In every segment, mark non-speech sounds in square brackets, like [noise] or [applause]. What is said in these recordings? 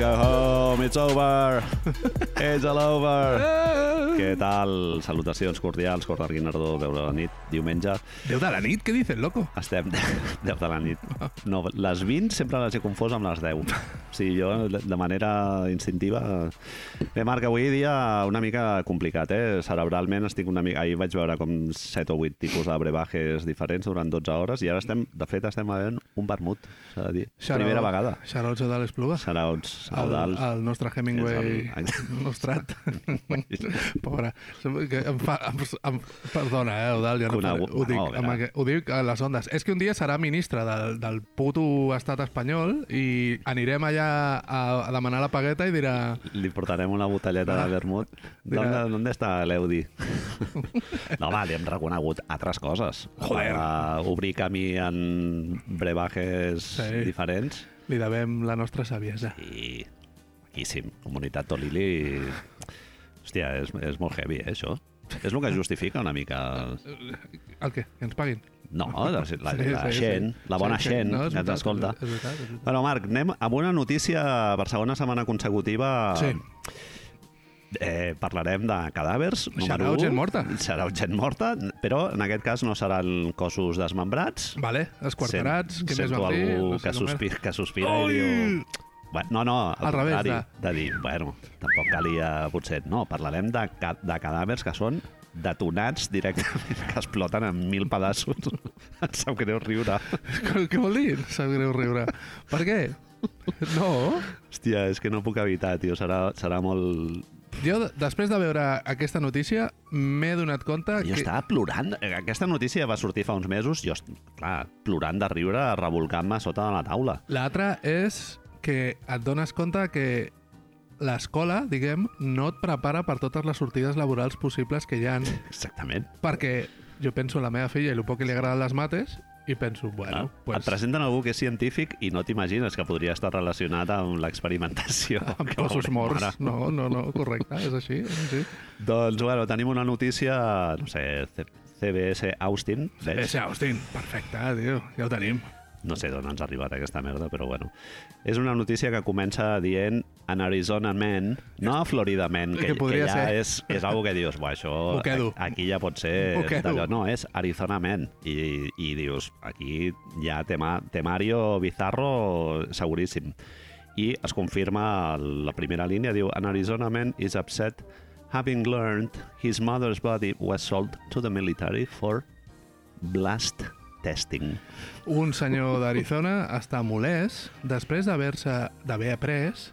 Go home, it's over. [laughs] It's all over. Què tal? Salutacions cordials, Corder Guinardó, veure la nit, diumenge. Déu de la nit, què dices, loco? Estem 10 de la nit. No, les 20 sempre les he confós amb les 10. O sigui, jo, de manera instintiva... Bé, Marc, avui dia una mica complicat, eh? Cerebralment estic una mica... Ahir vaig veure com 7 o 8 tipus de brebajes diferents durant 12 hores i ara estem, de fet, estem veient un vermut, s'ha de dir. Shout Primera vegada. Out a l'Espluga. Sarauts, El, Saudals. el nostre Hemingway És el- nostrat. Pobre. Em fa, em, em, perdona, eh, Eudal, jo no faré, Conegut. ho, dic, No, amb, ho dic a les ondes. És que un dia serà ministre del, del puto estat espanyol i anirem allà a, a demanar la pagueta i dirà Li portarem una botelleta de vermut. ¿Dónde, ¿Dónde està l'Eudi? [laughs] no, va, li hem reconegut altres coses. Joder. Per obrir camí en brebajes Sí. diferents. li devem la nostra saviesa. I maquíssim. Comunitat Tolili... Hòstia, és, és molt heavy, eh, això. És el que justifica una mica... El què? Que ens paguin? No, la, la, Sí, la sí, gent, sí. la bona Sí, gent No, que ens escolta. És veritat, és veritat. Bueno, Marc, anem amb una notícia per segona setmana consecutiva. Sí. Eh, parlarem de cadàvers, número Serà 1. gent morta. Serà gent morta, però en aquest cas no seran cossos desmembrats. Vale, esquarterats, Sent- què més sento vam dir? algú No sé que, sospira, que sospira Ui! i diu... Bueno, no, no, al, Al revés, contrari, de dir, bueno, tampoc calia, potser, no, parlarem de, ca de cadàvers que són detonats directament, [laughs] que exploten en mil pedaços. [laughs] Em sap greu riure. Què què vol dir? Sap greu riure. Per què? No. Hòstia, és que no puc evitar, tio, serà, serà molt... Jo, de- després de veure aquesta notícia, m'he donat compte Jo que... estava plorant. Eh, Aquesta notícia va sortir fa uns mesos, jo, clar, plorant de riure, revolcant-me sota de la taula. L'altra és que et dones compte que l'escola, diguem, no et prepara per totes les sortides laborals possibles que hi han, Exactament. perquè jo penso en la meva filla i el poc que li agraden les mates i penso, Ah, bueno, Et pues, presenten algú que és científic i no t'imagines que podria estar relacionat amb l'experimentació. [laughs] amb Que cossos morts. mare. No, no, no, correcte, és així. És així. Doncs, bueno, tenim una notícia, no sé, CBS Austin. És Austin, perfecte, tio, ja ho tenim. No sé d'on ens ha arribat aquesta merda, però bueno. És una notícia que comença dient an Arizona man, no a Florida man, que, Que podria ja ser. és, és algo que dius, "Buah, això aquí ja pot ser d'allò. No, és Arizona man. I, i dius, aquí ha tema, temario bizarro seguríssim. I es confirma la primera línia, diu an Arizona man is upset having learned his mother's body was sold to the military for blast testing. Un senyor d'Arizona està molest després d'haver-se d'haver après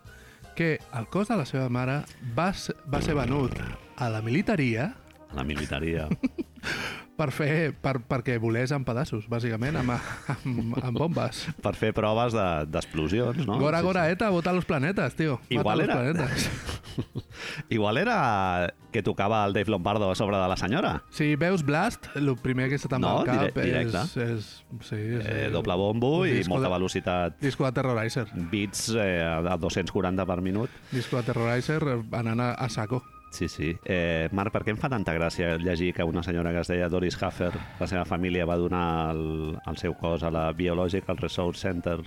que el cos de la seva mare va, va ser venut a la militaria A la militaria. [laughs] per fer, per, perquè volés en pedaços, bàsicament, amb, amb, amb bombes. per fer proves de- d'explosions, no? Gora, gora. ETA, vota los planetes, tio. Igual era- los planetes. [laughs] Igual era que tocava el Dave Lombardo a sobre de la senyora. Si veus Blast, el primer que se te'n va No, al cap dire- directe. és, és... Sí, és Eh, doble bombo i molta de- velocitat. Disco de Terrorizer. Beats eh, a 240 per minut. Disco de Terrorizer eh, anant a, a saco. Sí, sí. Eh, Marc, per què em fa tanta gràcia llegir que una senyora que es deia Doris Haffer, la seva família va donar el, el seu cos a la Biological Resource Center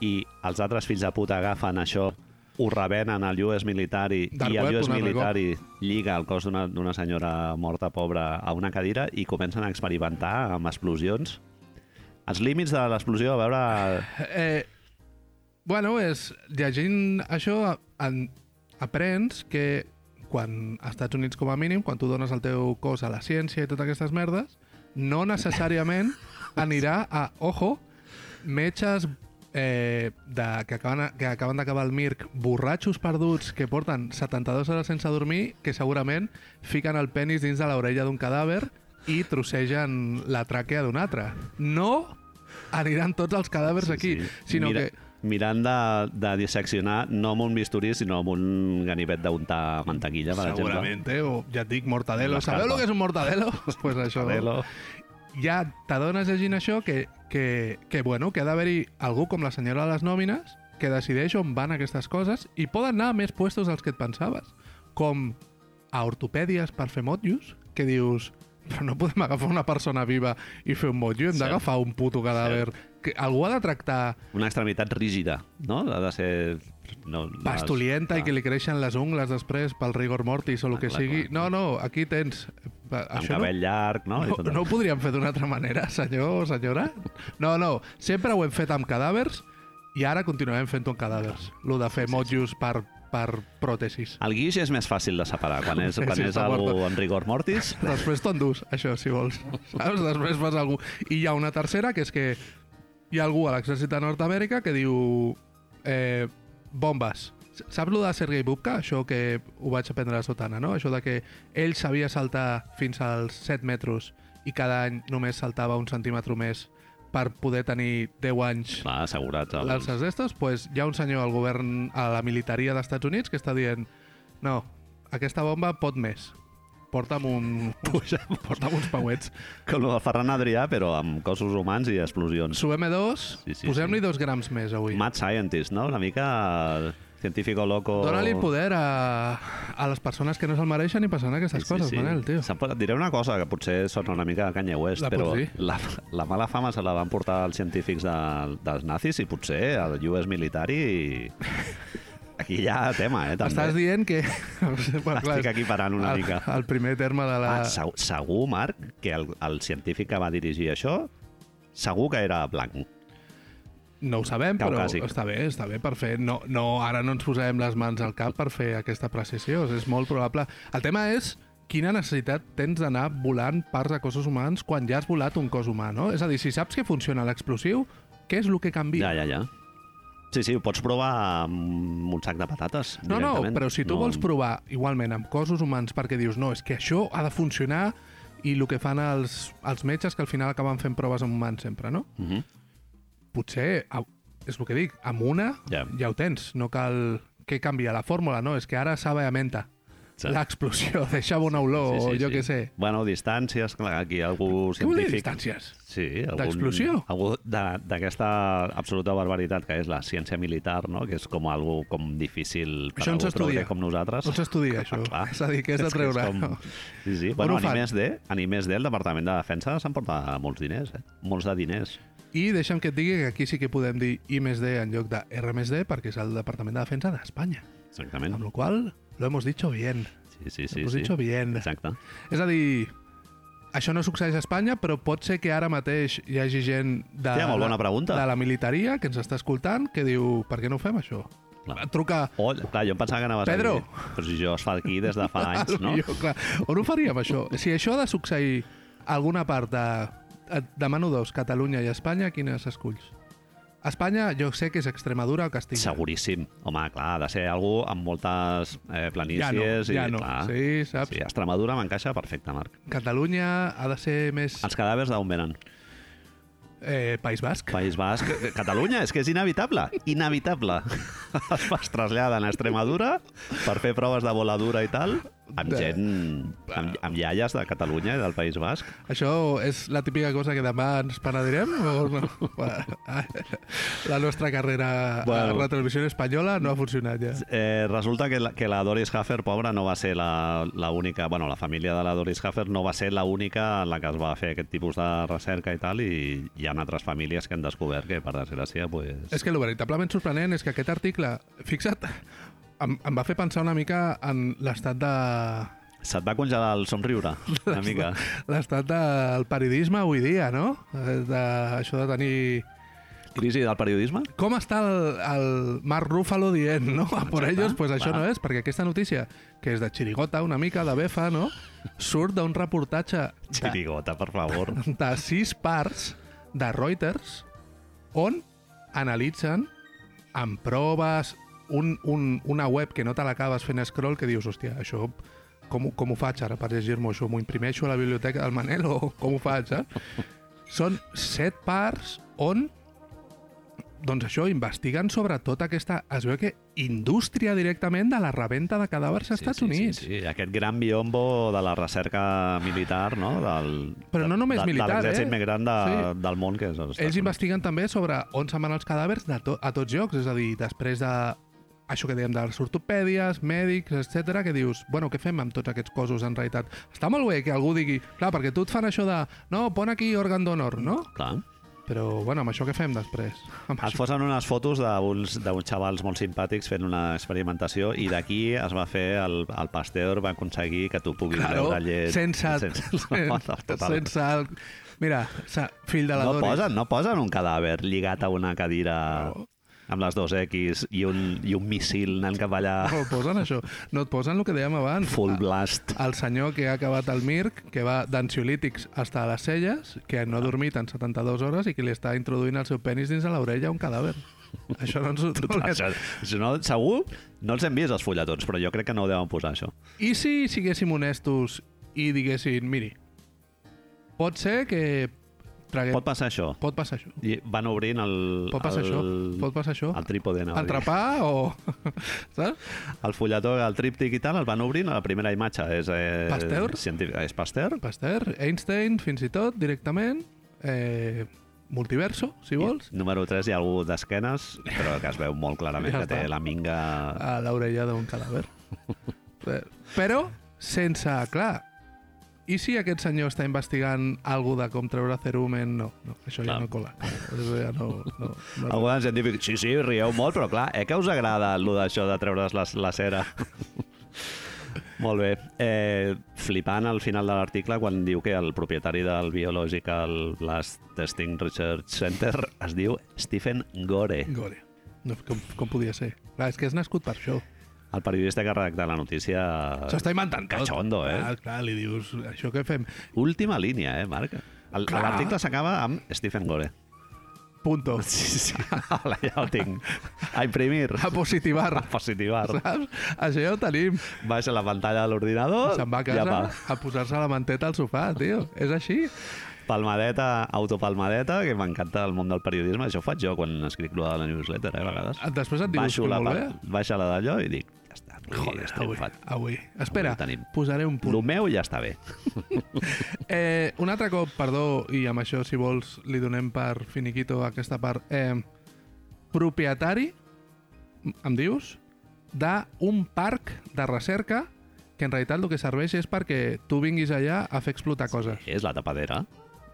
i els altres fills de puta agafen això, ho revenen al US Militari Dark i el web, US Militari lliga el cos d'una senyora morta pobra a una cadira i comencen a experimentar amb explosions. Els límits de l'explosió, a veure... Eh, bueno, és, llegint això en, aprens que quan als Estats Units com a mínim, quan tu dones el teu cos a la ciència i totes aquestes merdes, no necessàriament anirà a, ojo, metges eh, de, que acaben, que acaben d'acabar el MIRC, borratxos perduts que porten 72 hores sense dormir, que segurament fiquen el penis dins de l'orella d'un cadàver i trossegen la tràquea d'un altre. No aniran tots els cadàvers aquí, sinó Mira, que Mirant de, de disseccionar no amb un bisturí, sinó amb un ganivet d'untar mantequilla, per segurament, eh? o ja et dic, mortadelo. Sabeu el que és un mortadelo? [laughs] pues això. exemple. Ja t'adones llegint això que, que, que, bueno, que ha d'haver-hi algú com la senyora de les nòmines que decideix on van aquestes coses i poden anar a més puestos dels que et pensaves. Com a ortopèdies per fer motllos, que dius, però no podem agafar una persona viva i fer un motllo, hem Cert. d'agafar un puto cadàver. Que algú ha de tractar Una extremitat rígida, no? Ha de ser... No, les- pastolienta i que li creixen les ungles després pel rigor mortis o el Clar, que clar, sigui. clar. No, no, aquí tens... Amb Això cabell llarg, no? I no, no, no ho podríem fer d'una altra manera, senyor o senyora? No, no, sempre ho hem fet amb cadàvers i ara continuem fent-ho amb cadàvers. Lo de fer motllos per, per pròtesis. El guix és més fàcil de separar. Quan és, Sí, quan sí, és algú en rigor mortis, Després t'ho endús, això, si vols. Saps? Després fas algú... I hi ha una tercera, que és que hi ha algú a l'exèrcit de Nord-Amèrica que diu... Eh, bombes. Saps lo de Sergei Bubka? Això que ho vaig aprendre a Sotana, no? Això de que ell sabia saltar fins als 7 metres i cada any només saltava un centímetre més per poder tenir 10 anys clar, assegurats. Els... l'alces d'estos, pues, hi ha un senyor al govern, a la militaria dels Estats Units, que està dient no, aquesta bomba pot més. Porta'm, un, [laughs] porta'm uns pauets. com el Ferran Adrià, però amb cossos humans i explosions. Subem 2 Sí, sí, posem-li sí. dos grams més avui. Mad scientist, no? Una mica científico loco... Dóna-li poder a, a les persones que no se'l mereixen i passen aquestes coses, Manel, tio. Et diré una cosa, que potser sona una mica a Kanye West, La però la, la mala fama se la van portar els científics de, dels nazis i potser el US militari... Aquí hi ha tema, eh, també. Estàs dient que... [laughs] bueno, Estic equiparant una el, mica. El primer terme de la... Ah, segur, segur, Marc, que el, el científic que va dirigir això segur que era blanc. No ho sabem, Caucàsic. però està bé, està bé per fer... No, no, ara no ens posem les mans al cap per fer aquesta precisió, és molt probable. El tema és quina necessitat tens d'anar volant parts de cossos humans quan ja has volat un cos humà, no? És a dir, si saps que funciona l'explosiu, què és el que canvia? Ja, ja, ja. Sí, sí, ho pots provar amb un sac de patates. No, no, però si tu no... vols provar igualment amb cossos humans perquè dius, no, és que això ha de funcionar i el que fan els, els metges que al final acaben fent proves amb humans sempre, no? Uh -huh. potser, és el que dic, amb una Ja. ja ho tens, no cal que canvia la fórmula, no? És que ara sabe a menta. Sí. L'explosió, deixa bona olor, o jo què sé. Bueno, distàncies, clar, aquí algú Què vol dir científic... distàncies? Sí, algun, D'explosió? Algú de- d'aquesta absoluta barbaritat que és la ciència militar, no? que és com algo com difícil per Això algú s'estudia? progre com nosaltres. On s'estudia, això? Clar. És a dir, de És que treure? com- Sí, sí. On Bueno, ho a a IMSD, el Departament de Defensa s'emporta molts diners, eh? Molts de diners. I deixa'm que et digui que aquí sí que podem dir IMSD en lloc de RMSD perquè és el Departament de Defensa d'Espanya. Exactament. Amb la qual lo hemos dicho bien. Sí, sí, sí. Lo hemos sí. dicho bien. Exacte. És a dir, això no succeeix a Espanya, però pot ser que ara mateix hi hagi gent de, Hòstia, molt bona pregunta. de la militaria que ens està escoltant que diu, per què no ho fem, això? Clar. Truca O, clar, jo em pensava que anaves Pedro. a dir... Però si jo es fa aquí des de fa [laughs] anys, no? Jo, clar, on ho faríem, això? Si això ha de succeir a alguna part de... Et demano dos, Catalunya i Espanya, quines esculls? Espanya, jo sé que és Extremadura o Castilla. Seguríssim. Home, clar, ha de ser algú amb moltes eh, Ja no, planícies. ja i, no. Clar, Sí, saps? Sí, Extremadura m'encaixa perfecte, Marc. Catalunya ha de ser més Els cadàvers d'on venen? eh, País Basc. País Basc, Catalunya, és que és inevitable, inevitable. [laughs] Es traslladen a Extremadura per fer proves de voladura i tal, amb De- gent, amb, amb iaies de Catalunya i del País Basc. Això és la típica cosa que demà ens penedirem? O no? [laughs] La nostra carrera Bueno. a la televisió espanyola no ha funcionat ja. Eh, resulta que la, que la Doris Haffer, pobra, no va ser la, la única... Bueno, la família de la Doris Haffer no va ser la única en la que es va fer aquest tipus de recerca i tal, i hi ha altres famílies que han descobert que, per desgràcia, pues... És que el veritablement sorprenent és que aquest article, fixa't, em, em va fer pensar una mica en l'estat de Se't va congelar el somriure, una mica. l'estat del periodisme avui dia, no? Eh, De, això de tenir... Crisi del periodisme? Com està el, el Marc Ruffalo dient, no? A por Exacte, ellos, pues això clar. no és, perquè aquesta notícia, que és de xirigota una mica, de befa, no? Surt d'un reportatge de, Xirigota, per favor. [laughs] de sis parts de Reuters on analitzen amb proves un, un, una web que no te l'acabes fent scroll que dius, hòstia, això com, com ho faig ara per llegir-m'ho això? M'ho imprimeixo a la biblioteca del Manel o com ho faig, eh? [laughs] Són set parts on doncs això, investiguen sobre tota aquesta... Es veu que indústria directament de la reventa de cadàvers als Estats sí, Units. Sí, sí, aquest gran biombo de la recerca militar, no? Del, Però no només de, militar, de eh? més gran de, Sí. del món, que és els Estats Ells Units. investiguen també sobre on se'n van els cadàvers de to a tots llocs, és a dir, després de això que dèiem de les ortopèdies, mèdics, etc que dius, bueno, què fem amb tots aquests cossos en realitat? Està molt bé que algú digui, clar, perquè tu et fan això de, no, pon aquí òrgan d'honor, no? Clar. Però, bueno, amb això què fem després? Amb Es això... posen unes fotos d'uns xavals molt simpàtics fent una experimentació i d'aquí es va fer, el, el Pasteur va aconseguir que tu puguis Claro, beure llet... sense, sense, [laughs] sense, sense el... Mira, fill de la no, Doris. posen, no posen un cadàver lligat a una cadira No. Amb les dos X i un, i un missil anant cap allà No et posen això. No et posen el que dèiem abans. full blast. El senyor que ha acabat el MIRC, que va d'ansiolítics hasta a les celles, que no ha dormit en 72 hores i que li està introduint el seu penis dins de l'orella un cadàver. Això no ens ho... [laughs] Això, això no, segur, no els hem vist els fulletons, però jo crec que no ho deuen posar, això. I si siguéssim honestos i diguessin, miri, pot ser que traguem... Pot passar això. pot passar això. I van obrint el... Pot passar el, això. Pot passar això. El trípode, a dir. Entrepà o... [laughs] Saps? El fulletó, el tríptic i tal, el van obrint, la primera imatge és... Eh, Pasteur? científic- És Pasteur. Pasteur, Einstein, fins i tot, directament. Eh, multiverso, si vols. I, número 3 hi ha algú d'esquenes, però que es veu molt clarament [laughs] Ja que té la minga... a l'orella d'un cadàver. [laughs] Però, sense... Clar, i si aquest senyor està investigant algú de com treure cerumen? No, no això ja Clar. no cola. Això ja no... no, no Algú de científic, sí, sí, rieu molt, però clar, eh que us agrada el d'això de treure's la, la cera? [laughs] molt bé. Eh, flipant al final de l'article quan diu que el propietari del Biological Blast Testing Research Center es diu Stephen Gore. Gore. No, com, com podia ser? Clar, és que és nascut per això. El periodista que ha redactat la notícia... S'està inventant tot. Cachondo, eh? Clar, clar, li dius, això què fem? Última línia, eh, Marc? L'article s'acaba amb Stephen Gore. Punto. [laughs] Sí, sí. Hola, ja ho tinc. A imprimir. A positivar. A positivar. Saps? Això ja ho tenim. Baixa la pantalla de l'ordinador. Se'n va a ja casa va. a posar-se la manteta al sofà, tio. És així. Palmadeta, autopalmadeta, que m'encanta el món del periodisme. Això ho faig jo quan escric la newsletter, eh, a vegades. Després et dius Baixo que la, molt bé. baixa la d'allò i dic, ja Joder, has avui, triomfat. avui. Espera, Avui tenim. posaré un punt. El meu ja està bé. [laughs] Eh, un altre cop, perdó, i amb això, si vols, li donem per finiquito aquesta part. Eh, propietari, em dius, d'un parc de recerca que en realitat el que serveix és perquè tu vinguis allà a fer explotar coses. És la tapadera.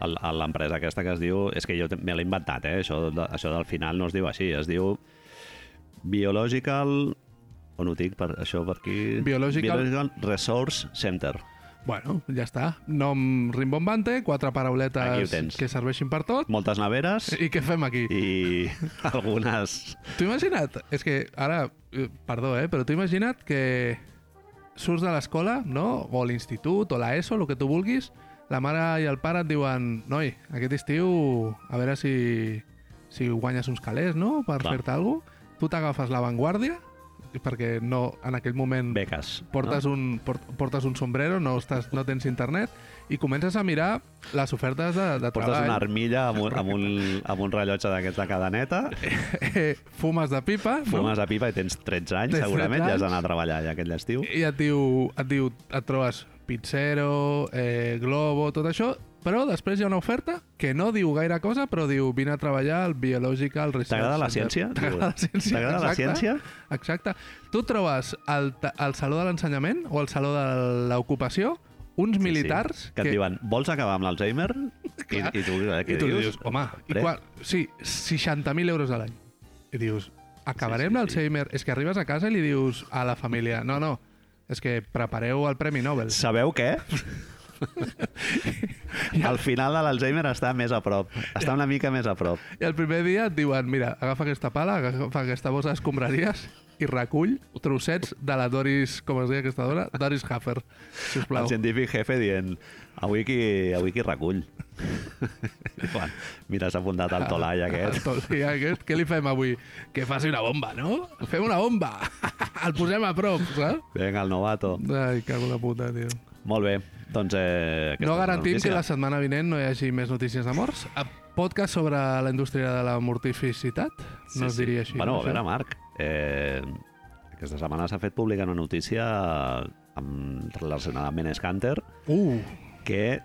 L'empresa aquesta que es diu... És que jo me l'he inventat, eh? Això, això del final no es diu així. Es diu Biological... On ho tinc? Per, això per aquí... Biological- Biological Resource Center. Bueno, ja està. Nom rimbombante, quatre parauletes que serveixin per tot. Moltes neveres I què fem aquí? i [laughs] algunes... T'ho imagina't? És que ara, eh, perdó, eh, però t'ho imagina't que surts de l'escola, no? O l'institut, o la ESO, el que tu vulguis, la mare i el pare et diuen noi, aquest estiu a veure si, si guanyes uns calés, no?, per fer-te alguna cosa. Tu t'agafes l'avantguàrdia, perquè no, en aquell moment Beques. portes, no? un, port, portes un sombrero, no, estàs, no tens internet, i comences a mirar les ofertes de, de Portes treball. una armilla amb un, amb un, amb un rellotge d'aquests de cadeneta, Eh, fumes de pipa, fumes a pipa i tens 13 anys, Tens segurament, 13 ja has anys. d'anar a treballar ja aquell estiu. i et diu, et diu, et trobes pizzero, eh, globo, tot això, però després hi ha una oferta que no diu gaire cosa, però diu vine a treballar al Biological Research T'agrada la ciència? T'agrada la ciència? T'agrada la ciència? Exacte. Tu trobes al, al Saló de l'Ensenyament o al Saló de l'Ocupació uns militars Que et diuen, vols acabar amb l'Alzheimer? [laughs] I. I tu, eh, I tu dius? dius, home, i quan, sí, 60.000 euros a l'any. I dius, acabarem Sí, sí, sí. l'Alzheimer? És que arribes a casa i li dius a la família, no, no, és que prepareu el Premi Nobel. Sabeu què? [laughs] [laughs] Al final de l'Alzheimer està més a prop. Està una mica més a prop. I el primer dia et diuen, mira, agafa aquesta pala, agafa aquesta bossa d'escombraries i recull trossets de la Doris, com es deia aquesta dona? Doris Haffer, sisplau. El científic jefe dient avui qui, avui qui recull. Diuen, mira, s'ha apuntat al tolai El aquest. tolai aquest, què li fem avui? Que faci una bomba, no? Fem una bomba! [laughs] el posem a prop, saps? Vinga, el novato. Ai, cago la puta, tio. Molt bé, doncs... Eh, No garantim que la setmana vinent no hi hagi més notícies de morts. A podcast sobre la indústria de la mortificitat? No es diria així. Bueno, no a veure, Marc, eh, aquesta setmana s'ha fet pública una notícia amb, relacionada amb Menescanter Uh, que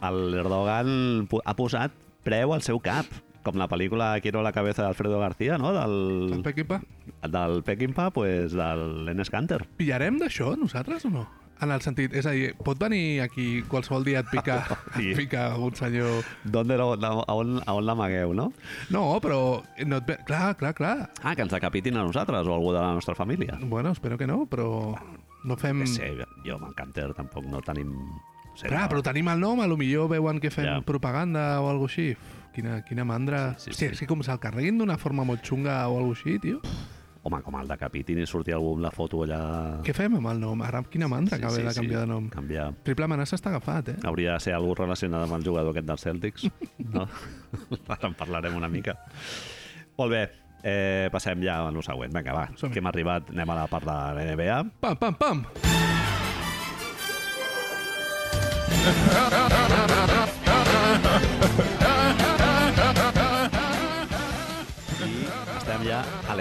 el Erdogan pu- ha posat preu al seu cap. com la pel·lícula Quiero la cabeza d'Alfredo García, no? El Del, Pequipa. del Peckinpah, pues, del Enes Kanter. Pillarem d'això, nosaltres, o no? En el sentit, és a dir, pot venir aquí qualsevol dia et picar, [laughs] Sí. et picar un senyor... ¿Dónde lo, la- a, on, a on l'amagueu, no? No, però... No et ve... Clar, clar, clar. Ah, que ens decapitin a nosaltres o algú de la nostra família. Bueno, espero que no, però no fem... No sé, jo amb tampoc no tenim... No sé, Clar, no. però tenim el nom, a lo millor veuen que fem Ja. propaganda o alguna així. Quina, quina mandra. Sí, sí, Hòstia, sí. és que com se'l carreguin d'una forma molt xunga o alguna així, tio. Home, com el decapitin i sortir algú amb la foto allà... Què fem amb el nom? Ara, quina mandra que haver de canviar de nom. Canviar. Triple amenaça està agafat, eh? Hauria de ser algú relacionat amb el jugador aquest dels Celtics. [laughs] No? Ara en parlarem una mica. Molt bé, eh, passem ja a lo següent. Vinga, va, que hem arribat. Anem a la part de la NBA. Pam, pam, pam!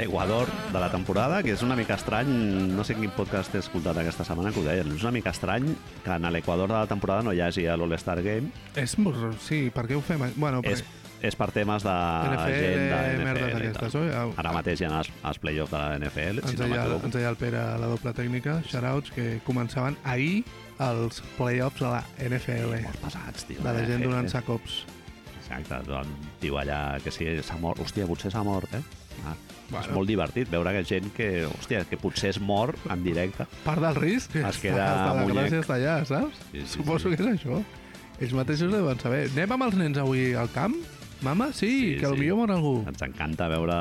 l'Equador de la temporada, que és una mica estrany, no sé quin podcast he escoltat aquesta setmana que ho deien, és una mica estrany que en l'Equador de la temporada no hi hagi l'All-Star Game. És... Sí, per què ho fem? Bueno, És, perquè és per temes de NFL, gent de NFL. aquestes, oi? Au. Ara mateix hi ha els, els play-offs de la NFL, ens si no deia, ens deia el Pere a la doble tècnica, shoutouts, que començaven ahir els playoffs de la NFL. Molt pesats, tio. De la eh? gent donant-se cops. Exacte, un tio allà que sí, s'ha mort. Hòstia, potser s'ha mort, eh? Ah, Bueno. És molt divertit veure que gent que, hòstia, que potser es mor en directe. Part del risc Es queda està, la gràcia està allà, saps? Sí, sí, Suposo sí. que és això. Ells mateixos deuen saber. Anem amb els nens avui al camp? Mama? Sí, Sí, que sí. potser mor algú. Ens encanta veure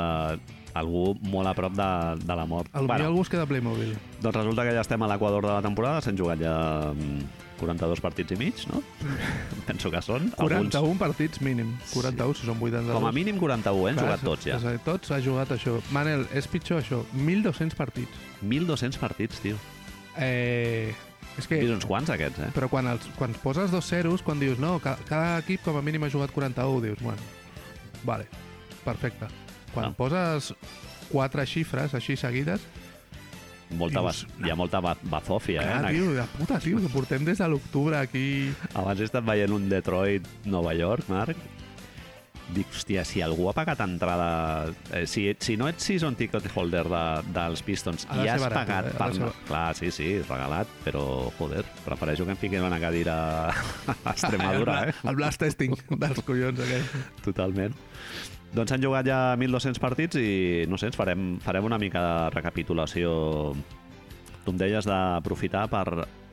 algú molt a prop de, de la mort. Lo millor algú es queda Playmobil. doncs resulta que ja estem a l'equador de la temporada, s'han jugat ja mm, 42 partits i mig, no? [laughs] Penso que són. 41 partits mínim. 41, si són 82. Com a mínim 41, eh? Jugat tots ja. dir, Tots ha jugat això. Manel, és pitjor això. 1.200 partits. 1.200 partits, tio. Eh, és que... Vist uns quants, aquests, eh? Però quan, els, quan poses dos zeros, quan dius, no, ca, cada equip com a mínim ha jugat 41, dius, bueno, vale, perfecte. Quan Ah. poses quatre xifres així seguides, Molta dius, bas... Hi ha molta ba bazòfia, eh? clar, en tio, de puta, tio, que portem des de l'octubre aquí... Abans he estat veient un Detroit-Nova York, Marc. Dic, hòstia, si algú ha pagat entrada... Eh, si, si no ets season ticket holder de, dels Pistons i has barat, pagat eh? Per... ser- Clar, sí, sí, regalat, però, joder, prefereixo que em fiquin una cadira a [laughs] Extremadura, eh? El blast testing dels collons aquells. Totalment. Doncs han jugat ja 1.200 partits i, no sé, ens farem, farem una mica de recapitulació. Tu em deies d'aprofitar per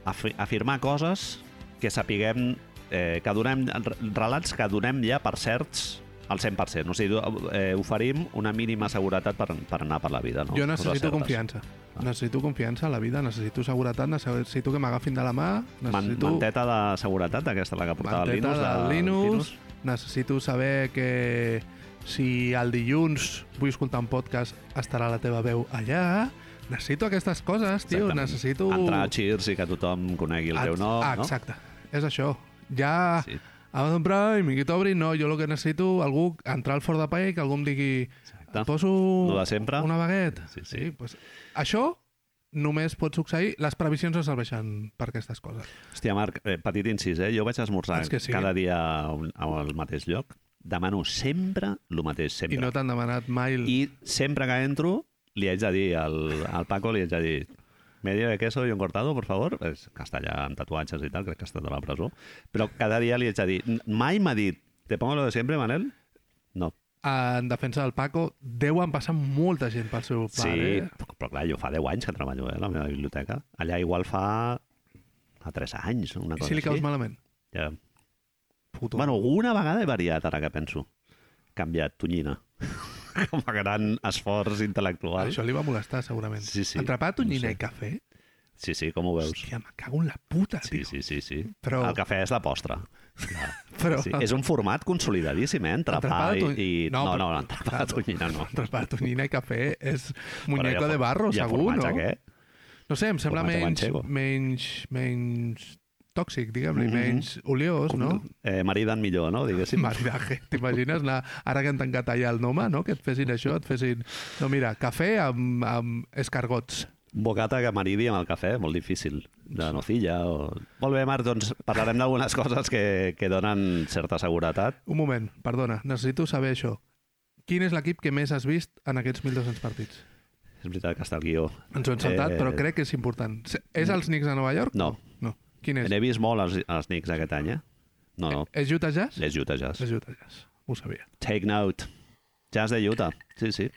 afi afirmar coses que sapiguem, eh, que donem, relats que donem ja per certs al 100%. O sigui, eh, oferim una mínima seguretat per, per anar per la vida. No? Jo necessito confiança. Necessito confiança a la vida, necessito seguretat, necessito que m'agafin de la mà, necessito... manteta de seguretat, aquesta la que portava el Manteta Linus. del de Linus. Necessito saber que si el dilluns vull escoltar un podcast estarà la teva veu allà. Necessito aquestes coses, tio. Exactament. Necessito... Entrar a Cheers i que tothom conegui el teu nom, ah, no? Exacte. És això. Ja... Sí. Amazon Prime, i t'obri, no, jo el que necessito, algú entrar al Fort de Paella, que algú em digui Exacte. poso Lo de sempre. una baguet. Sí, sí. pues, això només pot succeir, les previsions no serveixen per aquestes coses. Hòstia, Marc, eh, petit incís, eh? Jo vaig esmorzar sí. cada dia a un- al mateix lloc. Demano sempre el mateix, sempre. I no t'han demanat mai... El... I sempre que entro li haig de dir al, al Paco, li haig de dir medio de queso y un cortado, por favor. És castellà amb tatuatges i tal, crec que ha estat a la presó. Però cada dia li haig de dir... Mai m'ha dit, te pongo lo de siempre, Manel? No. En defensa del Paco, deuen passar molta gent pel seu Sí, pare. eh? però, però clar, jo fa 10 anys que treballo eh, a la meva biblioteca. Allà igual fa... fa 3 anys, una I cosa si li caus així. malament? Ja. Puto. Bueno, alguna vegada he variat, ara que penso. Canviat, tonyina. [laughs] Com a gran esforç intel·lectual. Això li va molestar, segurament. Sí, sí. Entrepà, tonyina No sé. i cafè? Sí, sí, com ho veus? Hòstia, me cago en la puta, Sí, tio. sí, sí, sí. Però- El cafè és la postre. [laughs] Però... Sí, és un format consolidadíssim, eh? Entrepà de i... No, No, no, però- no, entrepà de tonyina no. Entrepà, tonyina i cafè és muñeco ha de barro, segur, no? Què? No sé, em sembla menys, menys, menys tòxic, diguem-li, Mhm. menys oliós, no? Eh, maridan millor, no? Diguéssim. [laughs] Maridaje. T'imagines anar, ara que han tancat allà el Noma, no? que et fessin això, et fessin... No, mira, cafè amb, amb escargots. Bocata que maridi amb el cafè, molt difícil, de nocilla. O... Molt bé, Marc, doncs parlarem d'algunes coses que, que donen certa seguretat. Un moment, perdona, necessito saber això. Quin és l'equip que més has vist en aquests 1.200 partits? És veritat que està al guió. Ens ho hem saltat, Eh, però crec que és important. És els Knicks de Nova York? No. No. Quin és? N'he vist molt els, els Knicks aquest any, eh? No, no, És Utah Jazz? és Utah Jazz. És Utah Jazz. Ho sabia. Take note. Jazz de Utah, sí, sí.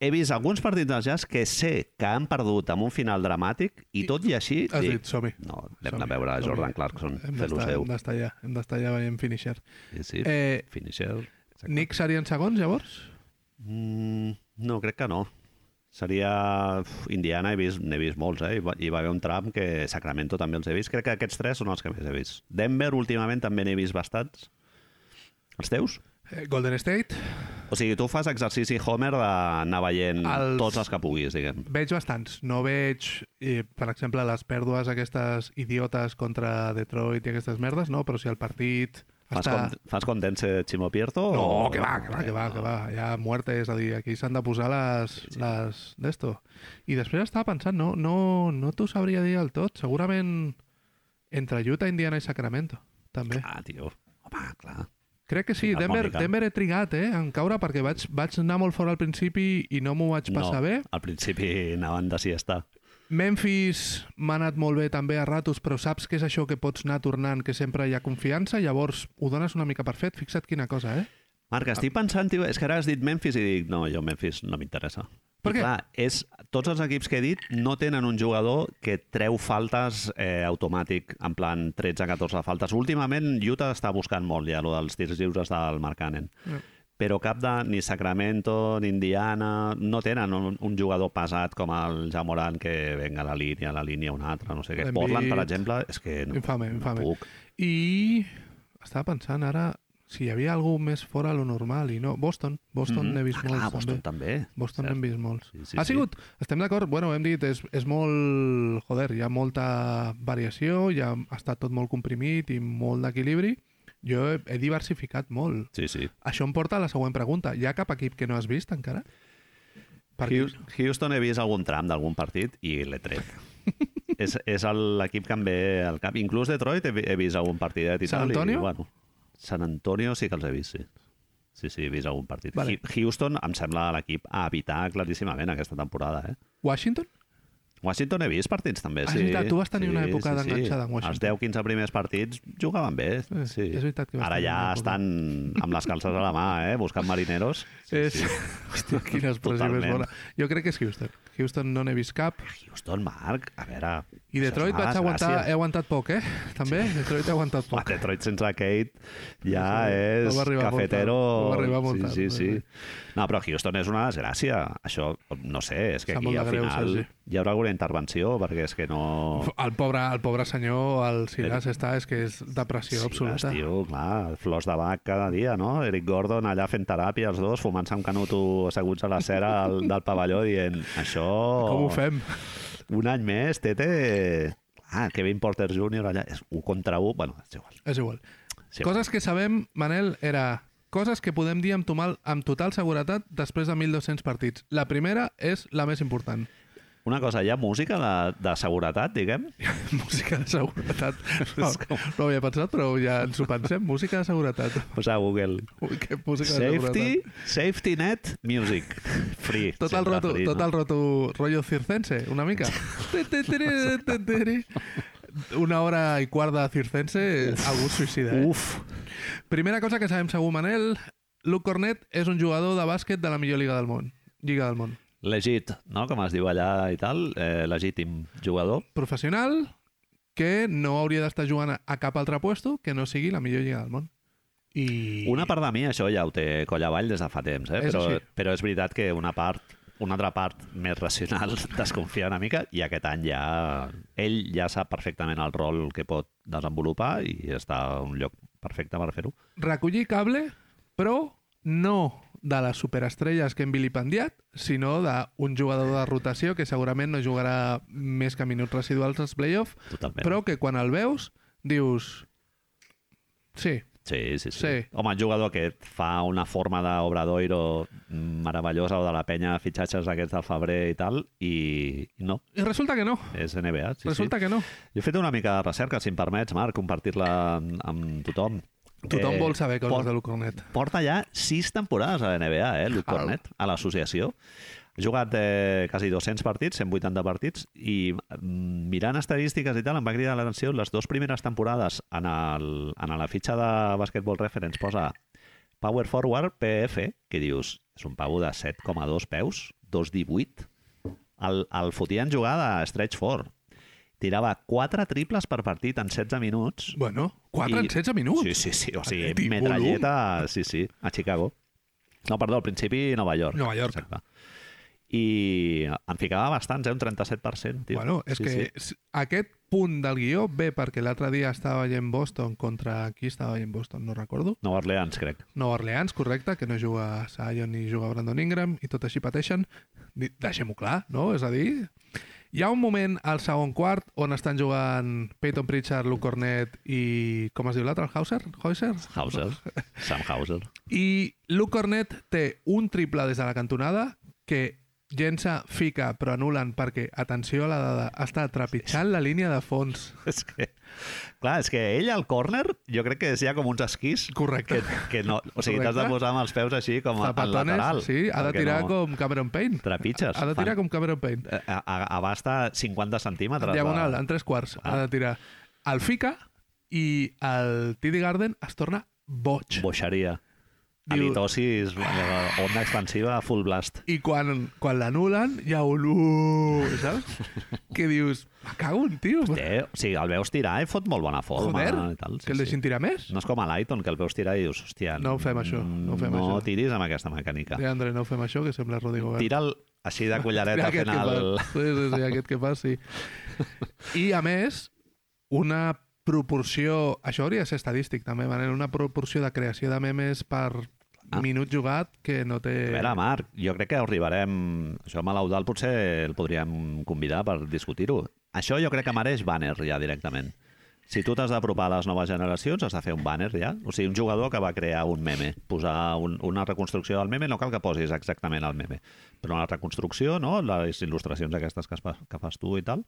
He vist alguns partits del Jazz que sé que han perdut amb un final dramàtic i tot i així... Has dic, dit, som-hi. no, hem de veure. Jordan Clarkson d'estar seu. hem d'estar allà, hem d'estar allà veient finisher. Sí, sí. Eh, Finisher. Exacte. Knicks serien segons, llavors? Mm, no, crec que no. Seria... Uf, Indiana he vist, n'he vist molts, eh? I va, hi va haver un tram que Sacramento també els he vist. Crec que aquests tres són els que més he vist. Denver, últimament, també n'he vist bastants. Els teus? Eh, Golden State, O sigui, tu fas exercici Homer d'anar veient Els- tots els que puguis, diguem. veig bastants. No veig, eh, per exemple, les pèrdues aquestes idiotes contra Detroit i aquestes merdes, no, però si el partit Fas, està... con, fas condense Chimo Pierto? No, o- que va, que va, que va, que va. Hi ha muerte, és a dir, aquí s'han de posar les, les d'esto. I després estava pensant, no, no, no t'ho sabria dir del tot. Segurament entre Utah, Indiana i Sacramento, també. Ah, tio. Home, clar. Crec que sí, Final Denver. Denver he trigat eh, en caure perquè vaig, vaig anar molt fora al principi i no m'ho vaig passar no, bé. al principi anaven de siesta. Memphis m'ha anat molt bé també a ratos, però saps que és això que pots anar tornant, que sempre hi ha confiança, llavors ho dones una mica per fet. Fixa't quina cosa, eh? Marc, estic pensant, tio, és que ara has dit Memphis i dic, no, jo Memphis no m'interessa. Per I què? clar, és, tots els equips que he dit no tenen un jugador que treu faltes eh, automàtic, en plan 13-14 faltes. Últimament, Utah està buscant molt ja, lo dels tirs lliures del Mark Cannon. Ja. Però cap de ni Sacramento ni Indiana no tenen un, un jugador pesat com el Jamoran que venga a la línia, a la línia una altra, no sé què. Portland, per exemple, és que no, Infame, infame. no puc. I estava pensant ara si hi havia algú més fora lo normal i no. Boston, Boston Mhm. n'he vist ah, molts clar, Boston també. també. Boston n'hem vist molts. Sí, sí, ha sí. sigut, estem d'acord, bueno, hem dit, és, és molt, joder, hi ha molta variació, ja ha estat tot molt comprimit i molt d'equilibri. Jo he, he diversificat molt. Sí, sí. Això em porta a la següent pregunta. Hi ha cap equip que no has vist encara? Hous- Houston he vist algun tram d'algun partit i l'he tret. [laughs] és és l'equip que em ve al cap. Inclús Detroit he, he vist algun partidet i San tal. Antonio? I, bueno, San Antonio sí que els he vist, sí. Sí, sí, he vist algun partit. Vale. Houston em sembla l'equip a evitar claríssimament aquesta temporada, eh? Washington? Washington he vist partits també, Ah, és sí. veritat, tu vas tenir una època sí, d'enganxada amb Els Washington. 10-15 primers partits jugaven bé, Eh, sí. és veritat que Ara ja estan amb les calces a la mà, eh? Buscant marineros. és... [laughs] Hòstia, quina expressió més bona. Jo crec que és Houston. Houston no n'he vist cap. Houston, Marc, a veure... I Detroit és vaig aguantar, desgràcia. he aguantat poc, eh? [laughs] També, Detroit he aguantat poc. Detroit sense Kate ja Sí, és no cafetero... no va arribar molt tard, sí, sí, sí, sí. No, però Houston és una desgràcia. Això, no sé, és que aquí al greu, final Sergi. hi haurà alguna intervenció, perquè és que no... El pobre, el pobre senyor, el Silas, està, és que és depressió absoluta. tio, clar, flors de bac cada dia, no? Eric Gordon allà fent teràpia, els dos, fumant-se un canuto asseguts a la cera del, del pavelló dient això... Com ho fem? Un any més, Tete... Ah, Kevin Porter Jr. allà, és un contra un, bueno, és igual. És igual. Sí, Coses que sabem, Manel, era coses que podem dir amb, tomal, amb total seguretat després de 1.200 partits. La primera és la més important. Una cosa, hi ha música de, de seguretat, diguem? [laughs] Música de seguretat. [laughs] No, no ho havia pensat, però ja ens ho pensem. Música de seguretat. Posa a Google. Ui, que música de Safety, seguretat. safety net, music. Free. Tot el, roto, free, tot no? el roto rotllo circense, una mica. [laughs] Una hora i quart de circense, algú es suïcida. Eh? Uf. Primera cosa que sabem segur, Manel, Luke Cornet és un jugador de bàsquet de la millor lliga del món. Lliga del món. Legit, no? Com es diu allà i tal. Eh, legítim jugador. Professional que no hauria d'estar jugant a cap altre puesto que no sigui la millor lliga del món. I... Una part de mi això ja ho té coll avall des de fa temps, eh? És però, així. però és veritat que una part una altra part més racional [laughs] desconfia una mica i aquest any ja ell ja sap perfectament el rol que pot desenvolupar i està a un lloc perfecte per fer-ho. Recollir cable, però no de les superestrelles que hem vilipendiat, sinó d'un jugador de rotació que segurament no jugarà més que minuts residuals als playoff, Totalment. però que quan el veus dius sí, Sí, sí, sí, Sí. Home, el jugador que fa una forma d'obradoiro meravellosa o de la penya fitxatges aquests del febrer i tal, i i no, I resulta que no. és NBA. Sí, resulta sí. que no. Jo he fet una mica de recerca, si em permets, Marc, compartir-la amb, amb tothom. Tothom Eh, vol saber coses por- de Luke Cornet. Porta ja sis temporades a la NBA, eh, Luke Al. Cornet, a l'associació. Ha jugat eh, quasi 200 partits, 180 partits, i mm, mirant estadístiques i tal, em va cridar l'atenció les dues primeres temporades en, el, en la fitxa de Basketball Reference posa Power Forward PF, que dius, és un pavo de 7,2 peus, 2,18. El, el fotien jugar de stretch 4. Tirava 4 triples per partit en 16 minuts. Bueno, 4 I- en 16 minuts. Sí, sí, sí. O sigui, Aquest metralleta, sí, sí, a Chicago. No, perdó, al principi Nova York. Nova York. Exacte. I en ficava bastants, eh? Un 37%, tio. Bueno, és sí, que Sí. aquest punt del guió ve perquè l'altre dia estava veient Boston contra... Qui estava veient Boston? No recordo. Nova Orleans, crec. Nova Orleans, correcte, que no juga Zion ni juga Brandon Ingram i tot així pateixen. Deixem-ho clar, no? És a dir, hi ha un moment al segon quart on estan jugant Peyton Pritchard, Luke Cornet i... com es diu l'altre? Hauser? Hauser? Hauser. [laughs] Sam Hauser. I Luke Cornet té un triple des de la cantonada que llença, fica, però anulen perquè, atenció a la dada, està trepitjant la línia de fons. [laughs] és que... Clar, és que ell al córner jo crec que ja com uns esquís Correcte. que, que no... O sigui, t'has de posar amb els peus així com al Zapatones, lateral. sí, ha de tirar no. com Cameron Payne. Trepitges. Ha de tirar Fan- com Cameron Payne. A, a, abasta 50 centímetres. En diagonal, de- en tres quarts. Ah. Ha de tirar. El fica i el TD Garden es torna boig. Boixeria. Diu- Halitosis, eh, onda expansiva, full blast. I quan, quan l'anulen hi ha un... Uh, saps? [laughs] que dius, me cago en tio. Té, o sigui, el veus tirar i fot molt bona forma. Joder, i tal, que el deixin tirar més? No és com a l'Aiton, que el veus tirar i dius, hòstia... No fem això, no fem no això. tiris amb aquesta mecànica. Sí, André, no fem això, que sembla Rodrigo. Tira'l així de cullereta el... fa. Sí, sí, sí, aquest que fa, sí. I, a més, una proporció... Això hauria de ser estadístic, també, Manel, una proporció de creació de memes per Ah. minut jugat que no té... A veure, Marc, jo crec que arribarem... Això amb l'Eudal potser el podríem convidar per discutir-ho. Això jo crec que mereix banner ja directament. Si tu t'has d'apropar a les noves generacions, has de fer un banner ja. O sigui, un jugador que va crear un meme. Posar un, una reconstrucció del meme, no cal que posis exactament el meme, però una reconstrucció, no? les il·lustracions aquestes que, es fa, que fas tu i tal.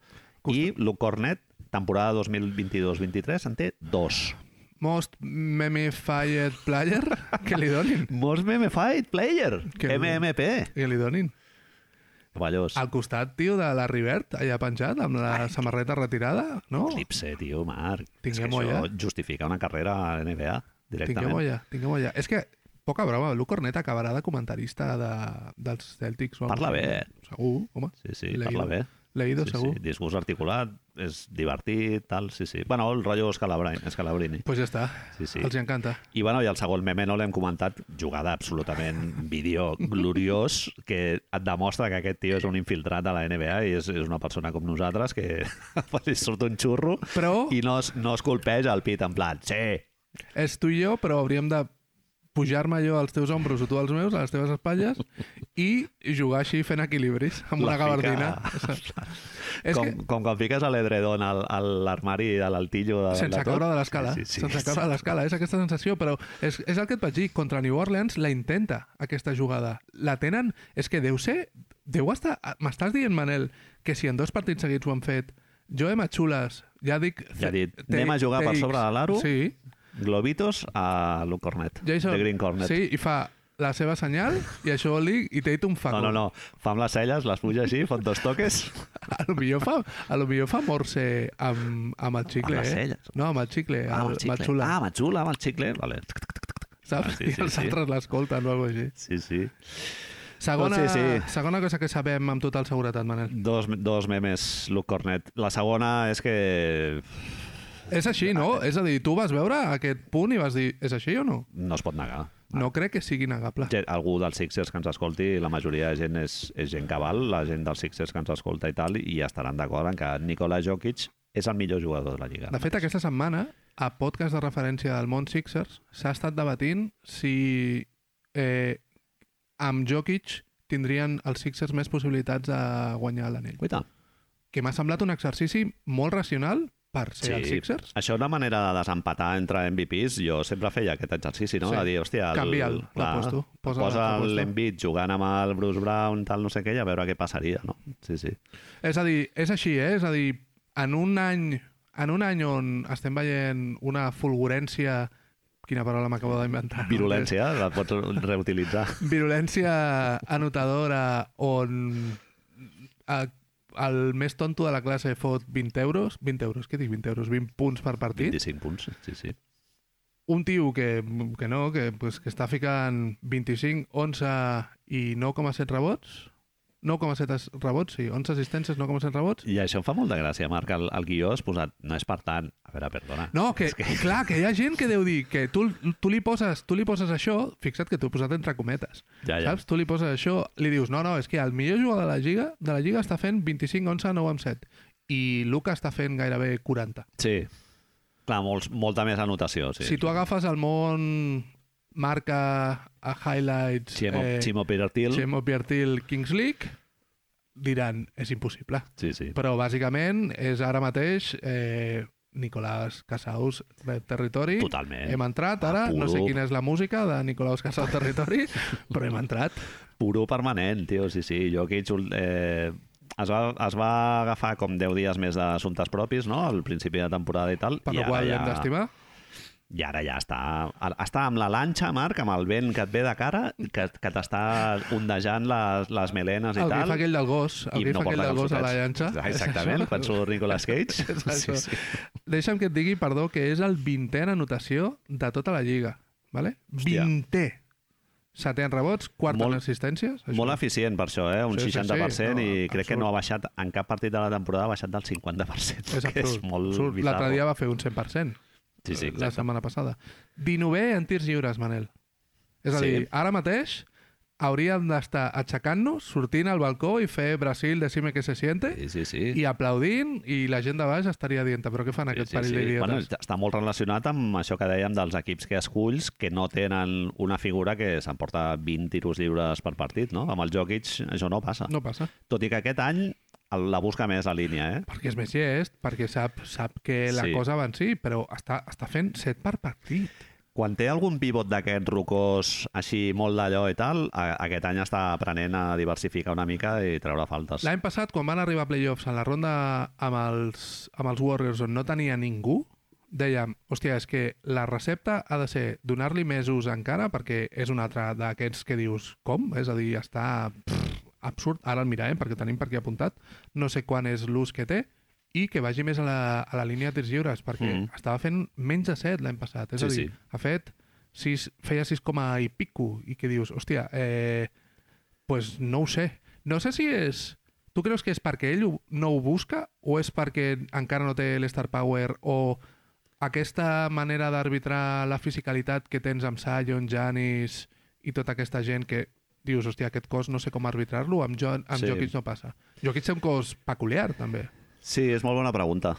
I Luke Cornet, temporada 2022-23, en té dos. Most memified player que li donin. Most Meme Fight Player, Que- MMP. Que li donin. Cavallós. Al costat, tio, de la Rivert, allà penjat, amb la samarreta retirada, no? Eclipse, tio, Marc. Tinguem-ho ja. justifica una carrera a NBA, directament. Tinguem-ho allà, tinguem-ho allà. És que, poca broma, Luke Cornet acabarà de comentarista de, dels Celtics. Parla bé. Segur, home. Sí, sí, parla bé. Leído, sí, segur. Sí, discurs articulat, és divertit, tal, sí, sí. Bueno, el rotllo Scalabrini. Scalabrini. Pues ja està. Sí, sí. Els encanta. I, bueno, i el segon meme no l'hem comentat, jugada absolutament [laughs] vídeo gloriós, que et demostra que aquest tio és un infiltrat de la NBA i és, és una persona com nosaltres que [laughs] li surt un xurro Però i no es, no es colpeja el pit en plan, sí, és tu i jo, però hauríem de pujar-me jo als teus ombros o tu als meus, a les teves espatlles, i jugar així fent equilibris, amb una La fica- gabardina. és com, que, com quan fiques l'edredon al, a l'armari de l'altillo de, sense de tot. caure de l'escala, Sí, sí, sense sí. caure de l'escala, és aquesta sensació, però és, és el que et vaig dir, contra New Orleans la intenta, aquesta jugada. La tenen, és que deu ser, deu estar, m'estàs dient, Manel, que si en dos partits seguits ho han fet, Joe Machulas, ja dic... Ja dit, anem a jugar per sobre de l'aro? Sí, Globitos a Luke Cornet, de Green Cornet. Sí, i fa la seva senyal, i això vol dir, i té un faco. No, no, no. Fa amb les celles, les puja així, fot dos toques. [laughs] A lo millor fa, a lo millor fa morse amb, amb el xicle, Amb les eh? No, amb el xicle, Ah, amb el xicle. Matxula, Ah, Matxula, amb el xicle. Vale. saps? ah, sí, sí, I els sí. altres l'escolten o alguna així. Sí, sí. Segona, Doncs sí, sí. segona cosa que sabem amb total seguretat, Manel. Dos, dos memes, Luke Cornet. La segona és que... És així, no? És a dir, tu vas veure aquest punt i vas dir, és així o no? No es pot negar. No crec que sigui negable. Algú dels Sixers que ens escolti, la majoria de gent és, és gent cabal, la gent dels Sixers que ens escolta i tal, i estaran d'acord en que Nikola Jokic és el millor jugador de la Lliga. De fet, aquesta setmana, a podcast de referència del món Sixers, s'ha estat debatint si eh, amb Jokic tindrien els Sixers més possibilitats de guanyar l'anell. Que m'ha semblat un exercici molt racional per ser els Sixers. Això una manera de desempatar entre MVPs, jo sempre feia aquest exercici, no? Sí. De dir, hòstia... El, Canvia'l, l'aposto. Posa- Posa l'Embiid jugant amb el Bruce Brown, tal, no sé què, i a veure què passaria, no? Sí, sí. És a dir, és així, eh? És a dir, en un any, en un any on estem veient una fulgurència... Quina paraula m'acabo d'inventar? Virulència, la pots reutilitzar. Virulència anotadora on eh, el més tonto de la classe fot 20 euros, 20 euros, què dic 20 euros? 20 punts per partit. 25 punts, sí, sí. Un tio que, que no, que, pues, que està ficant 25, 11 i 9,7 rebots. 9,7 as- rebots, sí, 11 assistències, 9,7 rebots. I això em fa molta gràcia, Marc. El, el guió és posat, no és per tant. A veure, perdona. No, que, que... clar, que hi ha gent que deu dir que tu, tu, li poses, tu li poses això, fixa't que t'ho he posat entre cometes, Ja, ja. saps? Tu li poses això, li dius, no, no, és que el millor jugador de la Lliga, de la Lliga està fent 25, 11, 9 amb 7, i Luca està fent gairebé 40. Sí. Clar, molts, molta més anotació, sí. Si tu agafes el món marca a highlights Ximo, eh, Ximo Pirartil. Xemo Piertil Kings League, diran, és impossible. Sí, sí. Però bàsicament és ara mateix eh, Nicolás Casaus de Territori. Totalment. Hem entrat ara, no sé quina és la música de Nicolás Casaus Territori, [laughs] però hem entrat. Puro permanent, tio, sí, sí. Jokic eh, es, va, es va agafar com 10 dies més d'assumptes propis, no?, al principi de temporada i tal. Per la qual ja, hem d'estimar. I ara ja està, està amb la lanxa, Marc, amb el vent que et ve de cara, que, que t'està ondejant les, les melenes i El tal. gif aquell del gos, el i gif no aquell del gos a la llanxa. Exactament, És quan surt Nicolas Cage. [laughs] És sí, sí. Deixa'm que et digui, perdó, que és el vintè en anotació de tota la Lliga. Vale? Hòstia. Vintè. Setè en rebots, quart Molt- en assistències. Això. Molt eficient per això, eh? un Sí, sí, 60%, sí, no, i crec que absurd. no ha baixat, en cap partit de la temporada ha baixat del 50%, És que és absurd. molt absurd. bizarro. L'altre dia va fer un 100%. Sí, sí, la setmana passada. 19è en tirs lliures, Manel. És a Sí. dir, ara mateix hauríem d'estar aixecant-nos, sortint al balcó i fer Brasil, decime que se siente, Sí, sí, sí. i aplaudint, i la gent de baix estaria dient però què fan aquest parell d'idiotes? Bueno, està molt relacionat amb això que dèiem dels equips que esculls que no tenen una figura que s'emporta 20 tiros lliures per partit, no? Amb el Jokic això no passa. No passa. Tot i que aquest any la busca més la línia, eh? Perquè és més llest, perquè sap, sap que la Sí. cosa va en si, però està, està fent set per partit. Quan té algun pivot d'aquests rocós així molt d'allò i tal, a, aquest any està aprenent a diversificar una mica i treure faltes. L'any passat, quan van arribar a playoffs en la ronda amb els, amb els Warriors on no tenia ningú, dèiem, hòstia, és que la recepta ha de ser donar-li més ús encara, perquè és un altre d'aquests que dius, com? És a dir, està pff, absurd. Ara el mirarem, perquè tenim per aquí apuntat. No sé quan és l'ús que té, i que vagi més a la, a la línia de tirs lliures, perquè Mhm. estava fent menys de 7 l'any passat. És a Sí, dir, sí. ha fet 6, feia 6, coma i pico, i que dius, hòstia, eh, pues no ho sé. No sé si és... Tu creus que és perquè ell no ho busca o és perquè encara no té l'Star Power o aquesta manera d'arbitrar la fisicalitat que tens amb Sion, Janis i tota aquesta gent que dius, hòstia, aquest cos no sé com arbitrar-lo, amb, jo, amb Sí. Jokic no passa. Jokic té un cos peculiar, també. Sí, és molt bona pregunta.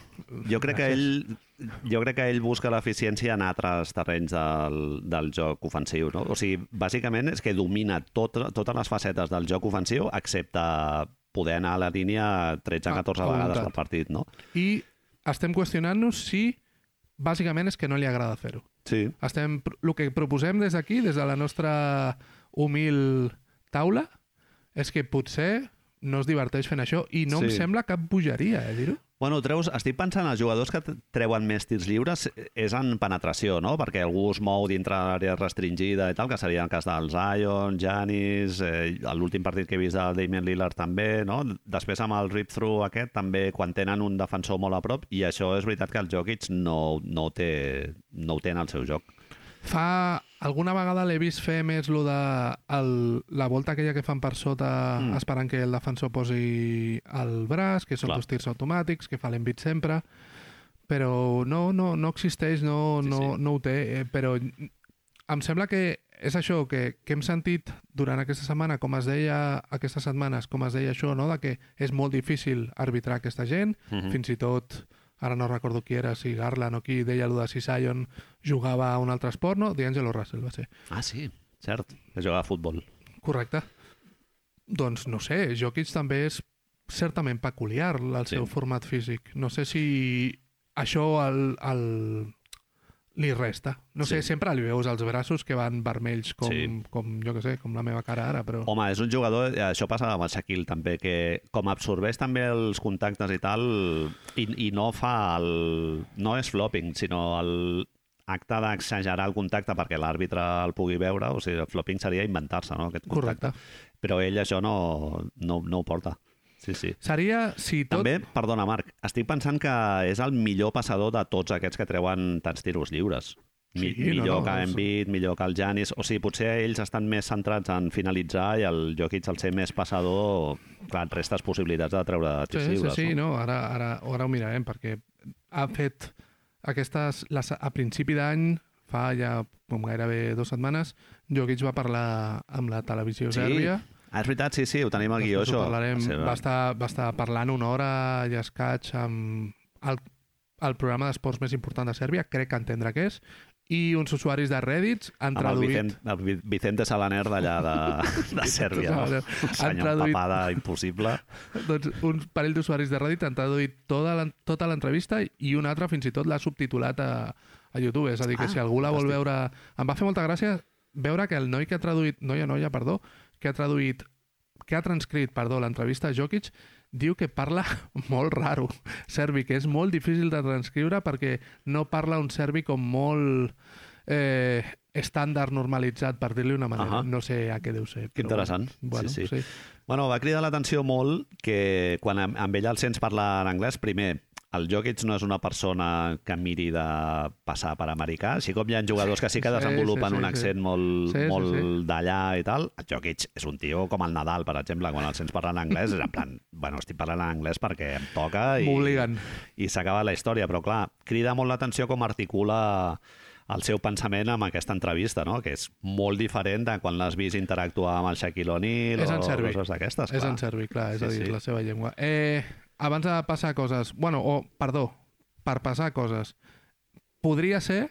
Jo crec que ell, jo crec que ell busca l'eficiència en altres terrenys del, del joc ofensiu. No? O sigui, bàsicament és que domina tot, totes les facetes del joc ofensiu excepte poder anar a la línia 13-14 A- a vegades per partit. No? I estem qüestionant-nos si bàsicament és que no li agrada fer-ho. Sí, Estem, el que proposem des d'aquí, des de la nostra humil taula, és que potser no es diverteix fent això i no em Sí. sembla cap bogeria, eh, dir-ho. Bueno, treus, estic pensant, els jugadors que treuen més tirs lliures és en penetració, no? Perquè algú es mou dintre l'àrea restringida i tal, que seria el cas del Zion, Janis, eh, l'últim partit que he vist del Damian Lillard també, no? Després amb el rip-through aquest, també quan tenen un defensor molt a prop, i això és veritat que el Jokic no, no, ho té, no ho té en el seu joc. Fa... Alguna vegada l'he vist fer més lo de el, la volta aquella que fan per sota Mm. mm. esperant que el defensor posi el braç, que són Clar. dos tirs automàtics, que fa l'envit sempre, però no, no, no existeix, no, Sí, no, sí. no ho té, eh, però em sembla que és això que, que hem sentit durant aquesta setmana, com es deia aquestes setmanes, com es deia això, no? de que és molt difícil arbitrar aquesta gent, Mhm. fins i tot ara no recordo qui era, si Garland o qui deia allò de si Zion jugava a un altre esport, no? D'Angelo Russell va ser. Ah, sí, cert, que juga a futbol. Correcte. Doncs no sé, Jokic també és certament peculiar el Sí. seu format físic. No sé si això el, el, li resta. No sé, Sí. sempre li veus els braços que van vermells com, Sí. com jo que sé, com la meva cara ara, però... Home, és un jugador, eh, això passa amb el Shaquille també, que com absorbeix també els contactes i tal, i, i no fa el... no és flopping, sinó el acte d'exagerar el contacte perquè l'àrbitre el pugui veure, o sigui, el flopping seria inventar-se, no?, aquest contacte. Correcte. Però ell això no, no, no ho porta. Sí, sí. Seria, si tot... També, perdona, Marc, estic pensant que és el millor passador de tots aquests que treuen tants tiros lliures. Mi Sí, no, millor no, que és- Embiid, millor que el Janis... O sigui, potser ells estan més centrats en finalitzar i el Jokic, al ser més passador, clar, et restes possibilitats de treure tirs Sí, sí, lliures. sí, no? no, ara, ara, ara ho mirarem, perquè ha fet aquestes... Les, a principi d'any, fa ja com gairebé dues setmanes, Jokic va parlar amb la televisió Sí, sèrbia. Ah, és veritat, sí, sí, ho tenim al guió, això. Parlarem, Sí, va, estar, va estar parlant una hora i escaig amb el, el programa d'esports més important de Sèrbia, crec que entendre què és, i uns usuaris de Reddit han amb el, traduït... Vicent, el Vi- Vicente Salaner d'allà de, de Sèrbia, no? Un senyor traduït- papada impossible. doncs un parell d'usuaris de Reddit han traduït tota l'en- tota l'entrevista i un altre fins i tot l'ha subtitulat a, a YouTube. És a dir, que Ah, si algú la vol fantàstic. veure... Em va fer molta gràcia veure que el noi que ha traduït... Noia, noia, perdó, que ha traduït que ha transcrit, perdó, l'entrevista a Jokic, diu que parla [laughs] molt raro serbi, que és molt difícil de transcriure perquè no parla un serbi com molt eh, estàndard normalitzat, per dir-li una manera. Ahà. No sé a què deu ser. Que interessant. Bueno, Sí, sí, sí. Bueno, va cridar l'atenció molt que quan amb amb ell el sents parlar en anglès, primer, el Jokic no és una persona que miri de passar per americà, així com hi ha jugadors que sí que Sí, desenvolupen sí, sí, un sí. accent molt, Sí, sí, molt sí. d'allà i tal. El Jokic és un tio com el Nadal, per exemple, quan el sents parlar en anglès, és en plan, bueno, estic parlant en anglès perquè em toca i, i s'acaba la història, però clar, crida molt l'atenció com articula el seu pensament amb aquesta entrevista, no? que és molt diferent de quan l'has vist interactuar amb el Shaquille O'Neal o serbi. coses d'aquestes. És en serbi, clar, és Sí, a dir, sí. la seva llengua. Eh, abans de passar coses... Bueno, o, perdó, per passar coses. Podria ser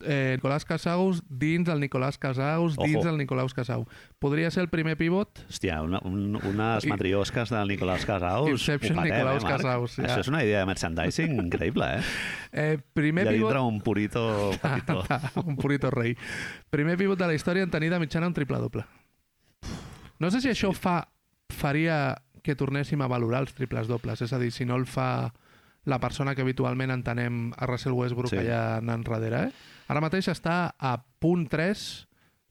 eh, Nicolás Casaus dins el Nicolás Casaus dins Ojo. el Nicolás Casau. Podria ser el primer pivot Hòstia, una, un, unes matriosques del Nicolás Casaus. Inception patem, eh, Marc? Casaus, ja. Això és una idea de merchandising increïble, eh? [laughs] eh, primer I a pivot un purito [laughs] petitó. un purito rei. Primer pivot de la història en tenir de mitjana un triple-doble. No sé si això fa faria que tornéssim a valorar els triples dobles. És a dir, si no el fa la persona que habitualment entenem a Russell Westbrook Sí. allà anant darrere. Eh? Ara mateix està a punt 3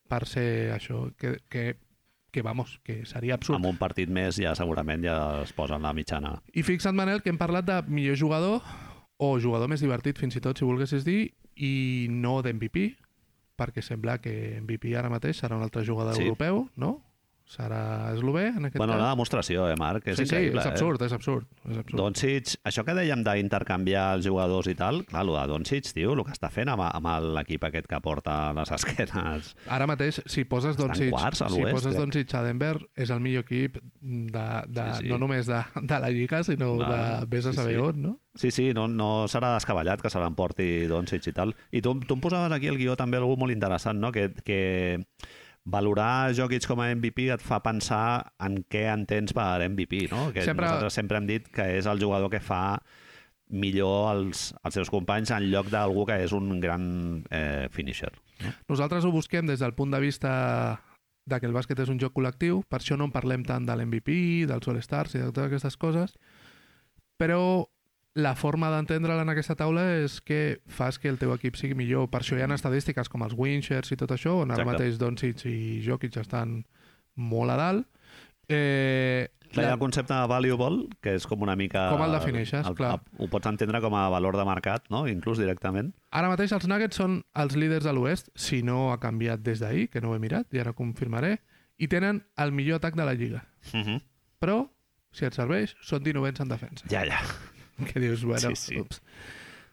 per ser això, que, que, que vamos, que seria absurd. Amb un partit més ja segurament ja es posen la mitjana. I fixa't, Manel, que hem parlat de millor jugador o jugador més divertit, fins i tot, si volguessis dir, i no d'MVP, perquè sembla que MVP ara mateix serà un altre jugador Sí. europeu, no? Serà eslové, en aquest Bueno, la cas? demostració, eh, Marc? És sí, sí, és absurd, és absurd. És absurd. Eh? Doncic, això que dèiem d'intercanviar els jugadors i tal, clar, el de Doncic, tio, el que està fent amb, amb l'equip aquest que porta les esquenes. Ara mateix, si poses Estan Doncic, quarts si poses crec. Doncic a Denver, és el millor equip de, de, Sí, sí. no només de, de la Lliga, sinó No, de vés a sí, saber sí. on, no? Sí, sí, no, no serà descabellat que se l'emporti Doncic i tal. I tu, tu em posaves aquí al guió també algú molt interessant, no? Que, que valorar Jokic com a MVP et fa pensar en què entens per MVP, no? Que Sempre- nosaltres sempre hem dit que és el jugador que fa millor els, els seus companys en lloc d'algú que és un gran eh, finisher. Nosaltres ho busquem des del punt de vista de que el bàsquet és un joc col·lectiu, per això no en parlem tant de l'MVP, dels All-Stars i de totes aquestes coses, però la forma d'entendre'l en aquesta taula és que fas que el teu equip sigui millor. Per això hi ha estadístiques com els winshers i tot això, on ara mateix Doncic i Jokic estan molt a dalt. Eh, Clar, hi ha el concepte de valuable, que és com una mica... Com el defineixes, clar. Ho pots entendre com a valor de mercat, no? Inclús directament. Ara mateix els Nuggets són els líders de l'Oest, si no ha canviat des d'ahir, que no ho he mirat, i ara confirmaré, i tenen el millor atac de la Lliga. Uh -huh. Però, si et serveix, són 19 en defensa. Ja, ja. [laughs] Que dius, bueno, Sí, sí. ups.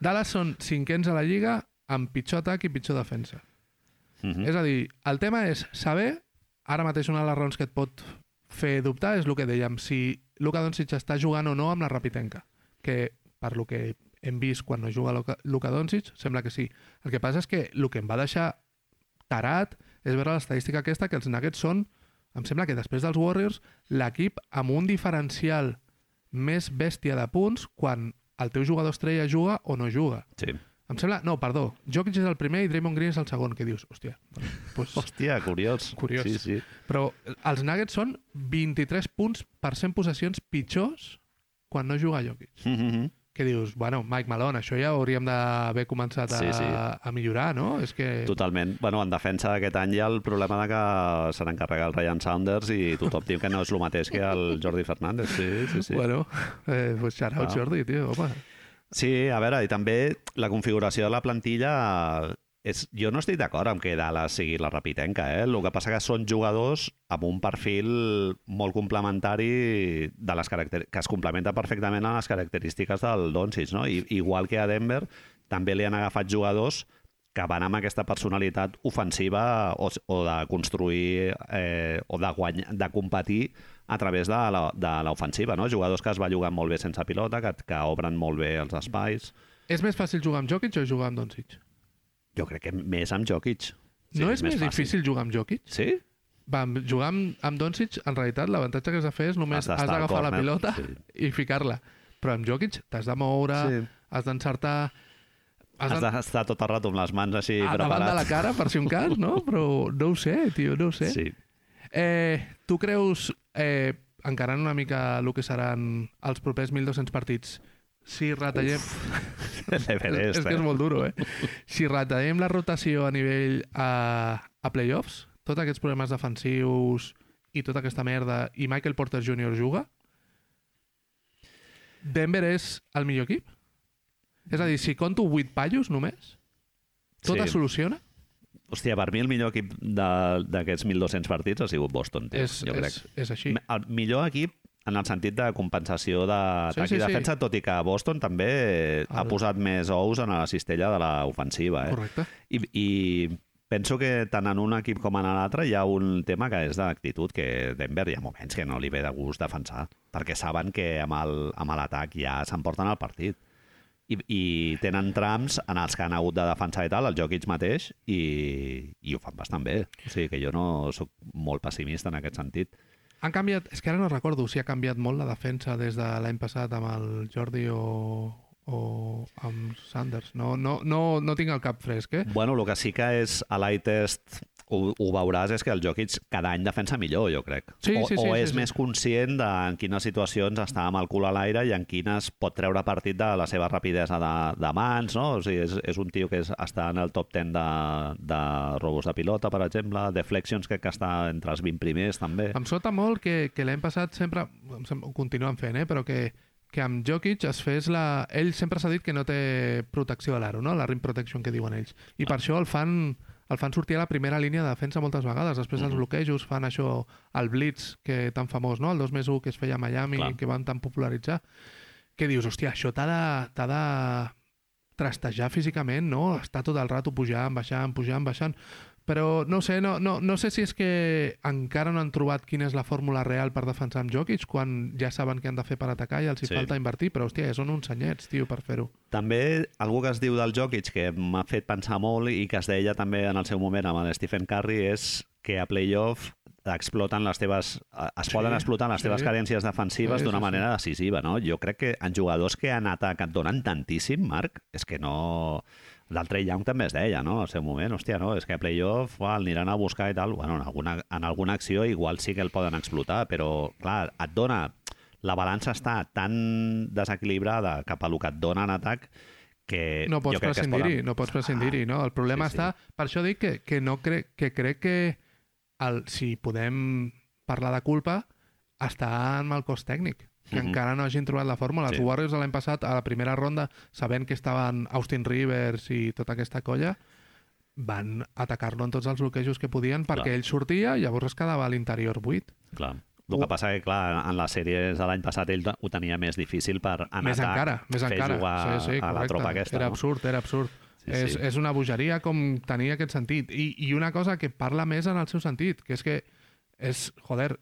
Dallas són cinquens a la Lliga amb pitjor atac i pitjor defensa. Uh -huh. És a dir, el tema és saber, ara mateix una de les raons que et pot fer dubtar és el que dèiem, si Luka Doncic està jugant o no amb la Rapitenca, que per lo que hem vist quan no juga Luka- Luka Doncic, sembla que sí. El que passa és que el que em va deixar tarat és veure l'estadística aquesta que els Nuggets són, em sembla que després dels Warriors, l'equip amb un diferencial més bèstia de punts quan el teu jugador estrella juga o no juga. Sí. Em sembla... No, perdó. Jokic és el primer i Draymond Green és el segon. Que dius? Hòstia. Pues, [laughs] Hòstia, curiós. Curiós. Sí, sí. però els Nuggets són 23 punts per 100 possessions pitjors quan no juga Jokic. Mm -hmm. Que dius, bueno, Mike Malone, això ja hauríem d'haver començat a, Sí, sí. a millorar, no? És que... Totalment. Bueno, en defensa d'aquest any hi ha el problema de que se n'encarrega el Ryan Saunders i tothom diu que no és el mateix que el Jordi Fernández. Sí, sí, sí. Bueno, eh, pues shout out Ah. Jordi, tio, home. Sí, a veure, i també la configuració de la plantilla... És, jo no estic d'acord amb que Dallas sigui la rapitenca, eh? El que passa que són jugadors amb un perfil molt complementari de les caracter... que es complementa perfectament a les característiques del Doncic, no? I, igual que a Denver, també li han agafat jugadors que van amb aquesta personalitat ofensiva o, o de construir eh, o de, guanyar, de competir a través de l'ofensiva, no? Jugadors que es belluguen molt bé sense pilota, que, que obren molt bé els espais. És més fàcil jugar amb Jokic o jugar amb Doncic? Jo crec que més amb Jokic. no és, més, fàcil. difícil jugar amb Jokic? Sí? Va, jugar amb, amb Doncic, en realitat, l'avantatge que has de fer és només Has d'agafar la pilota sí. i ficar-la. Però amb Jokic t'has de moure, Sí. has d'encertar... Has Has de... d'estar tot el rato amb les mans així a davant preparat. de la cara, per si un cas, no? [laughs] Però no ho sé, tio, no ho sé. Sí. Eh, tu creus, eh, encarant una mica el que seran els propers 1.200 partits, si retallem... és, [laughs] L'Everest, és que és molt duro, eh? Si retallem la rotació a nivell a, a playoffs, tots aquests problemes defensius i tota aquesta merda, i Michael Porter Jr. juga, Denver és el millor equip? És a dir, si conto 8 pallos només, tot Sí. es soluciona? Hòstia, per mi el millor equip d'aquests 1.200 partits ha sigut Boston, tio, és, jo crec. és, és així. El millor equip en el sentit de compensació d'atac Sí, sí, i sí. defensa, tot i que Boston també ha El- posat més ous en la cistella de l'ofensiva. Eh? Correcte. I, I penso que tant en un equip com en l'altre hi ha un tema que és d'actitud, que Denver hi ha moments que no li ve de gust defensar, perquè saben que amb l'atac ja s'emporten el partit. I, I tenen trams en els que han hagut de defensar i tal, el Jokic mateix, i, i ho fan bastant bé. O sigui que jo no sóc molt pessimista en aquest sentit. Han canviat, és que ara no recordo si ha canviat molt la defensa des de l'any passat amb el Jordi o, o amb Sanders. No, no, no, no tinc el cap fresc, eh? Bueno, el que sí que és a l'eye test ho, ho veuràs és que el Jokic cada any defensa millor, jo crec. Sí, o, sí, sí, o sí, és sí. més conscient de en quines situacions està amb el cul a l'aire i en quines pot treure partit de la seva rapidesa de, de mans, no? O sigui, és, és un tio que és, està en el top 10 de, de robos de pilota, per exemple, deflections crec que està entre els 20 primers, també. Em sota molt que, que l'any passat sempre, em sem- ho continuen fent, eh? però que, que amb Jokic es fes la... Ell sempre s'ha dit que no té protecció a l'aro, no? la rim protection que diuen ells. I per això el fan, el fan sortir a la primera línia de defensa moltes vegades. Després els Mhm. bloquejos fan això, el blitz, que tan famós, no? el 2 més 1 que es feia a Miami, Clar. que van tan popularitzar. Que dius, hòstia, això t'ha de, de trastejar físicament, no? Està tot el rato pujant, baixant, pujant, baixant. Però no sé, no, no, no sé si és que encara no han trobat quina és la fórmula real per defensar amb Jokic quan ja saben què han de fer per atacar i els hi Sí. falta invertir, però hòstia, són uns senyets, tio, per fer-ho. També algú que es diu del Jokic que m'ha fet pensar molt i que es deia també en el seu moment amb el Stephen Curry és que a playoff exploten les teves, es Sí, poden explotar les sí. teves carències defensives Sí, d'una sí, sí. manera decisiva, no? Jo crec que en jugadors que en atac et donen tantíssim, Marc, és que no... Del Trey Young també es deia, no? Al seu moment, hòstia, no? És que a playoff uah, el aniran a buscar i tal. Bueno, en alguna, en alguna acció igual sí que el poden explotar, però, clar, et dona... La balança està tan desequilibrada cap a lo que et dona en atac que No pots prescindir-hi, poden... no pots prescindir-hi, no? El problema sí, sí. està... Per això dic que, que no crec que crec que el, si podem parlar de culpa està en el cos tècnic que Mhm. encara no hagin trobat la fórmula. Els Sí. Warriors de l'any passat, a la primera ronda, sabent que estaven Austin Rivers i tota aquesta colla, van atacar-lo en tots els bloquejos que podien perquè Clar. ell sortia i llavors es quedava a l'interior buit. Clar. El que Ho- passa que, clar, en les sèries de l'any passat ell ho tenia més difícil per en més encara, més fer encara. jugar sí, sí, a la tropa aquesta. Era no? absurd, era absurd. Sí, és, sí. és una bogeria com tenia aquest sentit. I, I una cosa que parla més en el seu sentit, que és que és, joder,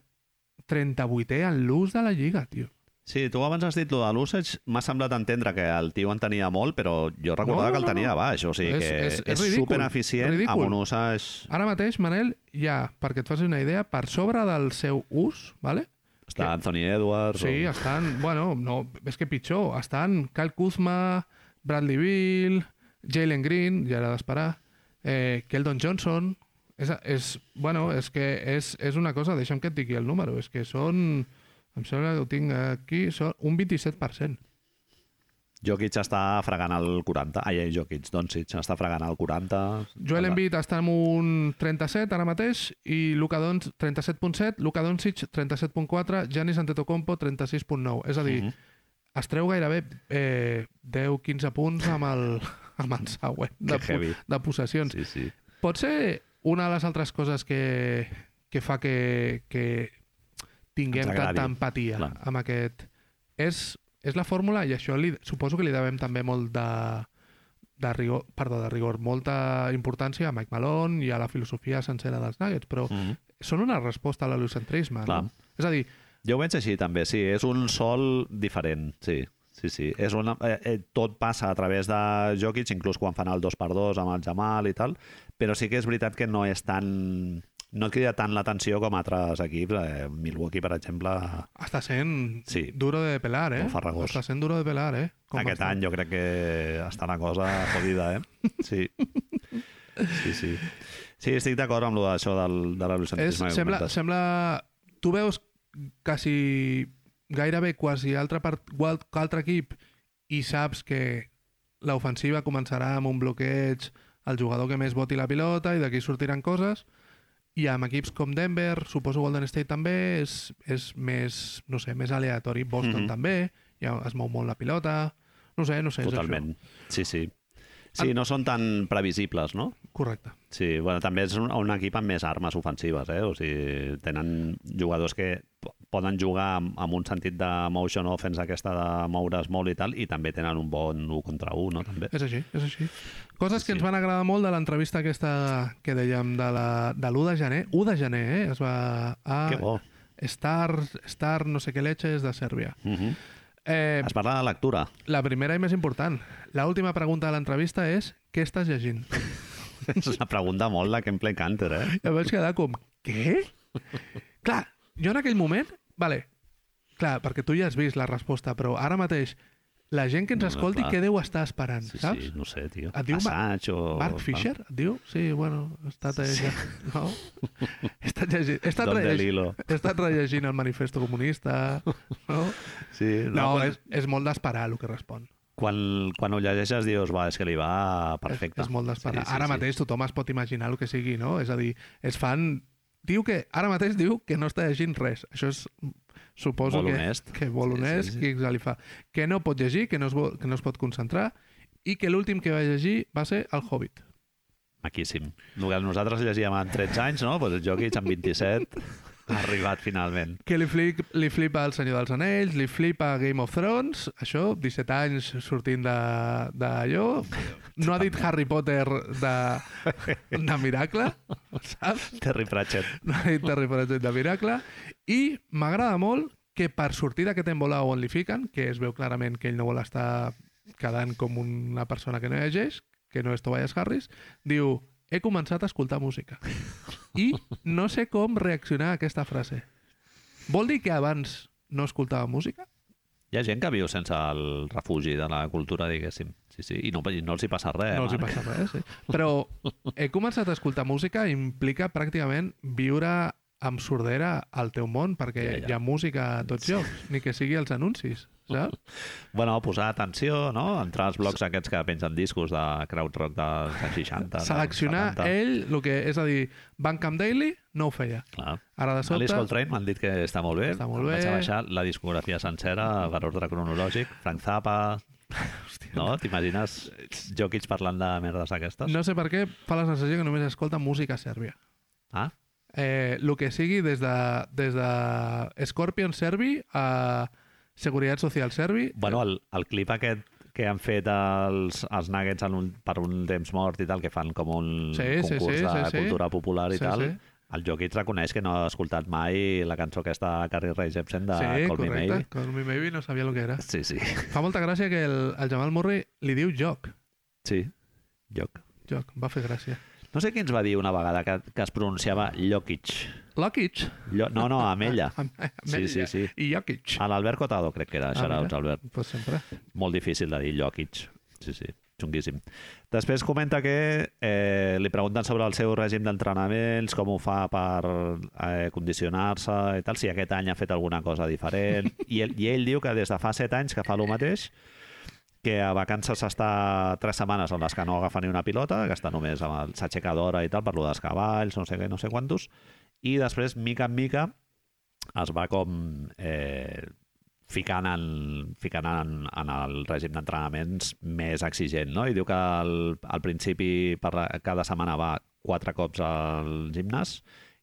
38è en l'ús de la lliga, tio. Sí, tu abans has dit lo de l'usage, m'ha semblat entendre que el tio en tenia molt, però jo recordava No, que el no, tenia no. baix, o sigui És- que és- és, és supereficient ridícul. amb un usage... Ara mateix, Manel, hi ha, perquè et facis una idea, per sobre del seu ús, vale? Està Que- Anthony Edwards. Sí, o... estan... Bueno, no, és que pitjor. Estan Kyle Kuzma, Bradley Beal, Jalen Green, ja era d'esperar, eh, Keldon Johnson... És, és, bueno, és que és, és una cosa, deixa'm que et digui el número, és que són... Em sembla que ho tinc aquí, són un 27%. Jokic està fregant el 40. Ai, ai, Jokic, Doncic està fregant el 40. Joel Embiid està amb un 37 ara mateix i Luka Doncic 37.7, Luka Doncic 37.4, Giannis Antetokounmpo 36.9. És a dir, Mhm. es treu gairebé eh, 10-15 punts amb el, [laughs] amb el següent de, de possessions. Sí, sí. Pot ser una de les altres coses que, que fa que, que tinguem tanta empatia Clar. amb aquest... És, és la fórmula i això li, suposo que li devem també molt de, de rigor, perdó, de rigor, molta importància a Mike Malone i a la filosofia sencera dels Nuggets, però Mhm. són una resposta a l'heliocentrisme. No? És a dir, Jo ho veig així també, sí. És un sol diferent, sí. Sí, sí. És una, eh, eh, tot passa a través de Jokic, inclús quan fan el 2x2 amb el Jamal i tal, però sí que és veritat que no és tan... No crida tant l'atenció com altres equips. Eh, Milwaukee, per exemple, està sent Sí. duro de pelar, eh? Està sent duro de pelar, eh? aquest està? any jo crec que està una cosa jodida, eh? [laughs] Sí. Sí, sí. Sí, estic d'acord amb lo d'això del, de que sembla, comentes. sembla... Tu veus quasi gairebé quasi altre, part, altre equip i saps que l'ofensiva començarà amb un bloqueig al jugador que més voti la pilota i d'aquí sortiran coses i amb equips com Denver, suposo Golden State també, és, és més, no sé, més aleatori. Boston Mhm. també, ja es mou molt la pilota. No sé, no sé, és Totalment. Sí, sí. Sí, no són tan previsibles, no? Correcte. Sí, bueno, també és un, un equip amb més armes ofensives, eh? O sigui, tenen jugadors que po- poden jugar amb, amb un sentit de motion offense aquesta de moure's molt i tal, i també tenen un bon 1 contra 1, no? També. És així, és així. Coses Sí, que ens sí. van agradar molt de l'entrevista aquesta que dèiem de la- de l'1 de gener. 1 de gener, eh? Es va a Que bo. Star, Star no sé què leches de Sèrbia. Uh -huh. Eh, Es parla de lectura. la primera i més important. La última pregunta de l'entrevista és què estàs llegint? [laughs] és una pregunta molt de Gameplay Canter, eh? I em vaig quedar com, què? Clar, jo en aquell moment, vale, clar, perquè tu ja has vist la resposta, però ara mateix, la gent que ens No, no, escolti, què deu estar esperant, Sí, saps? sí, no sé, tio. Et diu Assange o... Mark Fisher, et diu? Sí, bueno, he estat llegint... No? [laughs] He estat llegint... He estat, rellegint, he estat rellegint el manifesto comunista, no? Sí, No, quan, és, és molt d'esperar el que respon. quan, quan ho llegeixes dius, va, és que li va perfecte. És, és molt d'esperar. Sí, sí, ara sí. mateix tothom es pot imaginar el que sigui, no? És a dir, és fan... Diu que, ara mateix diu que no està llegint res. Això és, suposo Molt que, honest. que Sí, sí, honest, sí. qui se li fa. Que no pot llegir, que no es, vo- que no es pot concentrar, i que l'últim que va llegir va ser El Hobbit. Maquíssim. El que nosaltres llegíem amb 13 anys, no? Pues el Jokic amb 27 ha arribat finalment. que li, flip, li flipa El Senyor dels Anells, li flipa Game of Thrones, això, 17 anys sortint d'allò. No ha dit Harry Potter de, de Miracle, saps? Terry Pratchett. No ha dit Harry Potter de Miracle. I m'agrada molt que per sortir d'aquest embolà on li fiquen, que es veu clarament que ell no vol estar quedant com una persona que no llegeix, que no és Tobias Harris, diu, he començat a escoltar música. I no sé com reaccionar a aquesta frase. Vol dir que abans no escoltava música? Hi ha gent que viu sense el refugi de la cultura, diguéssim. Sí, sí, i no, no els hi passa res. no els hi passa res, sí. Però he començat a escoltar música implica pràcticament viure amb sordera al teu món, perquè Ja, ja. hi ha música a tots llocs, ni que sigui els anuncis, saps? [laughs] Bueno, posar atenció, no? Entrar als blocs aquests que pengen discos de crowd rock dels anys 60. dels Seleccionar 70. ell, el que és a dir, Bandcamp Daily no ho feia. Clar. Ara de Alice sobte... Coltrane m'han dit que està molt bé. Està molt Em Vaig bé. a baixar la discografia sencera per ordre cronològic. Frank Zappa... [laughs] No? T'imagines Jokic parlant de merdes d'aquestes? No sé per què fa la sensació que només escolta música sèrbia. Ah, Eh, el que sigui des de, des de Scorpion serbi a Seguretat Social serbi. bueno, el, el clip aquest que han fet els, els Nuggets en un, per un temps mort i tal, que fan com un Sí, sí, concurs sí, de sí, sí. cultura popular i Sí, tal, sí. el Jokic reconeix que no ha escoltat mai la cançó aquesta de Carrie Rae Jepsen de sí, Call Me correcte. Maybe. Call Me Maybe no sabia el que era. Sí, sí. Fa molta gràcia que el, el Jamal Murray li diu joc. Sí, Joc. Joc, va fer gràcia. No sé qui ens va dir una vegada que, que es pronunciava Jokic. Lokic. Llo... No, no, amb ella. Amb- [laughs] amb Sí, sí, sí. I Jokic. A l'Albert Cotado, crec que era. Ah, Shoutouts, mira. Albert. Pues sempre. Molt difícil de dir, Jokic. Sí, sí, xunguíssim. Després comenta que eh, li pregunten sobre el seu règim d'entrenaments, com ho fa per eh, condicionar-se i tal, si aquest any ha fet alguna cosa diferent. [laughs] I ell, I ell diu que des de fa set anys que fa el mateix, que a vacances està tres setmanes en les que no agafa ni una pilota, que està només amb el s'aixeca i tal, per lo dels cavalls, no sé què, no sé quantos, i després, mica en mica, es va com eh, ficant, en, ficant en, en el règim d'entrenaments més exigent, no? I diu que al, al principi per la, cada setmana va quatre cops al gimnàs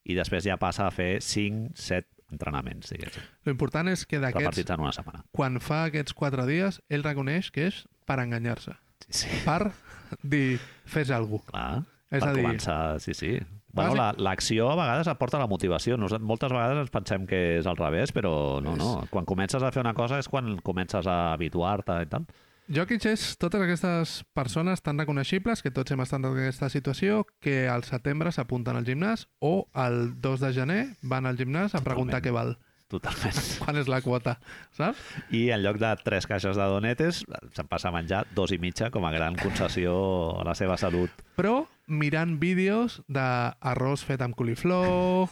i després ja passa a fer 5, 7 entrenaments, diguéssim, L'important és que d'aquests, repartits en una setmana. quan fa aquests quatre dies, ell reconeix que és per enganyar-se. Sí, sí. Per dir, fes alguna cosa. Clar, És per a dir- començar, sí, sí. Bueno, Bàsic- la- l'acció a vegades aporta la motivació. Nos, moltes vegades ens pensem que és al revés, però no, no. Quan comences a fer una cosa és quan comences a habituar-te i tal. Jokic és totes aquestes persones tan reconeixibles que tots hem estat en aquesta situació que al setembre s'apunten al gimnàs o el 2 de gener van al gimnàs a preguntar Totalment. què val, Totalment. [laughs] quan és la quota, saps? I en lloc de tres caixes de donetes, se'n passa a menjar dos i mitja com a gran concessió a la seva salut. Però mirant vídeos d'arròs fet amb coliflor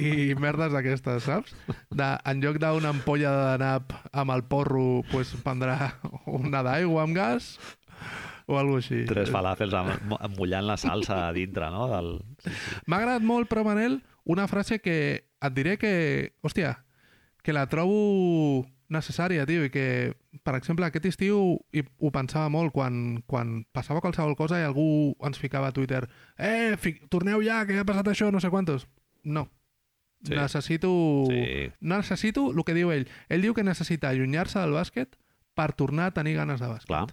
i merdes d'aquestes, saps? De, en lloc d'una ampolla de nap amb el porro, pues, prendrà una d'aigua amb gas o alguna així. Tres falàfels amb, mullant la salsa a dintre, no? Del... M'ha agradat molt, però, Manel, una frase que et diré que, hòstia, que la trobo necessària, tio, i que, per exemple, aquest estiu i ho pensava molt quan, quan passava qualsevol cosa i algú ens ficava a Twitter eh, fi torneu ja, que ha passat això, no sé quantos. No. Sí. Necessito... Sí. Necessito el que diu ell. Ell diu que necessita allunyar-se del bàsquet per tornar a tenir ganes de bàsquet. Clar.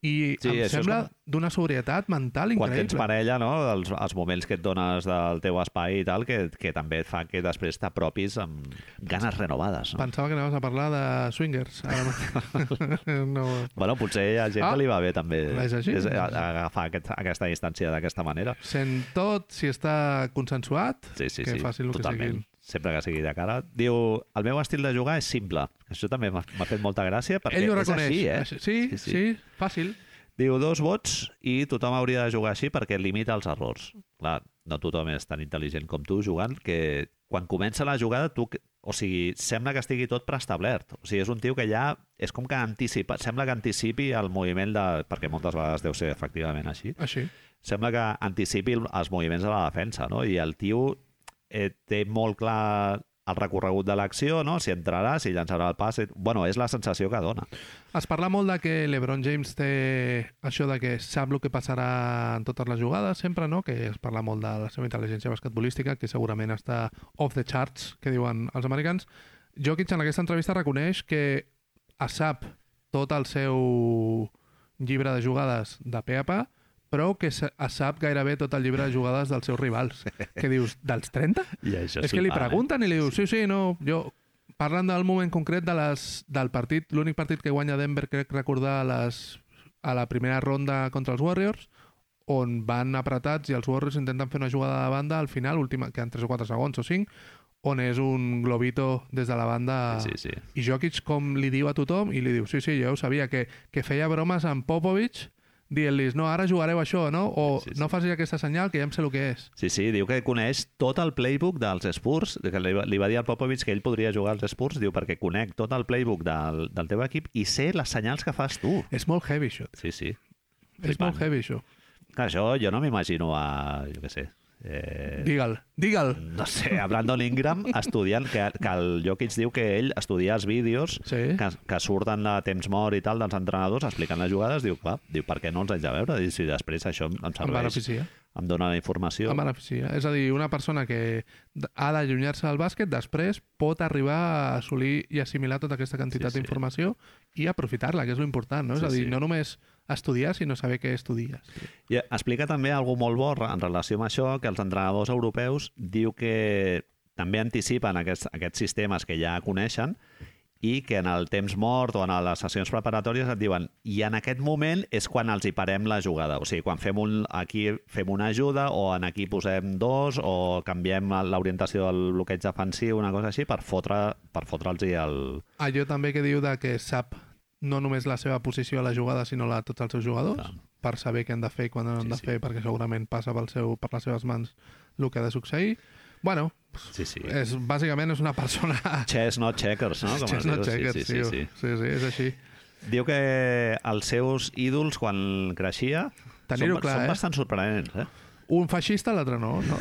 I Sí, em sembla com- d'una sobrietat mental Quan increïble. tens parella, no? Els, els moments que et dones del teu espai i tal, que, que també et fa que després t'apropis amb ganes renovades. No? Pensava que anaves a parlar de swingers. Ara [laughs] no. Bueno, potser ha gent Ah, que li va bé també és així? és a- a- agafar aquest, aquesta distància d'aquesta manera. Sent tot, si està consensuat, Sí, sí, que sí, facin el que totalment. siguin. Sempre que sigui de cara. Diu, el meu estil de jugar és simple. Això també m'ha fet molta gràcia perquè Ell ho és reconeix. així, eh? Així- Sí, sí, sí, fàcil. Diu dos vots i tothom hauria de jugar així perquè limita els errors. Clar, no tothom és tan intel·ligent com tu jugant que quan comença la jugada tu... O sigui, sembla que estigui tot preestablert. O sigui, és un tio que ja és com que anticipa, sembla que anticipi el moviment de... perquè moltes vegades deu ser efectivament així. Així. Sembla que anticipi el- els moviments de la defensa, no? I el tio eh, té molt clar el recorregut de l'acció, no? Si entrarà, si llançarà el pas... Bueno, és la sensació que dona. Es parla molt de que l'Ebron James té això de que sap el que passarà en totes les jugades, sempre, no? Que es parla molt de la seva intel·ligència basquetbolística, que segurament està off the charts, que diuen els americans. Jokic en aquesta entrevista reconeix que sap tot el seu llibre de jugades de pe a pa, però que sap gairebé tot el llibre de jugades dels seus rivals. [laughs] que dius, dels 30? I això És que li pregunten i li diu, sí, sí, no, jo... Parlant del moment concret de les, del partit, l'únic partit que guanya Denver, crec recordar, a, les, a la primera ronda contra els Warriors, on van apretats i els Warriors intenten fer una jugada de banda al final, última, que en 3 o 4 segons o 5, on és un globito des de la banda Sí, sí. i Jokic com li diu a tothom i li diu, sí, sí, jo ho sabia, que, que feia bromes amb Popovich dient-li, no, ara jugareu això, no? O Sí, sí. no facis aquesta senyal, que ja em sé el que és. Sí, sí, diu que coneix tot el playbook dels Spurs, que li, va- li va dir al Popovich que ell podria jugar als Spurs, diu perquè conec tot el playbook del, del teu equip i sé les senyals que fas tu. És molt heavy, això. Sí, sí. És Flipant. molt heavy, això. Clar, això jo no m'imagino a, jo què sé, eh, Digue'l, digue'l. no sé, a Brandon Ingram [laughs] estudiant, que, que el Jokic diu que ell estudia els vídeos Sí. que, que surten a temps mort i tal dels entrenadors explicant les jugades, diu, clar, diu, per què no els haig de veure? I si després això em Em serveix, beneficia. em dona la informació. Em beneficia. És a dir, una persona que ha d'allunyar-se del bàsquet, després pot arribar a assolir i assimilar tota aquesta quantitat Sí, sí. d'informació i aprofitar-la, que és l'important, no? Sí, és a dir, sí. no només estudiar, sinó saber què estudies. I explica també algo molt bo en relació amb això, que els entrenadors europeus diu que també anticipen aquests, aquests sistemes que ja coneixen i que en el temps mort o en les sessions preparatòries et diuen i en aquest moment és quan els hi parem la jugada. O sigui, quan fem un, aquí fem una ajuda o en aquí posem dos o canviem l'orientació del bloqueig defensiu, una cosa així, per fotre per fotre'ls el... Allò també que diu de que sap no només la seva posició a la jugada, sinó la de tots els seus jugadors, Clar. per saber què han de fer i quan han Sí, de sí. fer, perquè segurament passa pel seu, per les seves mans el que ha de succeir. Bueno, Sí, sí. és, bàsicament és una persona... [laughs] Chess, not checkers, no? Com es Chestnut diu. checkers, sí, sí, tio. sí, sí. sí, sí, és així. Diu que els seus ídols, quan creixia, són, clar, són eh? bastant sorprenents, eh? Un feixista, l'altre no, no?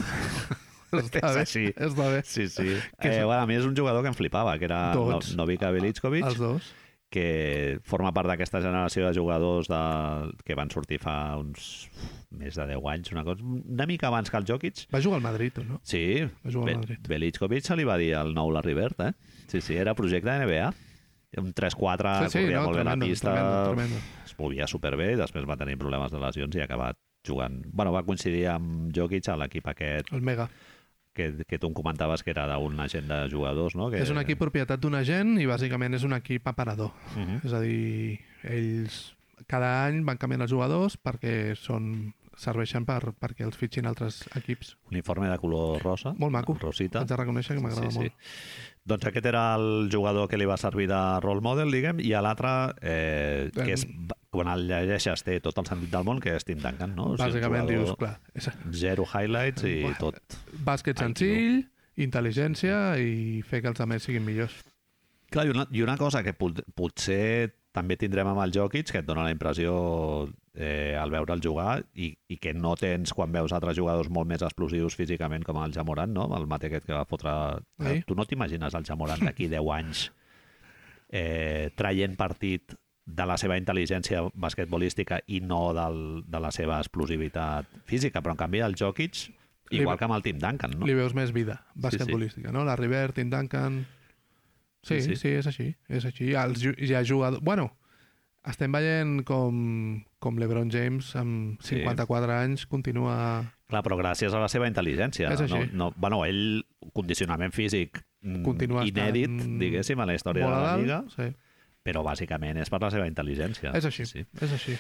[laughs] està És bé, així. està bé. Sí, sí. Que Eh, bueno, a mi és un jugador que em flipava, que era Tots. no, Novika Velichkovic, Els dos. Que forma part d'aquesta generació de jugadors de... que van sortir fa uns més de 10 anys, una cosa, una mica abans que el Jokic. Va jugar al Madrid, no? Sí, Va jugar al Be Madrid. Velichkovic se li va dir el nou Larry Bird, eh? Sí, sí, era projecte de NBA. Un 3-4, sí, sí, corria no, molt bé la tremendo, pista, tremendo, tremendo. es movia superbé, i després va tenir problemes de lesions i ha acabat jugant... Bueno, va coincidir amb Jokic a l'equip aquest El Mega. Que, que tu em comentaves que era d'un agent de jugadors, no? Que... És un equip propietat d'un agent i bàsicament és un equip aparador. Uh -huh. És a dir, ells cada any van canviant els jugadors perquè són serveixen per, perquè els fitxin altres equips. Uniforme de color rosa. Molt maco. Rosita. Haig de reconèixer que m'agrada Sí, sí. molt. Doncs aquest era el jugador que li va servir de role model, diguem, i l'altre, eh, que és, quan el llegeixes, té tot el sentit del món, que és Tim Duncan, no? O sigui, un Bàsicament jugador- dius, clar, és Zero highlights i Bueno. tot. bàsquet senzill, intel·ligència i fer que els altres siguin millors. Clar, i una, i una cosa que pot, potser també tindrem amb el Jokic, que et dona la impressió eh, al veure'l jugar i, i que no tens quan veus altres jugadors molt més explosius físicament com el Jamorant, no? el mate aquest que va fotre... Ahí. Tu no t'imagines el Jamorant d'aquí 10 anys eh, traient partit de la seva intel·ligència basquetbolística i no del, de la seva explosivitat física, però en canvi el Jokic, Li- igual que amb el Tim Duncan, no? Li veus més vida basquetbolística, no? La River, Tim Duncan... Sí, Sí, sí, sí. sí, és així. És així. Els, hi ha jugadors... Bueno, estem veient com, com LeBron James amb Sí. 54 anys continua... Clar, però gràcies a la seva intel·ligència. És així. No, no, bueno, ell, condicionament físic mm, Continua inèdit, diguéssim, a la història de la Lliga, Sí. Però bàsicament és per la seva intel·ligència. És així, Sí. és així.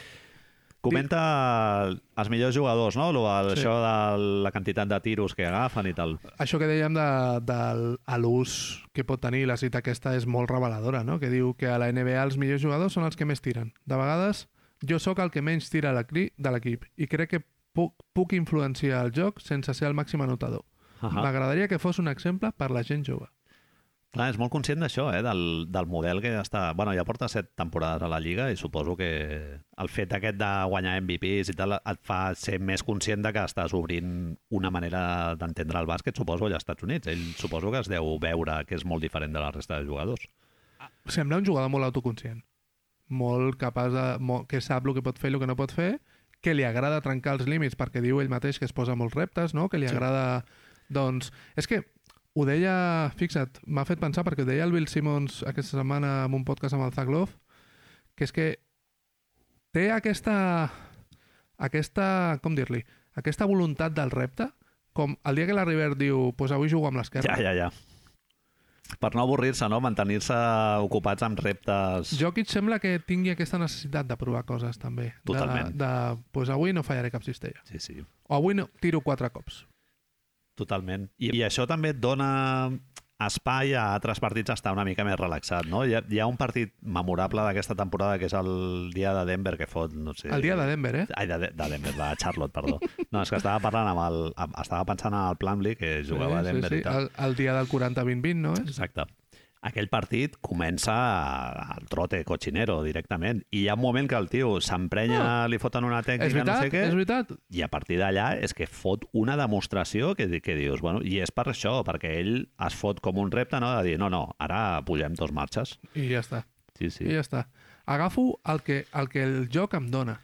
Comenta els millors jugadors, no? Lo, el, Sí. Això de la quantitat de tiros que agafen i tal. Això que dèiem de, de l'ús que pot tenir, la cita aquesta és molt reveladora, no? que diu que a la NBA els millors jugadors són els que més tiren. De vegades jo sóc el que menys tira de l'equip i crec que puc, puc influenciar el joc sense ser el màxim anotador. Uh M'agradaria que fos un exemple per la gent jove. Clar, és molt conscient d'això, eh? del, del model que està... Bueno, ja porta set temporades a la Lliga i suposo que el fet aquest de guanyar MVPs i tal et fa ser més conscient de que estàs obrint una manera d'entendre el bàsquet, suposo, allà als Estats Units. Ell suposo que es deu veure que és molt diferent de la resta de jugadors. Sembla un jugador molt autoconscient. Molt capaç de... Molt, que sap el que pot fer i el que no pot fer, que li agrada trencar els límits perquè diu ell mateix que es posa molts reptes, no? que li Sí. agrada... Doncs... És que ho deia... Fixa't, m'ha fet pensar perquè ho deia el Bill Simmons aquesta setmana en un podcast amb el Zach Love, que és que té aquesta... aquesta... com dir-li? Aquesta voluntat del repte, com el dia que la River diu pues avui jugo amb l'esquerra. Ja, ja, ja. Per no avorrir-se, no? Mantenir-se ocupats amb reptes... Jokic sembla que tingui aquesta necessitat de provar coses també. Totalment. De, de pues avui no fallaré cap cistella. Sí, sí. O avui no, tiro quatre cops. Totalment. I, I això també et dona espai a altres partits estar una mica més relaxat, no? Hi ha, hi ha un partit memorable d'aquesta temporada que és el dia de Denver que fot, no sé... El dia de Denver, eh? Ai, de, de Denver, de Charlotte, perdó. No, és que estava parlant amb el... amb- Estava pensant en el Plumlee, que jugava a Denver i tal. El, el dia del 40-20-20, no és? Exacte. Aquell partit comença al trote cochinero directament i hi ha un moment que el tio s'emprenya, Ah. li foten una tècnica, veritat, no sé què, és veritat. i a partir d'allà és que fot una demostració que, que dius, bueno, i és per això, perquè ell es fot com un repte, no?, de dir, no, no, ara pugem dos marxes. I ja està. Sí. sí. I ja està. Agafo el que, el que el joc em dona.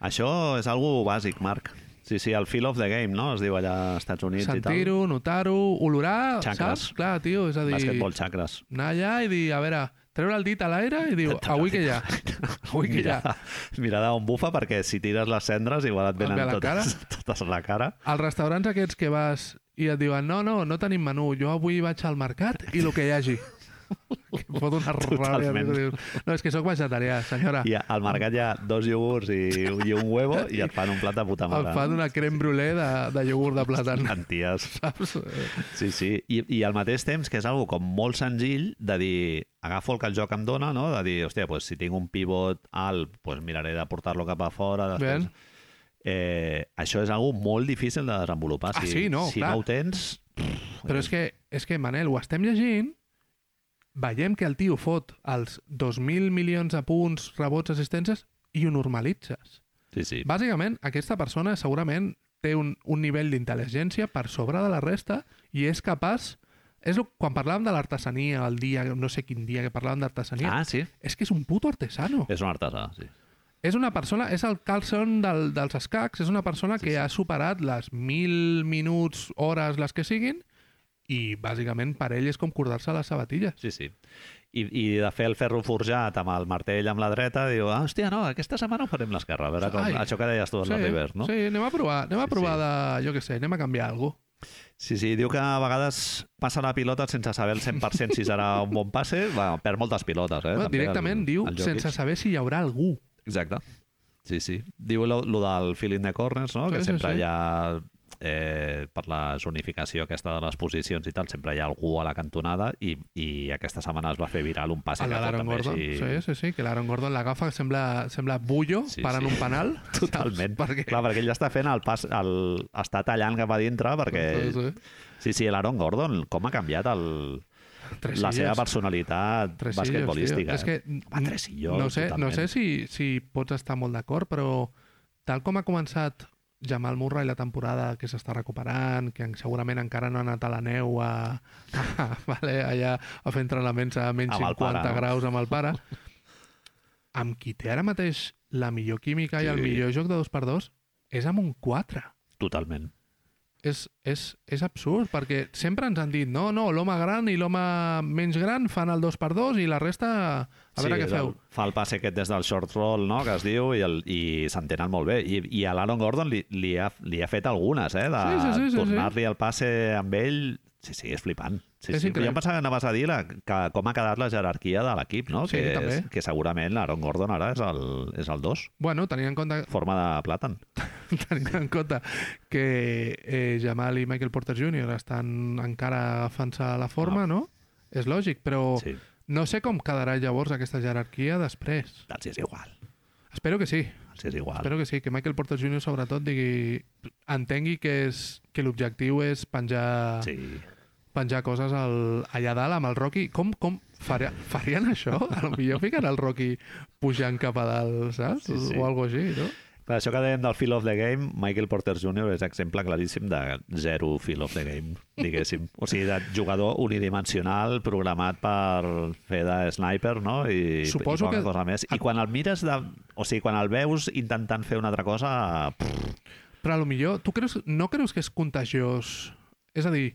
Això és algo bàsic, Marc. Sí, sí, el feel of the game, no?, es diu allà als Estats Units i tal. Sentir-ho, notar-ho, olorar, Xacres. saps? Clar, tio, és a dir... Bàsquetbol xacres. Anar allà i dir, a veure, treure el dit a l'aire i diu, avui que ha? [laughs] Avui que hi ha? Mira, mira d'on bufa, perquè si tires les cendres igual et ve venen la totes, [laughs] totes a la cara. als restaurants aquests que vas i et diuen no, no, no tenim menú, jo avui vaig al mercat i el que hi hagi. Que em fot una ràbia. No, és que sóc vegetarià, senyora. I al mercat hi ha dos iogurts i, i un huevo i et fan un plat de puta mare. fan una creme brûlée de, de iogurt de plàtan. Anties. [laughs] Saps? Sí, sí. I, I al mateix temps, que és algo com molt senzill de dir, agafo el que el joc em dona, no? de dir, hòstia, pues, si tinc un pivot alt, pues miraré de portar-lo cap a fora. Després... Ben. Eh, això és algo molt difícil de desenvolupar. Ah, Si, sí, no, si clar. no ho tens... Però és que, és que, Manel, ho estem llegint, veiem que el tio fot els 2.000 milions de punts, rebots, assistències, i ho normalitzes. Sí, sí. Bàsicament, aquesta persona segurament té un, un nivell d'intel·ligència per sobre de la resta i és capaç... És el, quan parlàvem de l'artesania, el dia, no sé quin dia que parlàvem d'artesania, Ah, sí? és que és un puto artesano. És un artesà, sí. És una persona, és el Carlson del, dels escacs, és una persona que ha superat les mil minuts, hores, les que siguin, i bàsicament per ell és com cordar-se les sabatilles. Sí, sí. I, I de fer el ferro forjat amb el martell amb la dreta, diu, ah, hòstia, no, aquesta setmana ho farem l'esquerra. A veure com... Ai. Això que deies tu, sí, Rivers, no? Sí, anem a provar, anem a Sí, provar sí. de, jo què sé, anem a canviar alguna cosa. Sí, sí, diu que a vegades passa la pilota sense saber el 100% si serà un bon passe. Va, perd moltes pilotes, eh? Bueno, directament el, diu el sense saber si hi haurà algú. Exacte. Sí, sí. Diu lo, lo del feeling de corners, no? Sí, que sí, sempre sí. hi ha... Eh, per la zonificació aquesta de les posicions i tal, sempre hi ha algú a la cantonada i, i aquesta setmana es va fer viral un passe que també Gordon. així... Sí, sí, sí, que l'Aaron Gordon l'agafa, sembla, sembla bullo Sí, parant sí. un penal. [laughs] Totalment. Saps? Perquè... Clar, perquè ell està fent el pas... El, està tallant cap a dintre perquè... Sí, sí. Sí, sí, l'Aaron Gordon, com ha canviat el, Tres la seva personalitat Tresillos, basquetbolística. tio. És que eh? Home, tresillos, no sé, no totalment. sé si, si pots estar molt d'acord, però tal com ha començat Jamal Murray la temporada que s'està recuperant, que en- segurament encara no ha anat a la neu a, a, vale, allà a fer entrenaments a menys Amb el 50 pare, graus amb el pare, amb qui té ara mateix la millor química i el Sí. millor joc de 2x2 és amb un 4 Totalment. És, és, és absurd, perquè sempre ens han dit no, no, l'home gran i l'home menys gran fan el 2x2 i la resta a veure què és el- feu. Fa el passe aquest des del short roll, no?, que es diu, i, el, i s'entenen molt bé. I, i a l'Aaron Gordon li, li, ha, li ha fet algunes, eh?, de Sí, sí, sí, sí, tornar-li el passe amb ell. Sí, sí, és flipant. Sí, És sí. increïble. Jo em pensava que anaves a dir la, que, com ha quedat la jerarquia de l'equip, no? Sí, que, també. és, que segurament l'Aaron Gordon ara és el, és el 2, Bueno, tenint en compte, forma de plàtan. [laughs] tenint en compte que eh, Jamal i Michael Porter Jr. estan encara agafant-se la forma, no? És lògic, però Sí, no sé com quedarà llavors aquesta jerarquia després. els és igual. Espero que sí, Els és igual. espero que sí, que Michael Porter Jr. sobretot digui, entengui que, és, que l'objectiu és penjar, Sí. penjar coses al, allà dalt amb el Rocky. Com, com faria, farien això? A lo millor fiquen el Rocky pujant cap a dalt, saps? Sí, sí. O alguna cosa així, no? Per això que dèiem del feel of the game, Michael Porter Jr. és exemple claríssim de zero feel of the game, diguéssim. O sigui, de jugador unidimensional programat per fer de sniper, no? I, Suposo i poca que- cosa més. I quan el mires de... O sigui, quan el veus intentant fer una altra cosa... Pff, Però a lo millor, tu creus, no creus que és contagiós? És a dir,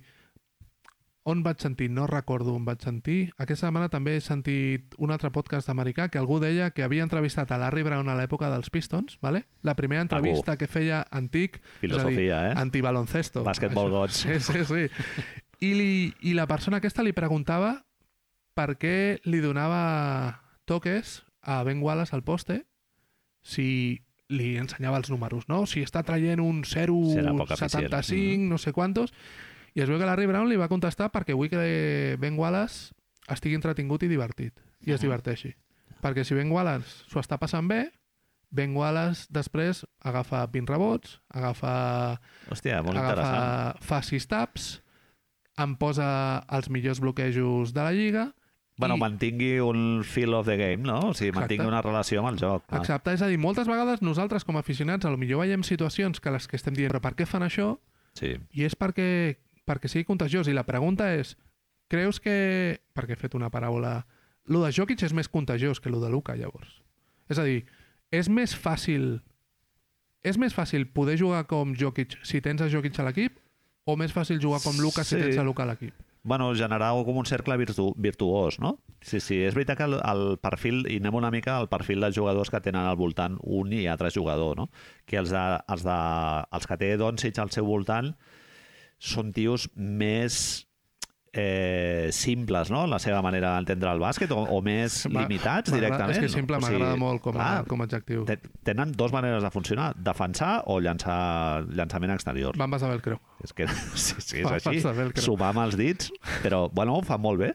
on vaig sentir? No recordo on vaig sentir. Aquesta setmana també he sentit un altre podcast americà que algú deia que havia entrevistat a Larry Brown a l'època dels Pistons, ¿vale? la primera entrevista que feia antic, Filosofia, és a dir, eh? antibaloncesto. Basketball gods. Sí, sí, sí. I, li, I la persona aquesta li preguntava per què li donava toques a Ben Wallace al poste si li ensenyava els números, no? Si està traient un Serà poc eficient. 0,75, no sé quantos, i es veu que Larry Brown li va contestar perquè vull que Ben Wallace estigui entretingut i divertit, i es diverteixi. Perquè si Ben Wallace s'ho està passant bé, Ben Wallace després agafa 20 rebots, agafa, hòstia, molt interessant. agafa fa 6 taps, em posa els millors bloquejos de la lliga, Bueno, i- mantingui un feel of the game, no? O sigui, Exacte. mantingui una relació amb el joc. clar. Exacte, és a dir, moltes vegades nosaltres com a aficionats a lo millor veiem situacions que les que estem dient, però per què fan això? Sí. I és perquè, perquè sigui contagiós. I la pregunta és, creus que... Perquè he fet una paràbola... Lo de Jokic és més contagiós que lo de Luka, llavors. És a dir, és més fàcil... És més fàcil poder jugar com Jokic si tens a Jokic a l'equip o més fàcil jugar com Luka si Sí. tens a Luka a l'equip? bueno, generar com un cercle virtu virtuós, no? Sí, sí, és veritat que el, el perfil, i anem una mica al perfil dels jugadors que tenen al voltant un i altre jugador, no? Que els, de, els, de, els que té Doncic al seu voltant són tios més eh, simples, no?, la seva manera d'entendre el bàsquet, o, o més limitats m'agrada- directament. És que simple O sigui, m'agrada molt com, a, clar, com a adjectiu. te- Tenen dues maneres de funcionar, defensar o llançar llançament exterior. Bambes de velcro. És que sí, sí, és Va, així. Sumar amb els dits, però, bueno, ho fan molt bé.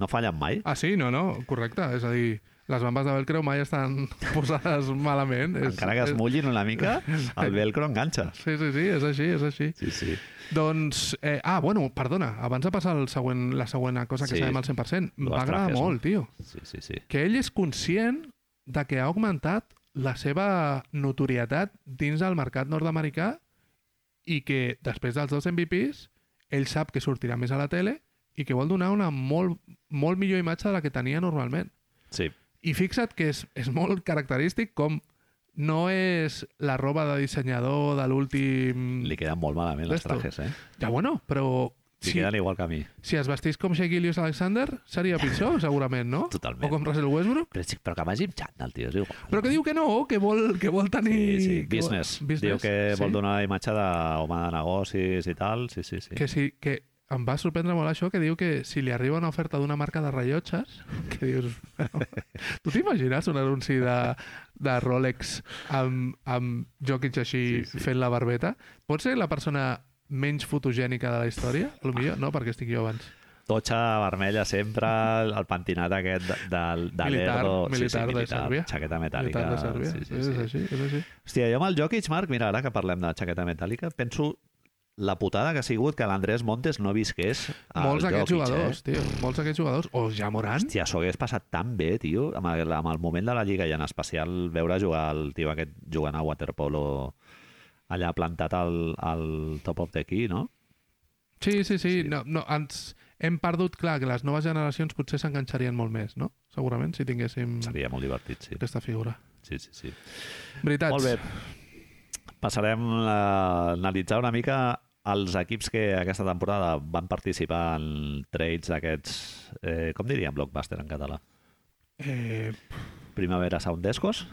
No fallen mai. Ah, sí? No, no, correcte. És a dir, les bambes de velcro mai estan [laughs] posades malament. És, Encara que es mullin una mica, [laughs] el velcro enganxa. Sí, sí, sí, és així, és així. Sí, sí. Doncs, eh, ah, bueno, perdona, abans de passar al següent, la següent cosa que Sí. sabem al 100%, Los m'agrada trajes, molt, no? tio, Sí, sí, sí. que ell és conscient de que ha augmentat la seva notorietat dins del mercat nord-americà i que després dels dos MVPs ell sap que sortirà més a la tele i que vol donar una molt, molt millor imatge de la que tenia normalment. Sí, I fixa't que és, és molt característic com no és la roba de dissenyador de l'últim... li queden molt malament els trajes, eh? Ja, bueno, però Li si, queden igual que a mi. si es vestís com Gillius Alexander, seria pitjor, [laughs] segurament, no? Totalment. O com Russell Westbrook. Però, sí, però que vagi amb el tio, és igual. Però que diu que no, que vol, que vol tenir... Sí, sí, que vol- business. Diu que sí. vol donar imatge d'home de negocis i tal. Sí, sí, sí. Que sí, que em va sorprendre molt això, que diu que si li arriba una oferta d'una marca de rellotges, [laughs] que dius... Tu t'imagines un anunci de, de Rolex amb, amb Jokic així Sí, sí, sí. sí. fent la barbeta? Pot ser la persona menys fotogènica de la història? A lo millor, no, perquè estic jo abans. Totxa vermella sempre, el pentinat aquest de, de, de Militar, l'Erdo. militar de Sèrbia. Xaqueta metàl·lica. Militar de Sèrbia. Sí, sí, és sí. així, és així. Hòstia, jo amb el Jokic, Marc, mira, ara que parlem de xaqueta metàl·lica, penso la putada que ha sigut que l'Andrés Montes no visqués al Molts d'aquests jugadors, Eh? tio. Molts d'aquests jugadors. O ja Morant. Hòstia, s'ho hagués passat tan bé, tio, amb el, amb el moment de la Lliga i en especial veure jugar el tio aquest jugant a waterpolo allà plantat al, al top of the key, no? Sí, sí, sí. Sí. No, no, ens hem perdut, clar, que les noves generacions potser s'enganxarien molt més, no? Segurament, si tinguéssim Seria molt divertit, sí. aquesta figura. Sí, sí, sí. Veritats. Molt bé. Passarem a analitzar una mica els equips que aquesta temporada van participar en trades d'aquests, eh, com diríem blockbuster en català? Eh, Primavera Soundescos?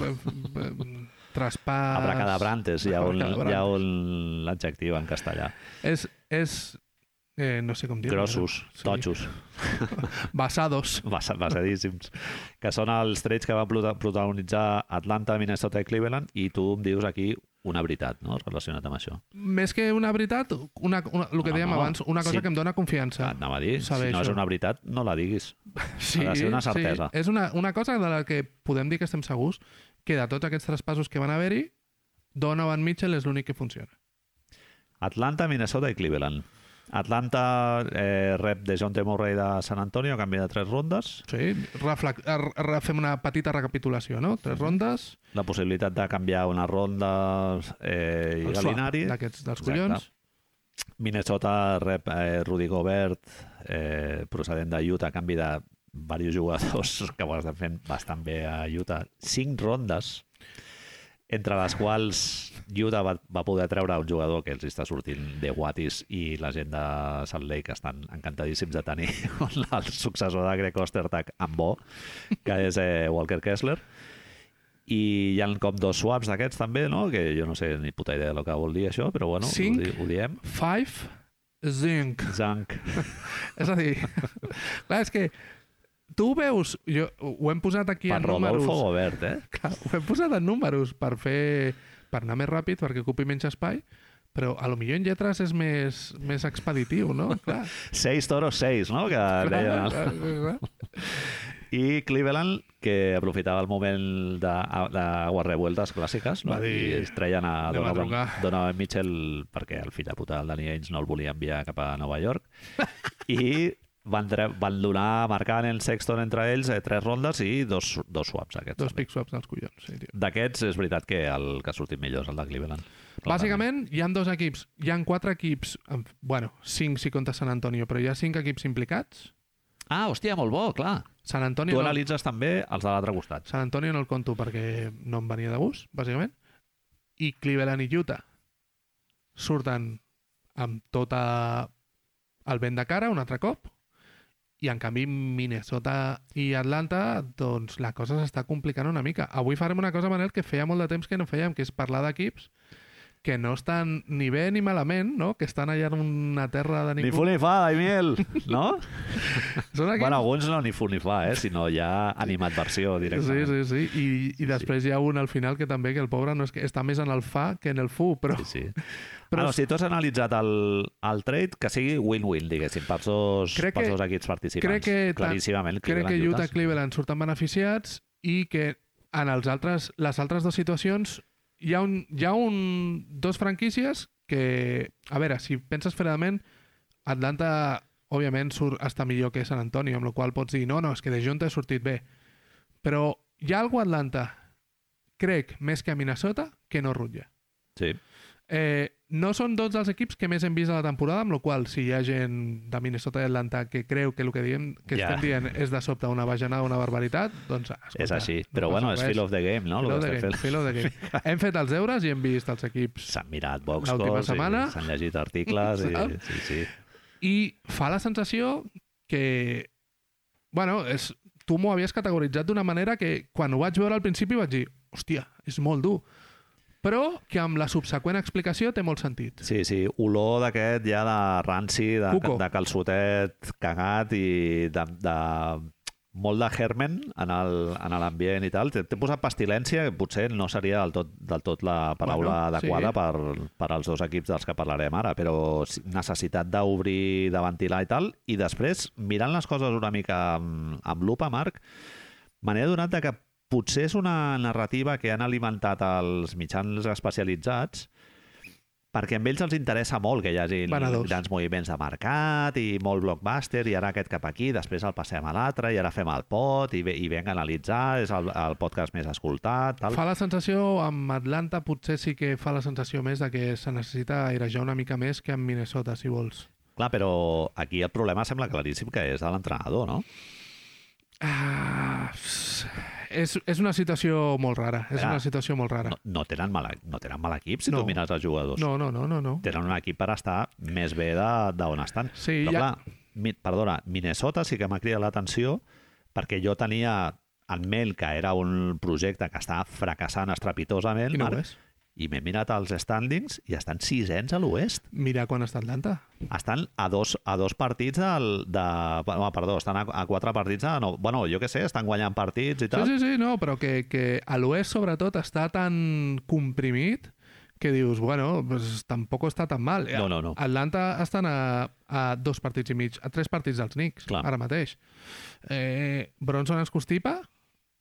eh, eh, traspàs... Abracadabrantes, hi ha un, hi ha un adjectiu en castellà. És, és eh, no sé com dir Grossos, totxos, [laughs] Basados. basa- basadíssims, que són els trades que van prota- protagonitzar Atlanta, Minnesota i Cleveland, i tu em dius aquí una veritat, no?, relacionat amb això. Més que una veritat, una, una, el que No, dèiem no, abans, una cosa sí. que em dona confiança. Anava a dir, saber si no és una veritat, no la diguis. [laughs] Sí, ha de ser una certesa. Sí. És una, una cosa de la que podem dir que estem segurs que de tots aquests traspassos que van haver-hi, Donovan Mitchell és l'únic que funciona. Atlanta, Minnesota i Cleveland. Atlanta eh, rep de John T. Murray de San Antonio a canvi de tres rondes. Sí, reflex, r- r- fem una petita recapitulació, no? Tres rondes, La possibilitat de canviar una ronda eh, i Galinari. d'aquests dels Exacte. collons. Minnesota rep eh, Rudy Gobert eh, procedent de Utah a canvi de diversos jugadors [laughs] que ho estan fent bastant bé a Utah. Cinc rondes entre les quals Utah va, va poder treure un jugador que els està sortint de Wattis i la gent de Salt Lake estan encantadíssims de tenir [laughs] el successor de Greg Ostertag amb bo, que és eh, Walker Kessler. I hi ha com dos swaps d'aquests també, no? que jo no sé ni puta idea del que vol dir això, però bueno, Cinc. ho, di- ho diem. Five, zinc. Zank. [laughs] És a dir, [laughs] clar, és que tu veus, jo, ho hem posat aquí Per en Rodolfo números, Gobert, eh? [laughs] clar, ho hem posat en números per fer, per anar més ràpid, perquè ocupi menys espai, però a lo millor en lletres és més, més expeditiu, no? [laughs] Clar. 6 toros 6, no? Que deien clar, clar, clar. [laughs] I Cleveland, que aprofitava el moment de- d'aguas revueltes clàssiques, no? Va dir, I es treien a "Anem a Donovan, trucar". Donovan Mitchell perquè el fill de puta del Danny Ainge no el volia enviar cap a Nova York. I van, van donar, marcant el Sexton entre ells, eh, tres rondes i dos, dos swaps aquests. Dos pick swaps dels collons, sí, tio. D'aquests és veritat que el que ha sortit millor és el de Cleveland. Bàsicament, hi han dos equips. Hi han quatre equips, amb- bueno, cinc si comptes San Antonio, però hi ha cinc equips implicats. Ah, hòstia, molt bo, clar. San Antonio, Tu no, analitzes també els de l'altre costat. San Antonio no el conto perquè no em venia de gust, bàsicament. I Cleveland i Utah surten amb tota el vent de cara un altre cop i en canvi Minnesota i Atlanta doncs la cosa s'està complicant una mica. Avui farem una cosa, Manel, que feia molt de temps que no fèiem, que és parlar d'equips que no estan ni bé ni malament, no? que estan allà en una terra de Ni ningú. fu ni fa, Daimiel, no? [laughs] Són equips... bueno, alguns no ni fu ni fa, eh? sinó ja animadversió Sí, directament. sí, sí. I, i després hi ha un al final que també, que el pobre no és que està més en el fa que en el fu, però... Sí, sí. Però [laughs] ah, no, si tu has analitzat el, el trade, que sigui win-win, diguéssim, pels dos, Crec pels que- dos equips participants. crec que Claríssimament, crec que Utah i Cleveland surten beneficiats i que en els altres, les altres dues situacions hi ha, un, hi ha un, dos franquícies que, a veure, si penses fredament, Atlanta, òbviament, surt, està millor que San Antonio, amb la qual pots dir, no, no, és que de Junta ha sortit bé. Però hi ha algú a Atlanta, crec, més que a Minnesota, que no rutlla. Sí. Eh, no són dos dels equips que més hem vist a la temporada, amb la qual si hi ha gent de Minnesota i Atlanta que creu que el que, diem, que Ja. estem dient és de sobte una bajanada, una barbaritat, doncs escolta, és així. no Però bueno, és feel of the game, no? Feel el of the game, feel of the game. [laughs] Hem fet els deures i hem vist els equips S'han mirat setmana. i s'han llegit articles, i, [laughs] sí, sí. i fa la sensació que bueno, és, tu m'ho havies categoritzat d'una manera que quan ho vaig veure al principi vaig dir, hòstia, és molt dur però que amb la subseqüent explicació té molt sentit. Sí, sí, olor d'aquest ja de ranci, de, Cuco. de calçotet cagat i de, de molt de germen en l'ambient i tal. T'he posat pestilència, que potser no seria del tot, del tot la paraula Bueno, adequada sí. per, per als dos equips dels que parlarem ara, però necessitat d'obrir, de ventilar i tal, i després, mirant les coses una mica amb, amb lupa, Marc, me n'he adonat que potser és una narrativa que han alimentat els mitjans especialitzats perquè amb ells els interessa molt que hi hagi Venedors. grans moviments de mercat i molt blockbuster i ara aquest cap aquí, després el passem a l'altre i ara fem el pot i, i venc a analitzar, és el, el podcast més escoltat, tal. Fa la sensació, amb Atlanta potser sí que fa la sensació més de que se necessita airejar una mica més que amb Minnesota, si vols. Clar, però aquí el problema sembla claríssim que és de l'entrenador, no? Ah, és, és una situació molt rara, és Ah, una situació molt rara. No, no, tenen, mal, no tenen mal equip si No. tu mires els jugadors. No, no, no, no. no. Tenen un equip per estar més bé d'on estan. Sí, Però ja- clar, mi, perdona, Minnesota sí que m'ha cridat l'atenció perquè jo tenia en ment que era un projecte que estava fracassant estrepitosament, I no Marc. I m'he mirat els standings i estan sisens a l'oest. Mira quan està Atlanta. Estan a dos, a dos partits del, de... No, perdó, estan a, a quatre partits de... No, bueno, jo què sé, estan guanyant partits i Sí, tal. sí, sí, no, però que, que a l'oest sobretot està tan comprimit que dius, bueno, pues, tampoc està tan mal. No, no, no. Atlanta estan a, a dos partits i mig, a tres partits dels Knicks, Clar. ara mateix. Eh, Bronson es constipa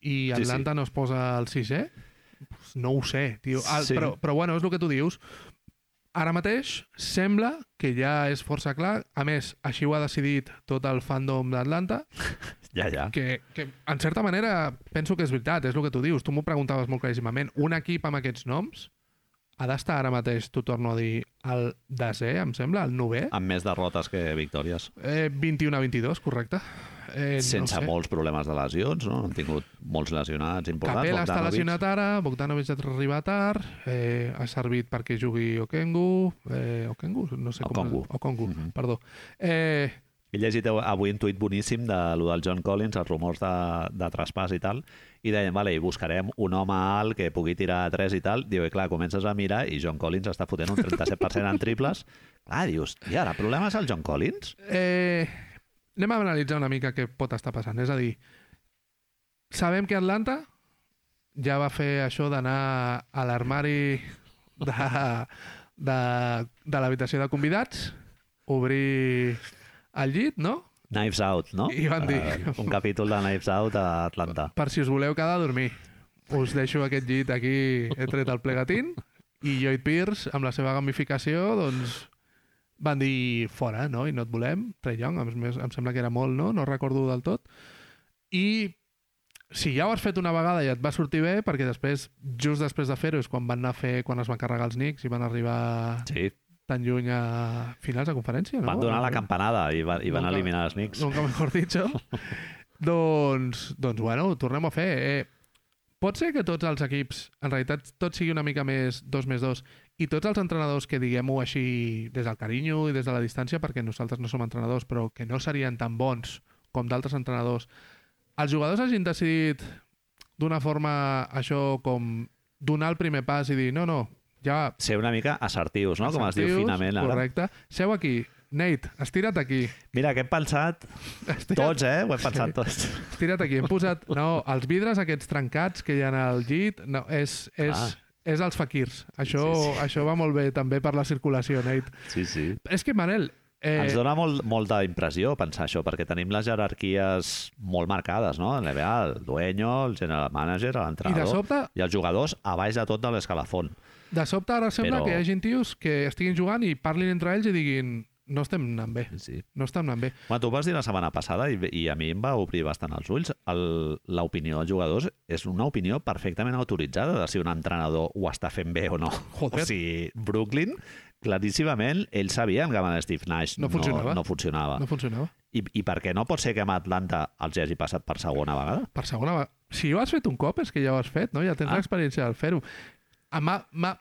i Sí, Atlanta no es posa al sisè? Pues no ho sé, tio. El, Sí. però, però bueno, és el que tu dius. Ara mateix sembla que ja és força clar. A més, així ho ha decidit tot el fandom d'Atlanta, [laughs] Ja, ja. que, que en certa manera penso que és veritat, és el que tu dius. Tu m'ho preguntaves molt claríssimament. Un equip amb aquests noms ha d'estar ara mateix, t'ho torno a dir, al desè, em sembla, al novè. Amb més derrotes que victòries. Eh, 21 a 22, correcte. Eh, Sense no sé. molts problemes de lesions, no? Han tingut molts lesionats importants. Capela està lesionat ara, Bogdanovic ha arribat tard, eh, ha servit perquè jugui Okengu, eh, Okengu? No sé com... Okongu. Okongu, Mhm. perdó. Eh, He llegit avui un tuit boníssim de lo del John Collins, els rumors de, de traspàs i tal, i deien, vale, i buscarem un home alt que pugui tirar a 3 i tal. Diu, i clar, comences a mirar i John Collins està fotent un 37% en triples. Clar, dius, i ara, problema és el John Collins? Eh, anem a analitzar una mica què pot estar passant. És a dir, sabem que Atlanta ja va fer això d'anar a l'armari de, de, de l'habitació de convidats, obrir el llit, no? Knives Out, no? I van dir- Eh, un capítol de Knives Out a Atlanta. Per si us voleu quedar a dormir. Us deixo aquest llit aquí, he tret el plegatín, i Lloyd Pierce, amb la seva gamificació, doncs, van dir fora, no? I no et volem. Trey Young, a més, em sembla que era molt, no? No recordo del tot. I si ja ho has fet una vegada i et va sortir bé, perquè després, just després de fer-ho, és quan van anar a fer, quan es van carregar els Knicks i van arribar Sí, tan lluny a finals de conferència, no? van donar la campanada i, van, i van Nunca- eliminar els Knicks. Nunca mejor dicho. [laughs] doncs, doncs, bueno, tornem a fer. Eh, pot ser que tots els equips, en realitat, tot sigui una mica més 2 més 2 i tots els entrenadors que diguem-ho així des del carinyo i des de la distància, perquè nosaltres no som entrenadors, però que no serien tan bons com d'altres entrenadors, els jugadors hagin decidit d'una forma això com donar el primer pas i dir no, no, Ja Ser una mica assertius, no? Com es diu assertius, finament ara. Correcte. Seu aquí. Nate, estira't aquí. Mira, que hem pensat Estira't, tots, eh? Ho hem pensat tots. estira't aquí. Hem posat... No, els vidres aquests trencats que hi ha al llit, no, és, és, Clar. És els faquirs. Això, Sí, sí. això va molt bé també per la circulació, Nate. Sí, sí. És que, Manel, eh, Ens dona molt, molta impressió pensar això, perquè tenim les jerarquies molt marcades, no? En NBA, el dueño, el general manager, i de l'entrenador sobte, i els jugadors a baix de tot de l'escalafon. de sobte ara sembla Però- que hi hagi tios que estiguin jugant i parlin entre ells i diguin no estem anant bé, Sí. no estem anant bé. Bueno, tu vas dir la setmana passada i, i a mi em va obrir bastant els ulls. El- L'opinió dels jugadors és una opinió perfectament autoritzada de si un entrenador ho està fent bé o no. Joder. O sigui, Brooklyn, claríssimament, ells sabien que amb Steve Nash No funcionava. no, no funcionava. No funcionava. I, I per què no pot ser que amb Atlanta els hagi passat per segona vegada? Per segona vegada. Si ho has fet un cop és que ja ho has fet, no? Ja tens Ah. l'experiència del fer-ho. M'ha-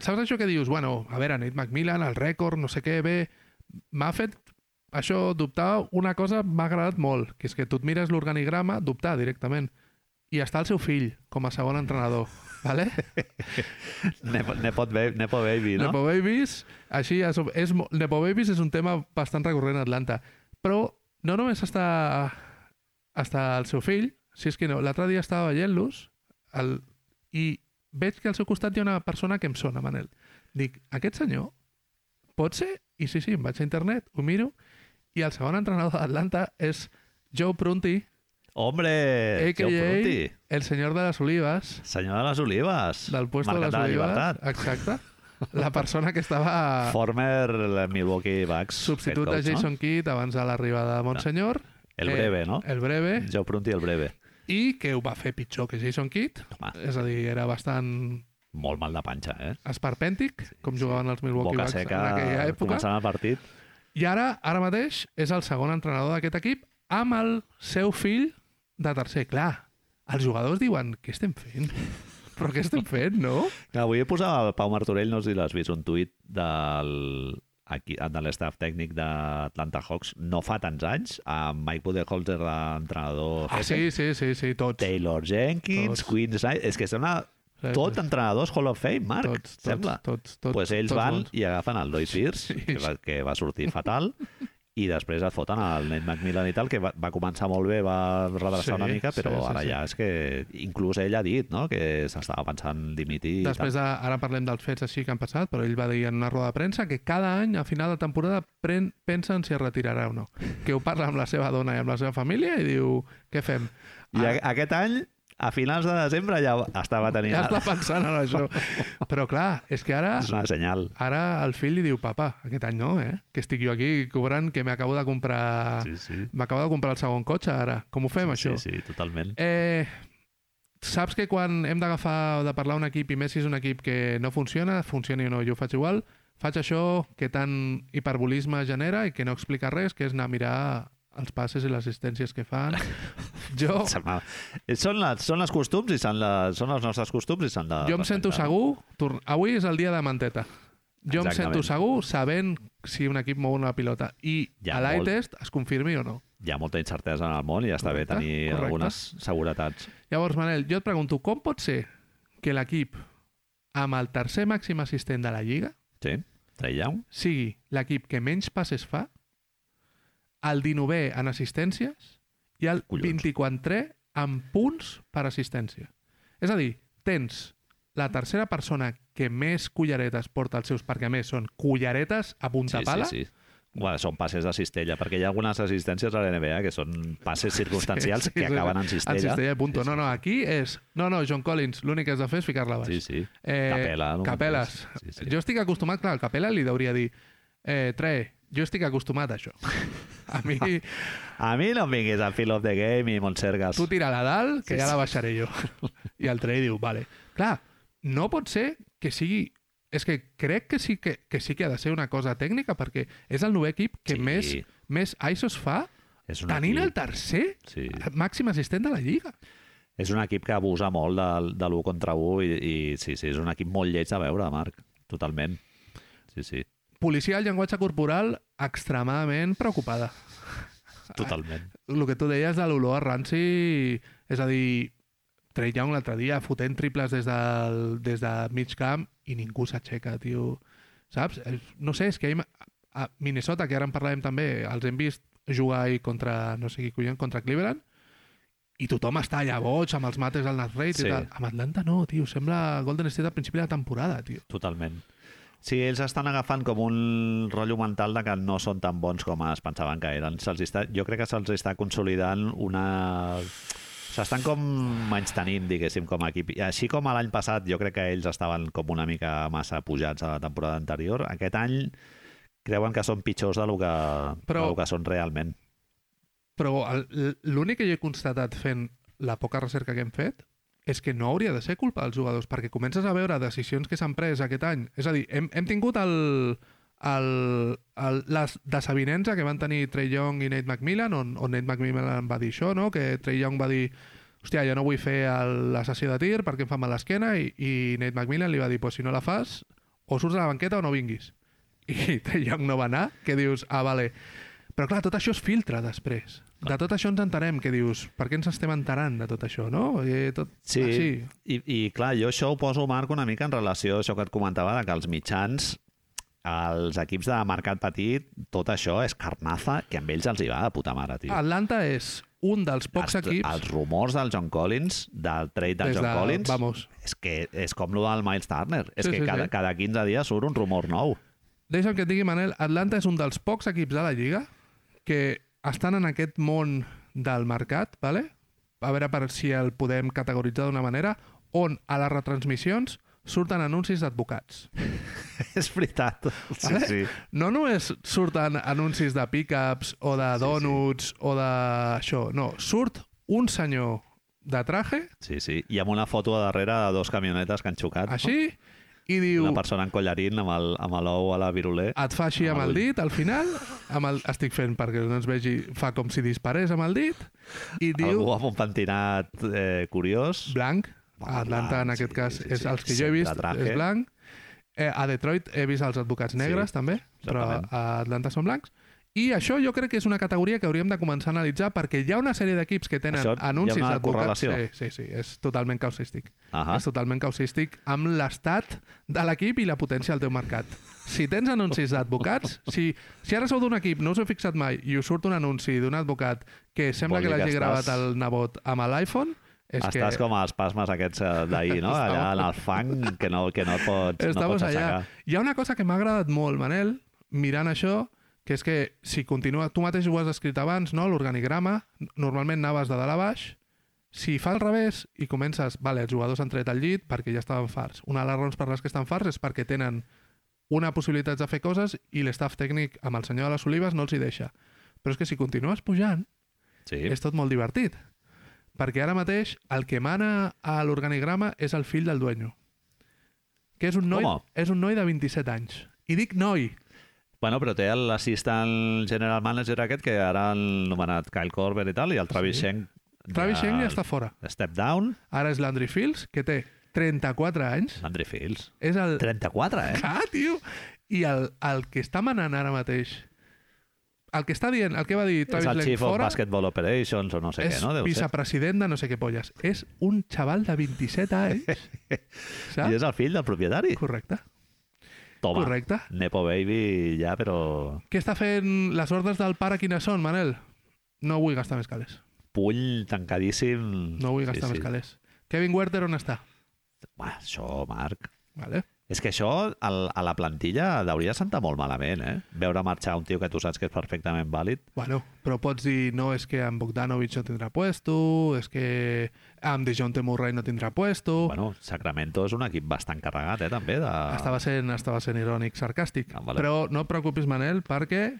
Saps això que dius? Bueno, a veure, Nate McMillan, el rècord, no sé què, bé... M'ha fet això dubtar una cosa m'ha agradat molt, que és que tu et mires l'organigrama, dubtar directament. I està el seu fill com a segon entrenador. Vale? [laughs] Nepo, Nepo, Nepo Baby, no? Nepo Babies, així és, és, Nepo Babies és un tema bastant recurrent a Atlanta. Però no només està, està el seu fill, si és que no, l'altre dia estava veient-los i veig que al seu costat hi ha una persona que em sona, Manel. Dic, aquest senyor pot ser? I sí, sí, em vaig a internet, ho miro, i el segon entrenador d'Atlanta és Joe Prunty, Hombre, a.k.a. Joe Prunty, el senyor de les olives, senyor de les olives, del puesto de Mercat les la olives. Llibertat, Exacte. [laughs] La persona que estava former Milwaukee Bucks substitut head de coach, Jason Kidd abans de l'arribada de Montsenyor. No? El breve, no? El breve. Joe Prunty, el breve. I que ho va fer pitjor que Jason Kidd. Home, És a dir, era bastant molt mal de panxa, eh? esperpèntic, com jugaven els Milwaukee Boca Bucks seca, en aquella època. començant el partit. I ara, ara mateix, és el segon entrenador d'aquest equip amb el seu fill de tercer. Clar, els jugadors diuen, què estem fent? [laughs] Però què estem fent, no? Avui he posat el Pau Martorell, no sé si l'has vist, un tuit del, aquí, de l'estaf tècnic d'Atlanta Hawks no fa tants anys, amb Mike Budenholzer, l'entrenador Ah, sí, sí, sí, sí, tots. Taylor Jenkins, Tots. Quinn Snyder... És que sembla Sí, tot entrenadors Hall of Fame, Marc, tots, tots, sembla. Tots, tots, pues ells tots van bons. i agafen el Lloyd Pierce, Sí. que, va, que va sortir fatal, i després et foten el Nate McMillan i tal, que va, va començar molt bé, va redreçar Sí, una mica, però sí, sí, ara sí. ja és que inclús ell ha dit no? que s'estava pensant dimitir. i Després, de, ara parlem dels fets així que han passat, però ell va dir en una roda de premsa que cada any, a final de temporada, pren, pensa en si es retirarà o no. Que ho parla amb la seva dona i amb la seva família i diu, què fem? I a, aquest any, a finals de desembre, ja estava tenint... Ja està pensant en això. Però clar, és que ara És una senyal. ara el fill li diu, papa, aquest any no, eh? Que estic jo aquí cobrant que m'acabo de comprar... Sí, sí. M'acabo de comprar el segon cotxe ara. Com ho fem, sí, això? Sí, sí, totalment. Eh, saps que quan hem d'agafar de parlar un equip i Messi és un equip que no funciona, funcioni o no, jo ho faig igual, faig això que tant hiperbolisme genera i que no explica res, que és anar a mirar els passes i les assistències que fan. [laughs] Jo, Eh, Són, les, són els costums i són, les, són els nostres costums i s'han de... jo em sento segur, tor- avui és el dia de manteta. Jo em Exactament. sento segur sabent si un equip mou una pilota i Ja, a l'eye molt. test es confirmi o no. Hi ha molta incertesa en el món i ja està bé Correcte, tenir correcte. algunes seguretats. Llavors, Manel, jo et pregunto, com pot ser que l'equip amb el tercer màxim assistent de la Lliga Sí? Young? sigui l'equip que menys passes fa, el 19è en assistències i el Collons. 24è en punts per assistència. És a dir, tens la tercera persona que més culleretes porta als seus, perquè a més són culleretes a punta Sí, pala, sí, sí. Bueno, són passes de cistella, perquè hi ha algunes assistències a l'NBA que són passes [laughs] circumstancials Sí, sí, que sí. acaben en en cistella. cistella, punto. No, no, aquí és... No, no, John Collins, l'únic que has de fer és ficar-la baix. Sí, sí. Eh, Capela, no? Capeles. Sí, sí. Jo estic acostumat, clar, el Capela li hauria dir eh, Tre, jo estic acostumat a això. [laughs] A mi, A mi no em vinguis al Field of the Game i Montsergas. tu tira la dalt, que Sí, ja la baixaré jo. I el Tre diu, vale. Clar, no pot ser que sigui... És que crec que sí que, que sí que ha de ser una cosa tècnica, perquè és el nou equip que Sí. més, més ISOs fa És un tenint el equip, tercer sí. màxim assistent de la Lliga. és un equip que abusa molt de, de l'1 contra 1 i, i sí, sí, és un equip molt lleig de veure, Marc. Totalment. Sí, sí, Policia del llenguatge corporal extremadament preocupada. totalment. el que tu deies de l'olor a ranci, és a dir, Trey Young l'altre dia fotent triples des, del, des de mig camp i ningú s'aixeca, tio. Saps? No sé, és que a Minnesota, que ara en parlàvem també, els hem vist jugar ahir contra, no sé qui collons, contra Cleveland, i tothom està allà boig amb els mates al Nat Rate Sí. i tal. Amb Atlanta no, tio. Sembla Golden State al principi de la temporada, tio. Totalment. Sí, ells estan agafant com un rotllo mental de que no són tan bons com es pensaven que eren. Està, jo crec que se'ls està consolidant una... S'estan com menys tenint, diguéssim, com a equip. I així com l'any passat jo crec que ells estaven com una mica massa pujats a la temporada anterior, aquest any creuen que són pitjors de lo que, Però- de lo que són realment. Però l'únic que jo he constatat fent la poca recerca que hem fet és que no hauria de ser culpa dels jugadors, perquè comences a veure decisions que s'han pres aquest any. És a dir, hem, hem tingut el, el, el, les desavinença que van tenir Trey Young i Nate McMillan, on, on Nate McMillan va dir això, no? que Trey Young va dir hòstia, jo no vull fer la sessió de tir perquè em fa mal l'esquena, i, i Nate McMillan li va dir, pues si no la fas, o surts a la banqueta o no vinguis. [laughs] I Trey Young no va anar, que dius, ah, vale. Però clar, tot això es filtra després. De tot això ens entenem, que dius, per què ens estem enterant de tot això, no? I tot... Sí, Ah, sí. I, i clar, jo això ho poso, Marc, una mica en relació a això que et comentava, de que els mitjans, els equips de mercat petit, tot això és carnaza, que amb ells els hi va de puta mare, tio. Atlanta és un dels pocs els, equips... els rumors del John Collins, del trade del des John de- Collins, Vamos, és que és com lo del Miles Turner. És Sí, que sí, cada, sí. cada 15 dies surt un rumor nou. deixa'm que et digui, Manel, Atlanta és un dels pocs equips de la Lliga que estan en aquest món del mercat, vale? a veure per si el podem categoritzar d'una manera, on a les retransmissions surten anuncis d'advocats. [laughs] és veritat. Sí, Vale? sí. No només surten anuncis de pick-ups o de donuts o de això, no, surt un senyor de traje, Sí, sí. I amb una foto a darrere de dos camionetes que han xocat. així, i diu, Una persona en collarín amb el- amb l'ou a la viruler. et fa així amb el dit al final, amb el, estic fent perquè no ens vegi, fa com si disparés amb el dit, i diu, Algú amb un pentinat eh, curiós. blanc, a Atlanta en blanc, aquest sí, cas sí, és sí. els que jo he vist traje. és blanc eh, a Detroit he vist els advocats negres Sí, també però a Atlanta són blancs i això jo crec que és una categoria que hauríem de començar a analitzar perquè hi ha una sèrie d'equips que tenen Això anuncis d'advocats sí, sí, sí, és totalment causístic Ahà. és totalment causístic amb l'estat de l'equip i la potència del teu mercat. Si tens anuncis d'advocats, [laughs] si, si ara sou d'un equip, no us heu fixat mai, i us surt un anunci d'un advocat que sembla Vol que l'hagi gravat estàs- el nebot amb l'iPhone, és Estàs que... com els pasmes aquests eh, d'ahir, no? [laughs] Allà en el fang, que no, que no pots, no Estamos pots allà. aixecar. Hi ha una cosa que m'ha agradat molt, Manel, mirant això, que és que si continua... Tu mateix ho has escrit abans, no? L'organigrama, normalment anaves de dalt a baix, si fa al revés i comences... Vale, els jugadors han tret el llit perquè ja estaven farts. Una de les raons per les que estan farts és perquè tenen una possibilitat de fer coses i l'estaf tècnic amb el senyor de les olives no els hi deixa. Però és que si continues pujant, Sí. és tot molt divertit. Perquè ara mateix el que mana a l'organigrama és el fill del dueño. Que és un noi, Com? és un noi de 27 anys. I dic noi. Bueno, però té l'assistant general manager aquest que ara han nomenat Kyle Korver i tal, i el Travis Sí. Schenk... Travis Schenk ja està fora. Step down, Ara és Landry Fields, que té 34 anys. Andre Fields. És el... 34, eh? Ah, tio! I el, el que està manant ara mateix... El que està dient, el que va dir És Travis el Schenk Chief of fora, Basketball Operations o no sé és què, no? Deu ser. vicepresident de no sé què polles. És un xaval de 27 anys. [laughs] I és el fill del propietari. Correcte. Toma, Correcte. Nepo Baby ja, però Què està fent les ordres del pare quines són, Manel? No vull gastar més calés. pull tancadíssim. No vull gastar sí, més sí. calés. Kevin Werther on està? Uah, això, Marc... Vale. És que això al, a la plantilla hauria sentar molt malament, eh? Veure marxar un tio que tu saps que és perfectament vàlid. Bueno, però pots dir, no, és que en Bogdanovic no tindrà puesto, és que amb DeJounte Murray no tindrà puesto... Bueno, Sacramento és un equip bastant carregat, eh, també. De... Estava sent, estava sent irònic, sarcàstic. Ah, vale. Però no et preocupis, Manel, perquè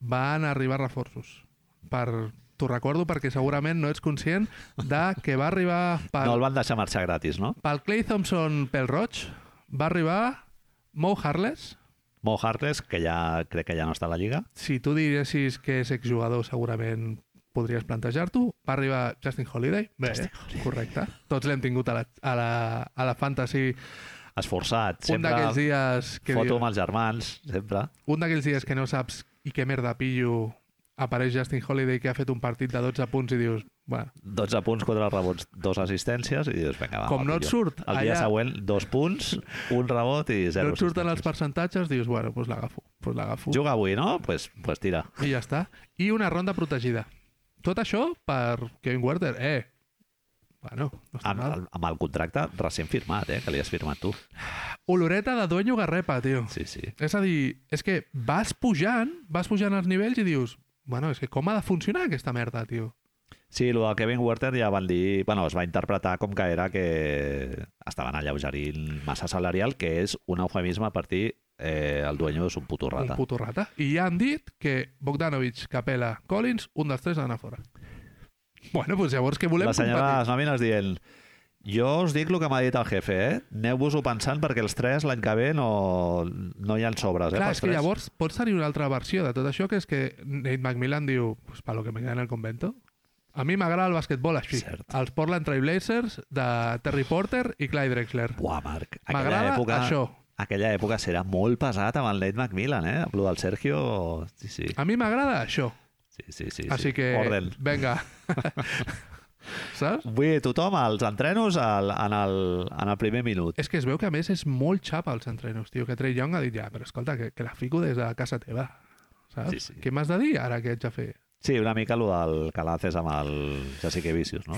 van arribar reforços. Per... T'ho recordo perquè segurament no ets conscient de que va arribar pel, No el van deixar marxar gratis, no? pel Clay Thompson pel Roig, va arribar Mo Harless, Mo Harkless, que ja crec que ja no està a la Lliga. si tu diguessis que és exjugador segurament podries plantejar-t'ho. Va arribar Justin Holiday. Bé, Justin correcte. Tots l'hem tingut a la, a la, a la fantasy. Esforçat, un d'aquells dies que foto amb els germans, sempre. un d'aquells dies que no saps i què merda pillo apareix Justin Holiday que ha fet un partit de 12 punts i dius, bueno, 12 punts, 4 rebots, 2 assistències i dius, vinga, va. Com va, no et surt El dia allà- següent, dos punts, un rebot i zero no et surten els percentatges, dius, bueno, doncs l'agafo, doncs l'agafo. Juga avui, no? Doncs pues, pues tira. I ja està. I una ronda protegida. Tot això per Kevin Werther. Eh, bueno, no està Amb, mal. amb el contracte recent firmat, eh? Que li has firmat tu. Oloreta de dueño garrepa, tio. Sí, sí. És a dir, és que vas pujant, vas pujant els nivells i dius, bueno, és que com ha de funcionar aquesta merda, tio? Sí, el de Kevin Werther ja van dir... Bueno, es va interpretar com que era que estaven alleugerint massa salarial, que és un eufemisme per dir eh, el dueño és un puto rata. Un puto rata. I ja han dit que Bogdanovic, Capela, Collins, un dels tres ha d'anar fora. Bueno, doncs llavors que volem La senyora competir. les nòmines dient jo us dic el que m'ha dit el jefe, eh? Aneu-vos-ho pensant perquè els tres l'any que ve no, no hi ha sobres, eh? Clar, és que llavors pots tenir una altra versió de tot això, que és que Nate McMillan diu, pues para lo que me queda en el convento. A mi m'agrada el basquetbol així. Cert. Els Portland Trail Blazers de Terry Porter i Clyde Drexler. Buah, Marc, M'agrada època, això. aquella època serà molt pesat amb el Nate McMillan, eh? Amb del Sergio... Sí, sí. A mi m'agrada això. Sí, sí, sí. Així sí. que, Orden. venga. [laughs] Saps? Vull dir, tothom als entrenos al, en, el, en el primer minut. És que es veu que a més és molt xapa als entrenos, tio, que Trey Young ha dit ja, però escolta, que, que la fico des de casa teva, saps? Sí, sí. Què m'has de dir ara que haig de fer? Sí, una mica el del Calaces amb el Jessica Vicius, no?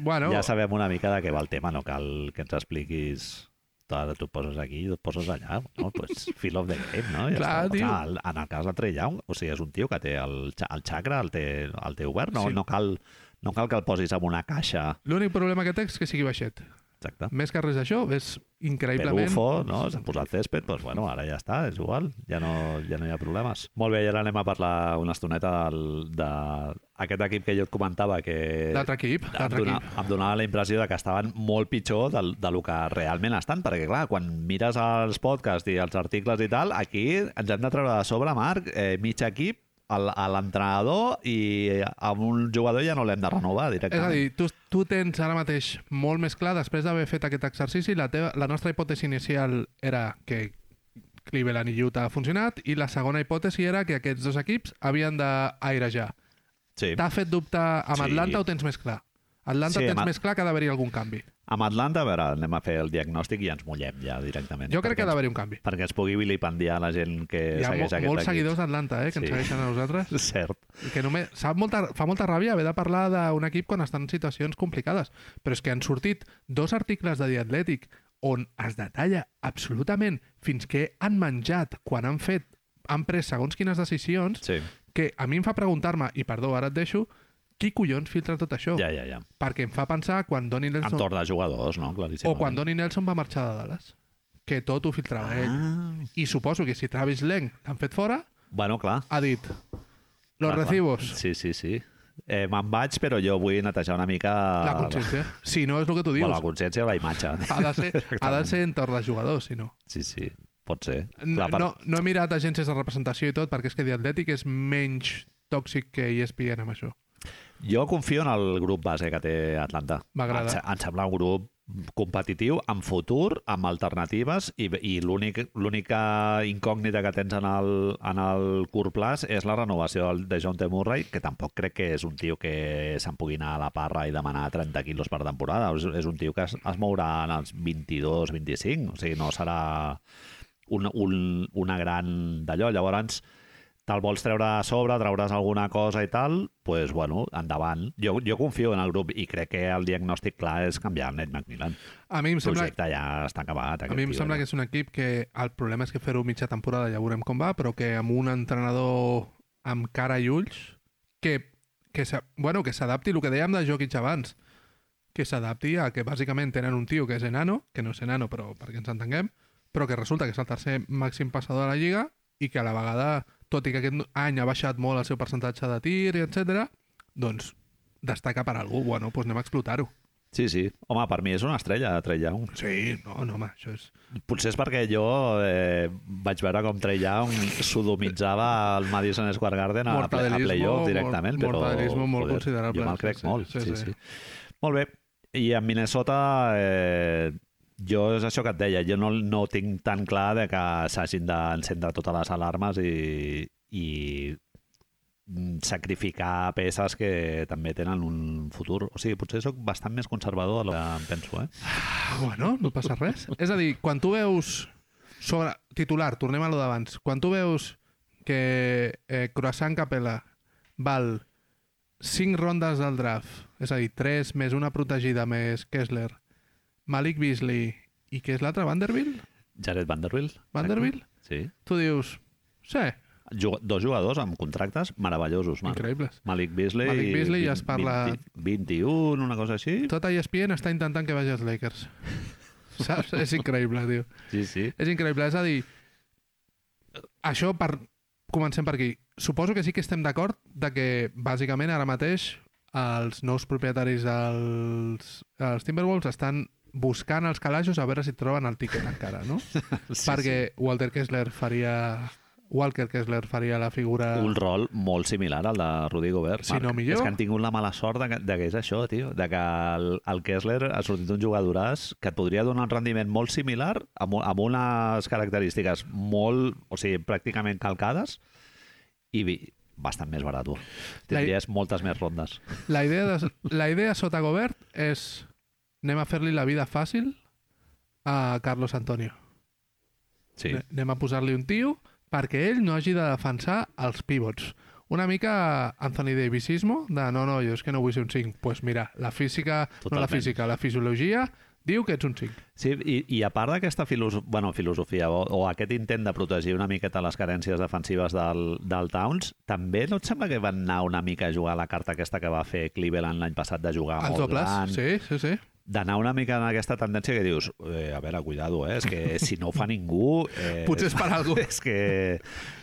Bueno, Ja sabem una mica de què va el tema, no cal que ens expliquis Ara tu poses aquí i tu poses allà. No? Pues feel of the game, no? Ja Clar, està. Clar, en el cas de Trey Young, o sigui, és un tio que té el, el xacra, el té, el té obert, no, Sí. no, cal, no cal que el posis en una caixa. l'únic problema que té és que sigui baixet. Exacte. Més que res d'això, és increïblement... Pelufo, no? S'ha posat césped, doncs bueno, ara ja està, és igual, ja no, ja no hi ha problemes. Molt bé, i ara anem a parlar una estoneta del, de aquest equip que jo et comentava que L'altre equip, l'altre equip. em donava la impressió de que estaven molt pitjor del, de lo que realment estan, perquè clar, quan mires els podcasts i els articles i tal, aquí ens hem de treure de sobre, Marc, eh, mig equip, a l'entrenador i amb un jugador ja no l'hem de renovar És a directament. dir, tu, tu tens ara mateix molt més clar, després d'haver fet aquest exercici, la, teva, la nostra hipòtesi inicial era que Cleveland i Utah ha funcionat i la segona hipòtesi era que aquests dos equips havien d'airejar. sí. T'ha fet dubtar amb Sí. Atlanta o tens més clar? Atlanta Sí, tens amb- més clar que ha d'haver-hi algun canvi. Amb Atlanta, a veure, anem a fer el diagnòstic i ens mullem ja directament. Jo crec que ha ens- d'haver-hi un canvi. perquè ens pugui vilipendiar la gent que Hi ha mo segueix aquest molts equip. seguidors d'Atlanta eh, que ens Sí. segueixen a nosaltres. [laughs] Cert. I que només, sap molta, fa molta ràbia haver de parlar d'un equip quan estan en situacions complicades. Però és que han sortit dos articles de The Athletic on es detalla absolutament fins què han menjat quan han fet han pres segons quines decisions Sí, que a mi em fa preguntar-me, i perdó, ara et deixo, qui collons filtra tot això? ja, ja, ja. Perquè em fa pensar quan Donnie Nelson... Entorn de jugadors, no? Claríssim. O quan Donnie Nelson va marxar de Dallas. Que tot ho filtrava ell. Ah. I suposo que si Travis Leng l'han fet fora, Bueno, clar. ha dit los Clar, clar. recibos, Sí, sí, sí. Eh, Me'n vaig, però jo vull netejar una mica... la consciència. Si no, és el que tu dius. Bueno, la consciència o la imatge. [laughs] Ha de ser, ha de ser entorn de jugadors, si no. Sí, sí, pot ser. No, Clar, per- no, no he mirat agències de representació i tot, perquè és que The Athletic és menys tòxic que ESPN amb això. Jo confio en el grup base que té Atlanta. M'agrada. Em, em sembla un grup competitiu, amb futur, amb alternatives, i, i l'únic- l'única incògnita que tens en el, en el curt plaç és la renovació de John T. Murray, que tampoc crec que és un tio que se'n pugui anar a la parra i demanar 30 quilos per temporada. És, és un tio que es, es mourà en els 22-25, o sigui, no serà un, un, una gran d'allò. Llavors, te'l vols treure a sobre, trauràs alguna cosa i tal, pues, bueno, endavant. Jo, jo confio en el grup i crec que el diagnòstic clar és canviar el Ned McMillan. A mi em El sembla, projecte ja està acabat. a mi em sembla que és un equip que el problema és que fer-ho mitja temporada ja veurem com va, però que amb un entrenador amb cara i ulls que, que, bueno, que s'adapti el que dèiem de Jokic abans que s'adapti a que bàsicament tenen un tio que és enano, que no és enano però perquè ens entenguem, però que resulta que és el tercer màxim passador de la Lliga i que a la vegada, tot i que aquest any ha baixat molt el seu percentatge de tir, etc, doncs destaca per algú. Bueno, doncs anem a explotar-ho. Sí, sí. Home, per mi és una estrella, Trey Young. Sí, no, no, home, això és... Potser és perquè jo eh, vaig veure com Trey Young sodomitzava el Madison Square Garden a, a playoff directament, mor- però mortadelismo molt considerable. jo me'l crec Sí, sí, molt. sí, Sí, sí. sí. Molt bé. I en Minnesota eh, jo és això que et deia, jo no, no tinc tan clar de que s'hagin d'encendre totes les alarmes i, i sacrificar peces que també tenen un futur. O sigui, potser sóc bastant més conservador del que em penso, eh? Ah, Bueno, no passa res. És a dir, quan tu veus sobre titular, tornem a lo d'abans, quan tu veus que eh, Croissant Capella val 5 rondes del draft, és a dir, 3 més una protegida més Kessler, Malik Beasley i què és l'altre, Vanderbilt? Jared Vanderbilt. Vanderbilt? Sí. Tu dius, sí, dos jugadors amb contractes meravellosos, Marc. increïbles. Malik Beasley... Malik Beasley ja es 20 parla- 20, 21, una cosa així. Tot ESPN està intentant que vagi als Lakers. [laughs] Saps? És increïble, tio. Sí, sí. És increïble. És a dir, això per... Comencem per aquí. Suposo que sí que estem d'acord de que, bàsicament, ara mateix els nous propietaris dels, dels Timberwolves estan buscant els calaixos a veure si troben el tiquet encara, no? [laughs] sí Perquè Walter Kessler faria... Walker Kessler faria la figura... un rol molt similar al de Rudy Gobert. Si Marc. no millor. És que han tingut la mala sort de que, de que és això, tio. De que el, el Kessler ha sortit un jugadoràs que et podria donar un rendiment molt similar, amb, amb unes característiques molt, o sigui, pràcticament calcades, i vi- bastant més barat. Tindries moltes més rondes. La idea, de, la idea sota Gobert és anem a fer-li la vida fàcil a Carlos Antonio. Sí. Ne- Anem a posar-li un tio perquè ell no hagi de defensar els pivots. Una mica Anthony Davisismo, de no, no, jo és que no vull ser un 5. Doncs pues mira, la física, no la Totalment. física, la fisiologia diu que ets un 5. Sí, i, i a part d'aquesta filoso bueno, filosofia o, o aquest intent de protegir una miqueta les carències defensives del, del Towns, també no et sembla que van anar una mica a jugar la carta aquesta que va fer Cleveland l'any passat de jugar molt gran, sí, sí, sí. d'anar una mica en aquesta tendència que dius, eh, a veure, cuidado, eh? és que si no ho fa ningú... Eh, [laughs] Potser és per algú. És que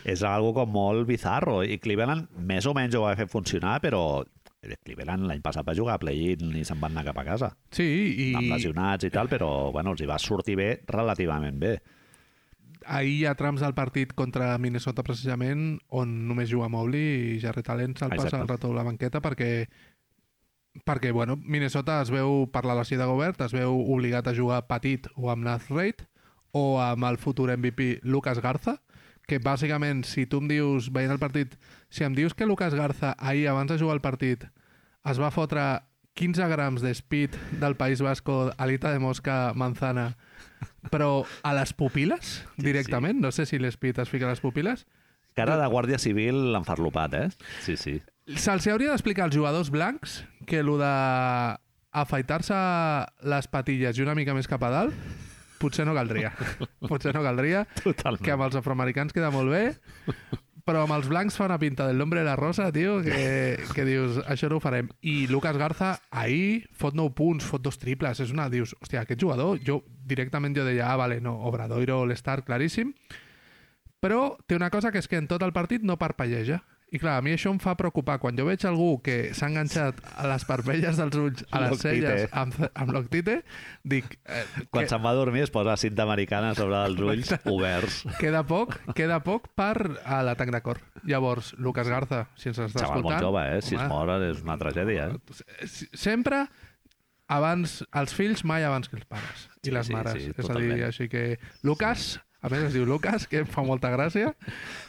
és algo com molt bizarro. I Cleveland més o menys ho va fer funcionar, però Cleveland l'any passat va jugar a play-in i se'n van anar cap a casa. Sí, i Amb lesionats i tal, però bueno, els hi va sortir bé, relativament bé. ahir hi ha trams del partit contra Minnesota precisament on només juga Mobley i Jarret Allen se'l passa al rato a la banqueta perquè perquè, bueno, Minnesota es veu per la lesió de Gobert, es veu obligat a jugar petit o amb Nath Reid o amb el futur MVP Lucas Garza, que bàsicament, si tu em dius, veient el partit, si em dius que Lucas Garza ahir, abans de jugar el partit, es va fotre 15 grams de speed del País Basco, alita de mosca, manzana, però a les pupil·les, directament, no sé si l'espit es fica a les pupil·les, Cara de Guàrdia Civil enfarlopat, eh? Sí, sí. Se'ls hauria d'explicar als jugadors blancs que el de afaitar-se les patilles i una mica més cap a dalt potser no caldria. [laughs] potser no caldria, Totalment. que amb els afroamericans queda molt bé, però amb els blancs fa una pinta del nombre de la rosa, tio, que, que dius, això no ho farem. I Lucas Garza, ahir, fot 9 punts, fot dos triples, és una... Dius, hòstia, aquest jugador, jo directament jo deia, ah, vale, no, Obradoiro, All-Star, claríssim, però té una cosa que és que en tot el partit no parpelleja. I clar, a mi això em fa preocupar. Quan jo veig algú que s'ha enganxat a les parpelles dels ulls, a les celles, amb, amb l'octite, dic... Eh, Quan que, se'n va a dormir es posa cinta americana sobre els ulls oberts. queda poc, queda poc per a l'atac de cor. Llavors, Lucas Garza, si ens està Xaval molt jove, eh? Si es mor és una tragèdia, eh? s- Sempre abans els fills, mai abans que els pares. I Sí, les sí, mares. sí, és a dir, totalment. així que... Lucas, a més es diu Lucas, que em fa molta gràcia.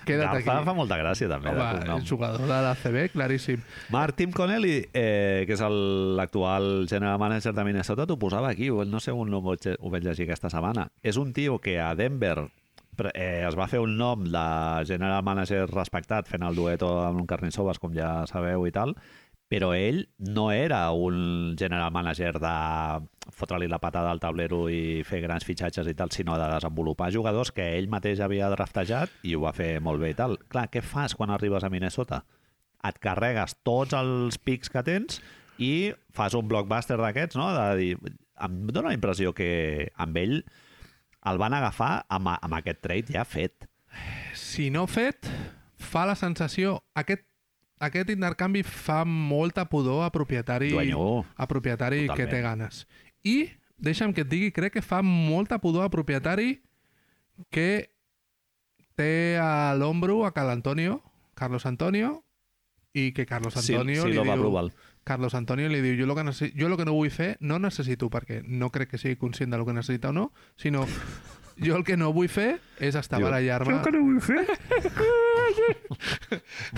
Queda't Garza aquí. fa molta gràcia, també, Home, cognom. jugador de la CB, claríssim. Mark Tim Connelly, eh, que és el- l'actual general manager de Minnesota, t'ho posava aquí, no sé on ho vaig, ho vaig llegir aquesta setmana. És un tio que a Denver eh, es va fer un nom de general manager respectat fent el dueto amb un Carniçoves, com ja sabeu i tal, però ell no era un general manager de fotre-li la patada al tablero i fer grans fitxatges i tal, sinó de desenvolupar jugadors que ell mateix havia draftejat i ho va fer molt bé i tal. Clar, què fas quan arribes a Minnesota? et carregues tots els pics que tens i fas un blockbuster d'aquests, no? De dir, em dóna la impressió que amb ell el van agafar amb, amb aquest trade ja fet. Si no fet, fa la sensació... Aquest, aquest intercanvi fa molta pudor a propietari, Dueño. a propietari Totalment. que té ganes. I, deixa'm que et digui, crec que fa molta pudor a propietari que té a l'ombro a Cal Antonio, Carlos Antonio, i que Carlos Antonio sí, li lo va diu... provar. Carlos Antonio li diu, jo lo, que necessi... jo lo que no vull fer, no necessito, perquè no crec que sigui conscient del que necessita o no, sinó jo el que no vull fer és estar Diu, barallar-me... no vull fer? [laughs]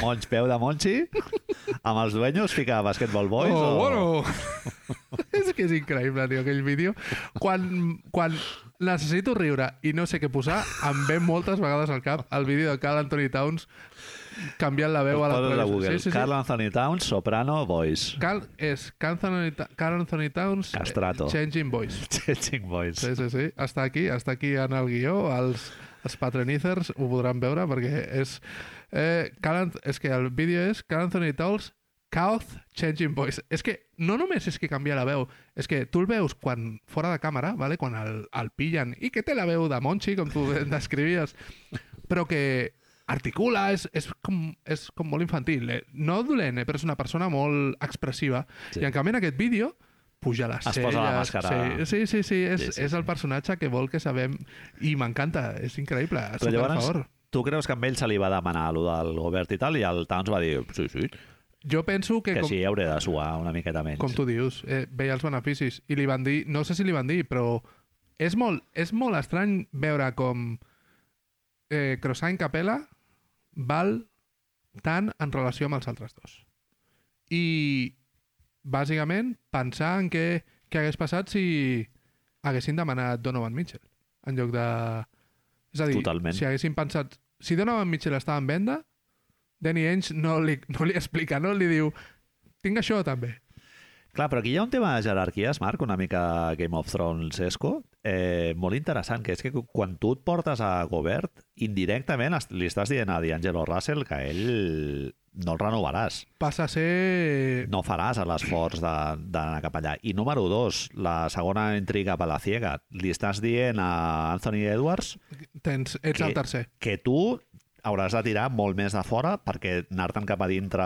Monch, peu de Monchi, amb els dueños fica Basketball Boys oh, o... bueno. [laughs] és que és increïble, tio, aquell vídeo. Quan, quan necessito riure i no sé què posar, em ve moltes vegades al cap el vídeo de Carl Anthony Towns canviant la veu a Poses a l'entrevista. Google. Sí, sí, sí. Carl Anthony Towns, soprano, voice. Carl, és Carl Anthony, Carl Anthony Towns eh, Castrato. Changing Voice. [laughs] Changing voice. Sí, sí, sí. Està aquí, està aquí en el guió. Els, els patronizers ho podran veure perquè és... Eh, Carl, és que el vídeo és Carl Anthony Towns Couth Changing Voice. És que no només és que canvia la veu, és que tu el veus quan fora de càmera, vale? quan el, el pillen, i que té la veu de Monchi, com tu [laughs] descrivies, però que articula, és, és, com, és com molt infantil. Eh? No dolent, eh? però és una persona molt expressiva. Sí. I en canvi en aquest vídeo puja les Es celles... posa la màscara. Sí, sí, sí, sí, és, Sí, sí, és el personatge que vol que sabem i m'encanta, és increïble. Però llavors, favor. tu creus que amb ell se li va demanar allò del Gobert i tal, i el Towns va dir, sí, sí, Jo penso que, que com, sí, hauré de suar una miqueta menys. com tu dius, eh, veia els beneficis i li van dir, no sé si li van dir, però és molt, és molt estrany veure com eh, Croissant Capella val tant en relació amb els altres dos. I, bàsicament, pensar en què, què hagués passat si haguessin demanat Donovan Mitchell en lloc de... És a dir, Totalment. si haguessin pensat... Si Donovan Mitchell estava en venda, Danny Ainge no li, no li explica, no? Li diu, tinc això també. Clar, però aquí hi ha un tema de jerarquies, Marc, una mica Game of Thrones-esco, eh, molt interessant, que és que quan tu et portes a Gobert, indirectament li estàs dient a D'Angelo Russell que ell no el renovaràs. Passa a ser... No faràs l'esforç de- d'anar cap allà. I número dos, la segona intriga palaciega, li estàs dient a Anthony Edwards Tens, ets que- el tercer. que tu hauràs de tirar molt més de fora perquè anar-te'n cap a dintre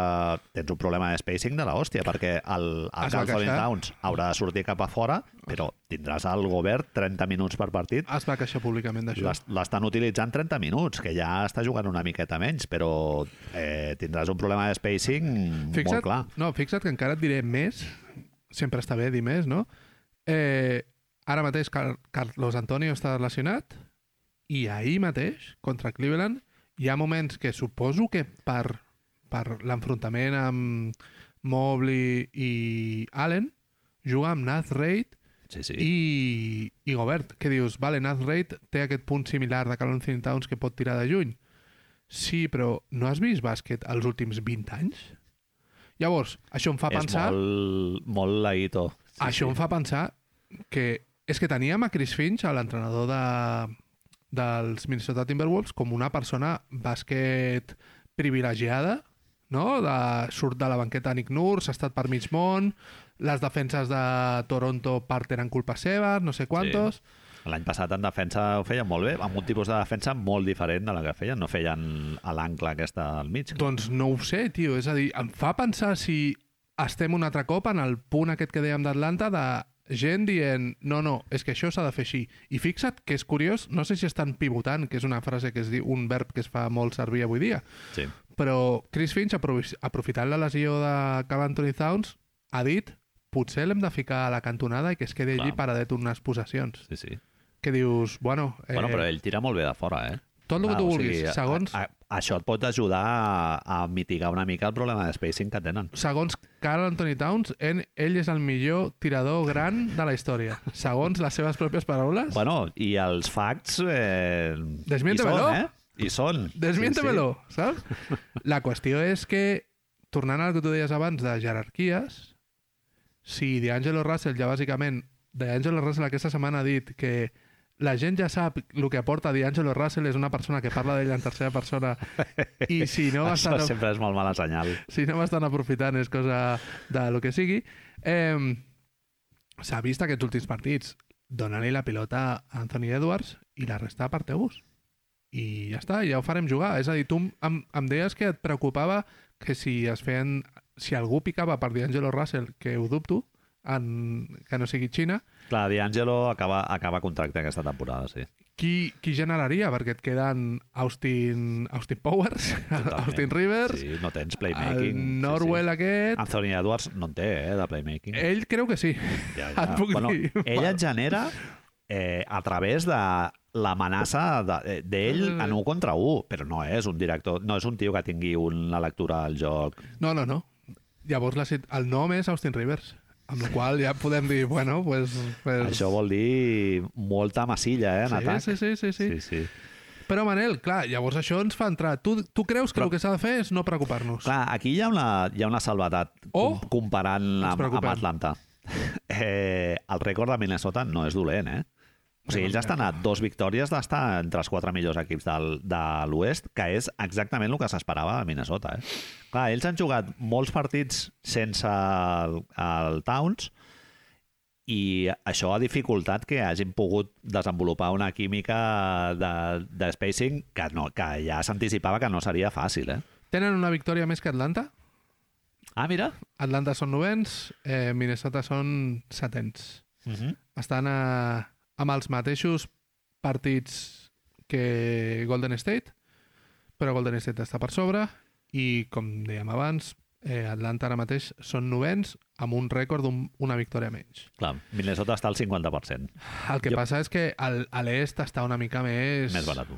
tens un problema de spacing de l'hòstia perquè el, el Anthony queixar. Towns haurà de sortir cap a fora però tindràs el govern 30 minuts per partit Es va queixar públicament d'això. l'es- l'estan utilitzant 30 minuts que ja està jugant una miqueta menys però eh, tindràs un problema de spacing molt Fixa't, clar no, fixa't que encara et diré més, sempre està bé dir més, no? Eh, ara mateix Car Carlos Antonio està lesionat i ahir mateix, contra Cleveland, hi ha moments que suposo que per, per l'enfrontament amb Mobley i Allen, juga amb Nath Reid sí, sí. i, i Gobert, que dius, vale, Nath Reid té aquest punt similar de Carl Anthony Towns que pot tirar de lluny. Sí, però no has vist bàsquet els últims 20 anys? Llavors, això em fa és pensar... molt, molt laïto sí, això em fa pensar que és que teníem a Chris Finch, l'entrenador de, dels Minnesota Timberwolves, com una persona bàsquet privilegiada, no? De, surt de la banqueta Nick Nurse, ha estat per mig món, les defenses de Toronto part eren culpa seva, no sé quantos... L'any passat en defensa ho feien molt bé, amb un tipus de defensa molt diferent de la que feien. No feien a l'angle aquesta al mig. Doncs no ho sé, tio. És a dir, em fa pensar si estem un altre cop en el punt aquest que dèiem d'Atlanta de gent dient no, no, és que això s'ha de fer així. I fixa't que és curiós, no sé si estan pivotant, que és una frase que es diu, un verb que es fa molt servir avui dia, Sí. però Chris Finch, aprofitant la lesió de Carl Anthony Towns, ha dit potser l'hem de ficar a la cantonada i que es quedi allí Clar. paradet unes possessions. sí, sí. Que dius, bueno... Eh, Bueno, però ell tira molt bé de fora, eh? Tot el que tu o vulguis. sigui, segons, A, a, això et pot ajudar a, a mitigar una mica el problema de spacing que tenen. segons Carl Anthony Towns, en, ell és el millor tirador gran de la història. Segons les seves pròpies paraules. Bueno, i els facts... Eh, Desmiéntemelo. Eh? Hi són. Desmiéntemelo, saps? La qüestió és que, tornant al que tu deies abans de jerarquies, si D'Angelo Russell ja bàsicament... D'Angelo Russell aquesta setmana ha dit que la gent ja sap el que aporta D'Angelo Russell és una persona que parla d'ell en tercera persona i si no. [laughs] Això estan, sempre és molt mala senyal. si no m'estan aprofitant és cosa de lo que sigui. Eh, S'ha vist aquests últims partits. Dóna-li la pilota a Anthony Edwards i la resta parteu-vos. I ja està, ja ho farem jugar. És a dir, tu em, em deies que et preocupava que si es feien... Si algú picava per D'Angelo Russell, que ho dubto, en, que no sigui Xina, Clar, D'Angelo acaba, acaba contracte aquesta temporada, sí. qui, qui generaria? Perquè et queden Austin, Austin Powers, Totalment. Austin Rivers, Sí, no tens el playmaking. Norwell sí, aquest... sí. Anthony Edwards no en té, eh, de playmaking. Ell creu que sí. ja, [laughs] et puc bueno, dir. ell et genera eh, a través de l'amenaça de- eh, d'ell sí, sí. en un contra un, però no és un director, no és un tio que tingui una lectura al joc. No, no, no. Llavors la, el nom és Austin Rivers, amb la qual ja podem dir, bueno, pues... pues... Això vol dir molta massilla, eh, en sí, atac. sí, sí, sí, sí. sí, sí. Però, Manel, clar, llavors això ens fa entrar. Tu, tu creus que Però- el que s'ha de fer és no preocupar-nos? Clar, aquí hi ha una, hi ha una salvetat Oh! com- comparant amb, amb. Atlanta. [laughs] Eh, el rècord de Minnesota no és dolent, eh? O sigui, ells estan a dos victòries d'estar entre els quatre millors equips del, de l'Oest, que és exactament el que s'esperava de Minnesota. Eh? Clar, ells han jugat molts partits sense el, el Towns i això ha dificultat que hagin pogut desenvolupar una química de, de spacing que, no, que ja s'anticipava que no seria fàcil. Eh? Tenen una victòria més que Atlanta? Ah, mira. Atlanta són novens, eh, Minnesota són setens. Uh -huh. Estan a, amb els mateixos partits que Golden State, però Golden State està per sobre i, com dèiem abans, eh, Atlanta ara mateix són novens amb un rècord d'una victòria menys. Clar, Minnesota està al 50%. El que Jo- passa és que al, a l'est està una mica més... Més barat.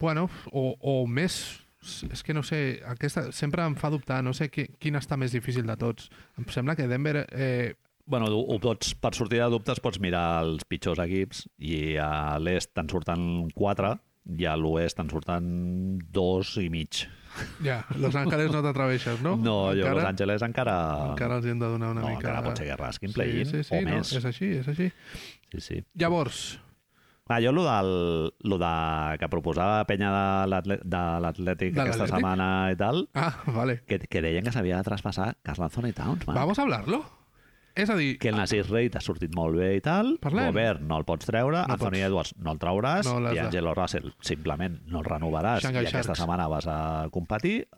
Bueno, o, o més... És que no sé, aquesta sempre em fa dubtar, no sé qui, quin està més difícil de tots. Em sembla que Denver... Eh, Bueno, ho pots, per sortir de dubtes pots mirar els pitjors equips i a l'est te'n surten 4 i a l'oest te'n surten dos i mig. ja, Los Angeles no t'atreveixes, no? No, jo Encara- Los Angeles encara... Encara els hi hem de donar una no, mica... encara pot ser que rasquin play-in sí, sí, sí, o no, més. és així, és així. Sí, sí. Llavors, Ah, jo, lo, del, lo de, que proposava Penya de l'Atlètic aquesta setmana i tal, ah, vale. que, que deien que s'havia de traspassar Carl Anthony Towns, man. Vamos a hablarlo. És a dir, que el Nasir Reid ha sortit molt bé i tal, Parlem. Gobert no el pots treure, No Anthony pots. Edwards no el trauràs, No i Angelo Russell simplement no el renovaràs Shanghai i aquesta Sharks. setmana vas a competir,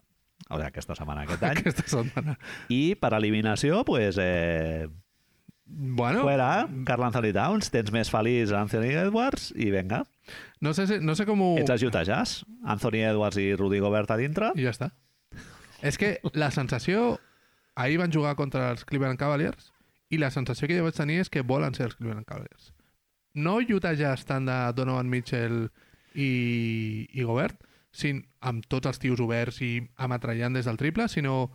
o sigui, aquesta setmana, aquest any, aquesta setmana. i per eliminació, pues, eh, Bueno, fuera, Carl Anthony Towns, tens més feliç Anthony Edwards i venga, no sé, si- no sé com ho... ets els Utah Jazz, Anthony Edwards i Rudy Gobert a dintre, I ja està. És que la sensació... Ahir van jugar contra els Cleveland Cavaliers i la sensació que jo vaig tenir és que volen ser els Cleveland Cavaliers. No Utah Jazz tant de Donovan Mitchell i, i Gobert, sin, amb tots els tios oberts i ametrallant des del triple, sinó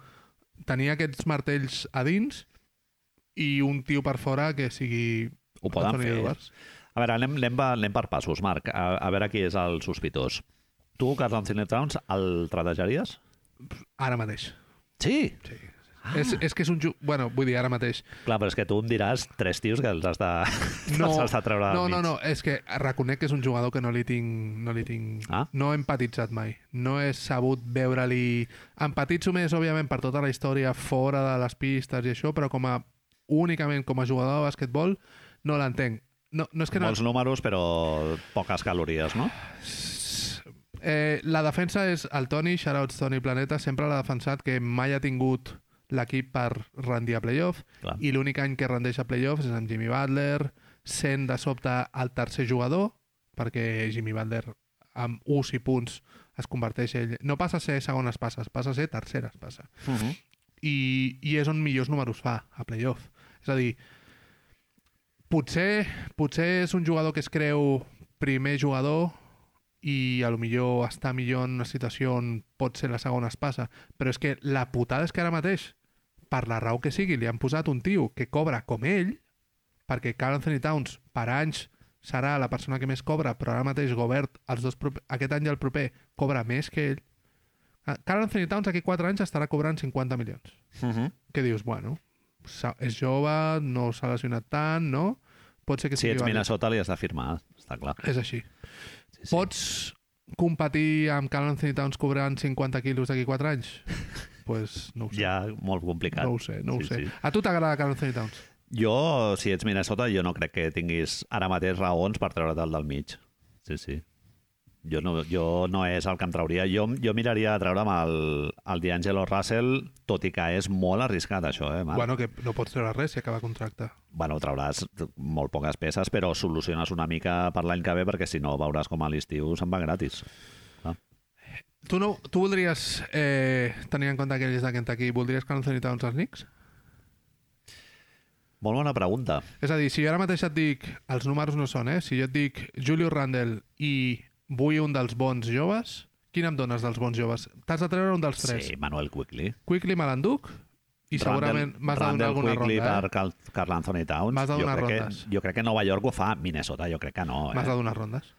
tenir aquests martells a dins i un tio per fora que sigui ho poden Anthony fer. Edwards. A veure, anem, anem, anem per passos, Marc, a, a veure qui és el sospitós. Tu, Carl Anthony Towns, el tradejaries? Ara mateix. Sí. Sí. Ah. És, és que és un... ju- Bueno, vull dir, ara mateix. Clar, però és que tu em diràs tres tios que els has de, [laughs] No, els has de treure no, no, no, és que reconec que és un jugador que no li tinc... No, li tinc, Ah. no he empatitzat mai. No he sabut veure-li... Empatitzo més, òbviament, per tota la història fora de les pistes i això, però com a únicament com a jugador de basquetbol no l'entenc. No, no és que no... Molts números, però poques calories, no? Eh, la defensa és el Toni, shoutouts Toni Planeta, sempre l'ha defensat que mai ha tingut l'equip per rendir a playoff Clar. i l'únic any que rendeix a playoffs és amb Jimmy Butler, sent de sobte el tercer jugador, perquè Jimmy Butler amb us i punts es converteix ell... No passa a ser segones passes, passa a ser terceres passes. Uh -huh. I, I és on millors números fa, a playoff. És a dir, potser, potser és un jugador que es creu primer jugador i a lo millor està millor en una situació on pot ser la segona espasa, però és que la putada és que ara mateix, per la raó que sigui, li han posat un tio que cobra com ell, perquè Carl Anthony Towns per anys serà la persona que més cobra, però ara mateix Gobert els dos proper, aquest any i el proper cobra més que ell. Ah, Carl Anthony Towns aquí 4 anys estarà cobrant 50 milions. Uh -huh. Que dius, bueno, és jove, no s'ha lesionat tant, no? Pot ser que Si sigui ets vàlid. Minnesota li has de firmar, està clar. És així. Sí. Pots competir amb Carl Anthony Towns cobrant 50 quilos d'aquí 4 anys? [laughs] pues no ho sé. Ja molt complicat. No ho sé, no ho Sí, sé. sí. A tu t'agrada Carl Anthony Towns? Jo, si ets Minnesota, jo no crec que tinguis ara mateix raons per treure'l del mig. Sí, sí. Jo no, jo no és el que em trauria. Jo, jo miraria a treure'm el, el D'Angelo Russell, tot i que és molt arriscat, això, eh, Marc? Bueno, que no pots treure res si acaba contracte. bueno, trauràs molt poques peces, però soluciones una mica per l'any que ve, perquè si no veuràs com a l'estiu se'n va gratis. Tu, no, tu voldries, eh, tenint en compte que ell és de Kentucky, voldries Carl Anthony Towns als Knicks? Molt bona pregunta. És a dir, si jo ara mateix et dic, els números no són, eh? Si jo et dic Julius Randle i vull un dels bons joves, quin em dones dels bons joves? T'has de treure un dels tres. Sí, Manuel Quickly. Quickly me l'enduc i segurament m'has de donar alguna Quickly ronda, per eh? Carl, Carl Anthony Towns. M'has de Jo donar crec rondes. Que, jo crec que Nova York ho fa, Minnesota jo crec que no. M'has Eh? de donar rondes.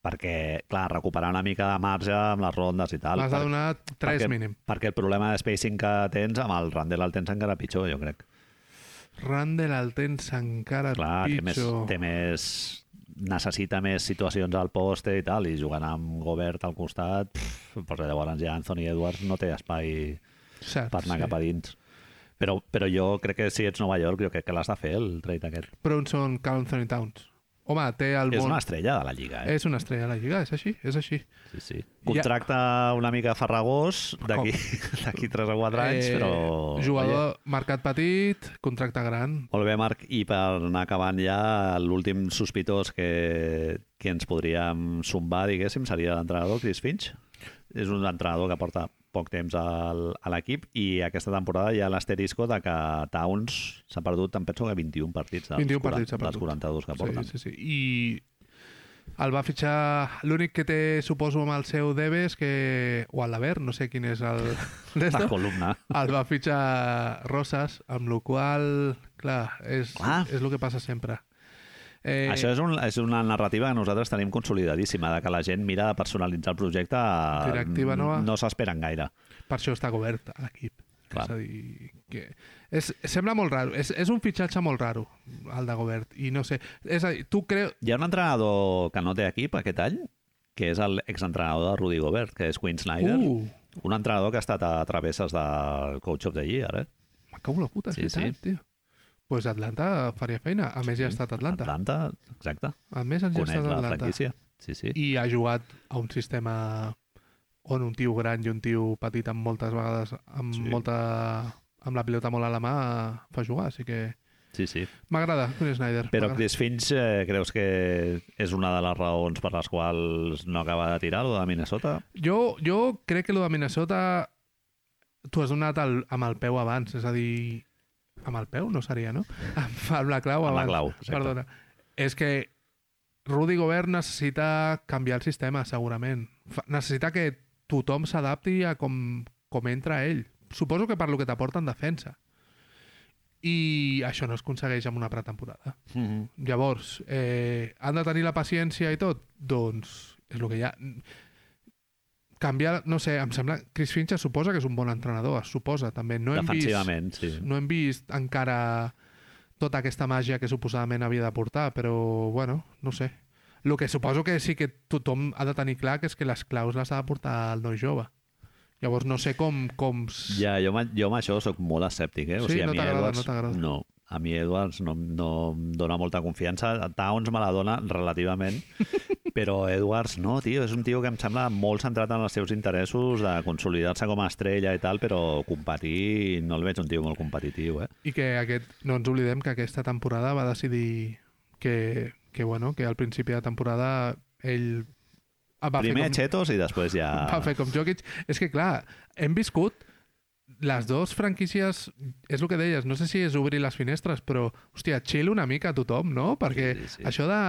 Perquè, clar, recuperar una mica de marge amb les rondes i tal. M'has de per- donar tres perquè, mínim. Perquè el problema de spacing que tens amb el Randall el tens encara pitjor, jo crec. Randall el tens encara Clar, té més, pitjor. té més necessita més situacions al poste i tal, i jugant amb Gobert al costat, pff, però llavors ja Anthony Edwards no té espai Cert, per anar sí. cap a dins. Però, però jo crec que si ets Nova York, jo crec que l'has de fer, el trade aquest. Però on són Carl Anthony Towns? Home, té el És bon... una estrella de la Lliga, eh? És una estrella de la Lliga, és així, és així. Sí, sí. Contracte una mica farragós d'aquí [laughs] d'aquí 3 o 4 anys, Eh, però... Jugador, mercat petit, contracte gran. Molt bé, Marc. I per anar acabant ja, l'últim sospitós que, que ens podríem sombar, diguéssim, seria l'entrenador Chris Finch. És un entrenador que porta poc temps al, a l'equip i aquesta temporada hi ha l'asterisco de que Towns s'ha perdut, em penso que 21 partits dels, 21 partits s'ha 40, dels perdut. 42 que porten. Sí, sí, sí. I el va fitxar... L'únic que té, suposo, amb el seu DB és que... O el Laver, no sé quin és el... [laughs] La columna. el va fitxar Rosas, amb la qual clar, és, Clar. és el que passa sempre. Eh, Això és, un, és una narrativa que nosaltres tenim consolidadíssima, de que la gent mira de personalitzar el projecte... Directiva nova. No s'esperen gaire. Per això està obert a l'equip. Clar. És a dir, que és, sembla molt raro. És, és un fitxatge molt raro, el de Gobert. I no sé... És a dir, tu creus... Hi ha un entrenador que no té equip aquest any, que és el exentrenador de Rudy Gobert, que és Quinn Snyder. Uh, Un entrenador que ha estat a travesses del Coach of the Year, eh? me cago la puta, Sí, és veritat, tio. Pues Atlanta faria feina. A més, ja ha estat Atlanta. Atlanta, exacte. A més, ja ha estat a la Atlanta. franquícia. Sí, sí. I ha jugat a un sistema on un tio gran i un tio petit amb moltes vegades amb Sí. sí. molta amb la pilota molt a la mà fa jugar, així que sí, sí. m'agrada Quinn Snyder. Però. Chris Finch, eh, creus que és una de les raons per les quals no acaba de tirar, lo de Minnesota? Jo, jo crec que el de Minnesota t'ho has donat el, amb el peu abans, és a dir, amb el peu no seria, no? [laughs] Amb, amb la clau Amb la abans. clau, exacte. Perdona. És que Rudy Gobert necessita canviar el sistema, segurament. Fa, necessita que tothom s'adapti a com, com entra ell. Suposo que per lo que t'aporta en defensa. I això no es aconsegueix amb una pretemporada. Mm -hmm. Llavors, eh, han de tenir la paciència i tot? Doncs és el que hi ha. Canviar, no sé, em sembla... Chris Finch suposa que és un bon entrenador, es suposa, també. No hem vist, sí. no hem vist encara tota aquesta màgia que suposadament havia de portar, però, bueno, no sé. El que suposo que sí que tothom ha de tenir clar que és que les claus les ha de portar el noi jove. Llavors no sé com... com... Ja, jo, jo amb això sóc molt escèptic, eh? O Sí, sigui, no t'agrada, no t'agrada. No, a mi Edwards no, no em dona molta confiança. Towns me la dona relativament, [laughs] però Edwards no, tio. És un tio que em sembla molt centrat en els seus interessos de consolidar-se com a estrella i tal, però competir no el veig un tio molt competitiu, eh? I que aquest, no ens oblidem que aquesta temporada va decidir que, que, bueno, que al principi de temporada ell va Primer fer com, Chetos i després ja... [laughs] va fer com Jokic. És que, clar, hem viscut les dues franquícies, és el que deies, no sé si és obrir les finestres, però, hòstia, chill una mica a tothom, no? Perquè Sí, sí, sí. això de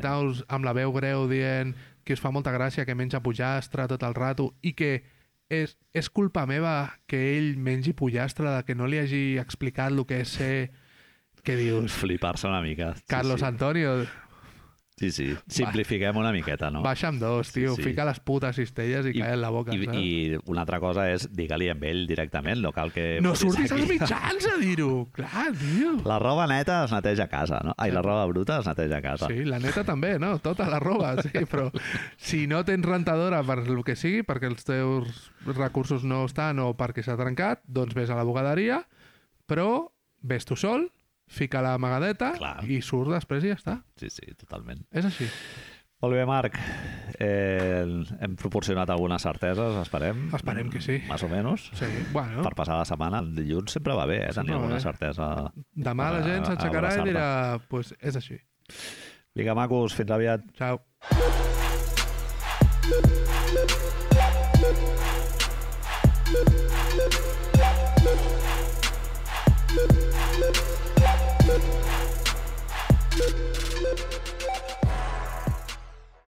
Totalment. Towns amb la veu greu dient que us fa molta gràcia, que menja pollastre tot el rato i que és, és culpa meva que ell mengi pollastre, de que no li hagi explicat el que és ser... Què dius? Flipar-se una mica. Sí, Carlos sí. Antonio, Sí, sí. Simplifiquem una miqueta, no? baixa amb dos, tio. sí. Fica les putes cistelles i, I- calla en la boca. I, saps? I una altra cosa és digue-li amb ell directament, no cal que... no surtis als mitjans a dir-ho. Clar, tio. La roba neta es neteja a casa, no? Ai, la roba bruta es neteja a casa. Sí, la neta també, no? Tota la roba, sí, però si no tens rentadora per el que sigui, perquè els teus recursos no estan o perquè s'ha trencat, doncs vés a la bugaderia, però ves tu sol, fica la amagadeta Clar. i surt després i ja està. Sí, sí, totalment. És així. Molt bé, Marc. Eh, hem proporcionat algunes certeses, esperem. Esperem que sí. Más o menos. Sí, bueno, Per passar la setmana. El dilluns sempre va bé, eh? Tenir va alguna bé. certesa. demà la gent s'aixecarà i dirà, pues és així. Vinga, macos, fins aviat. Ciao.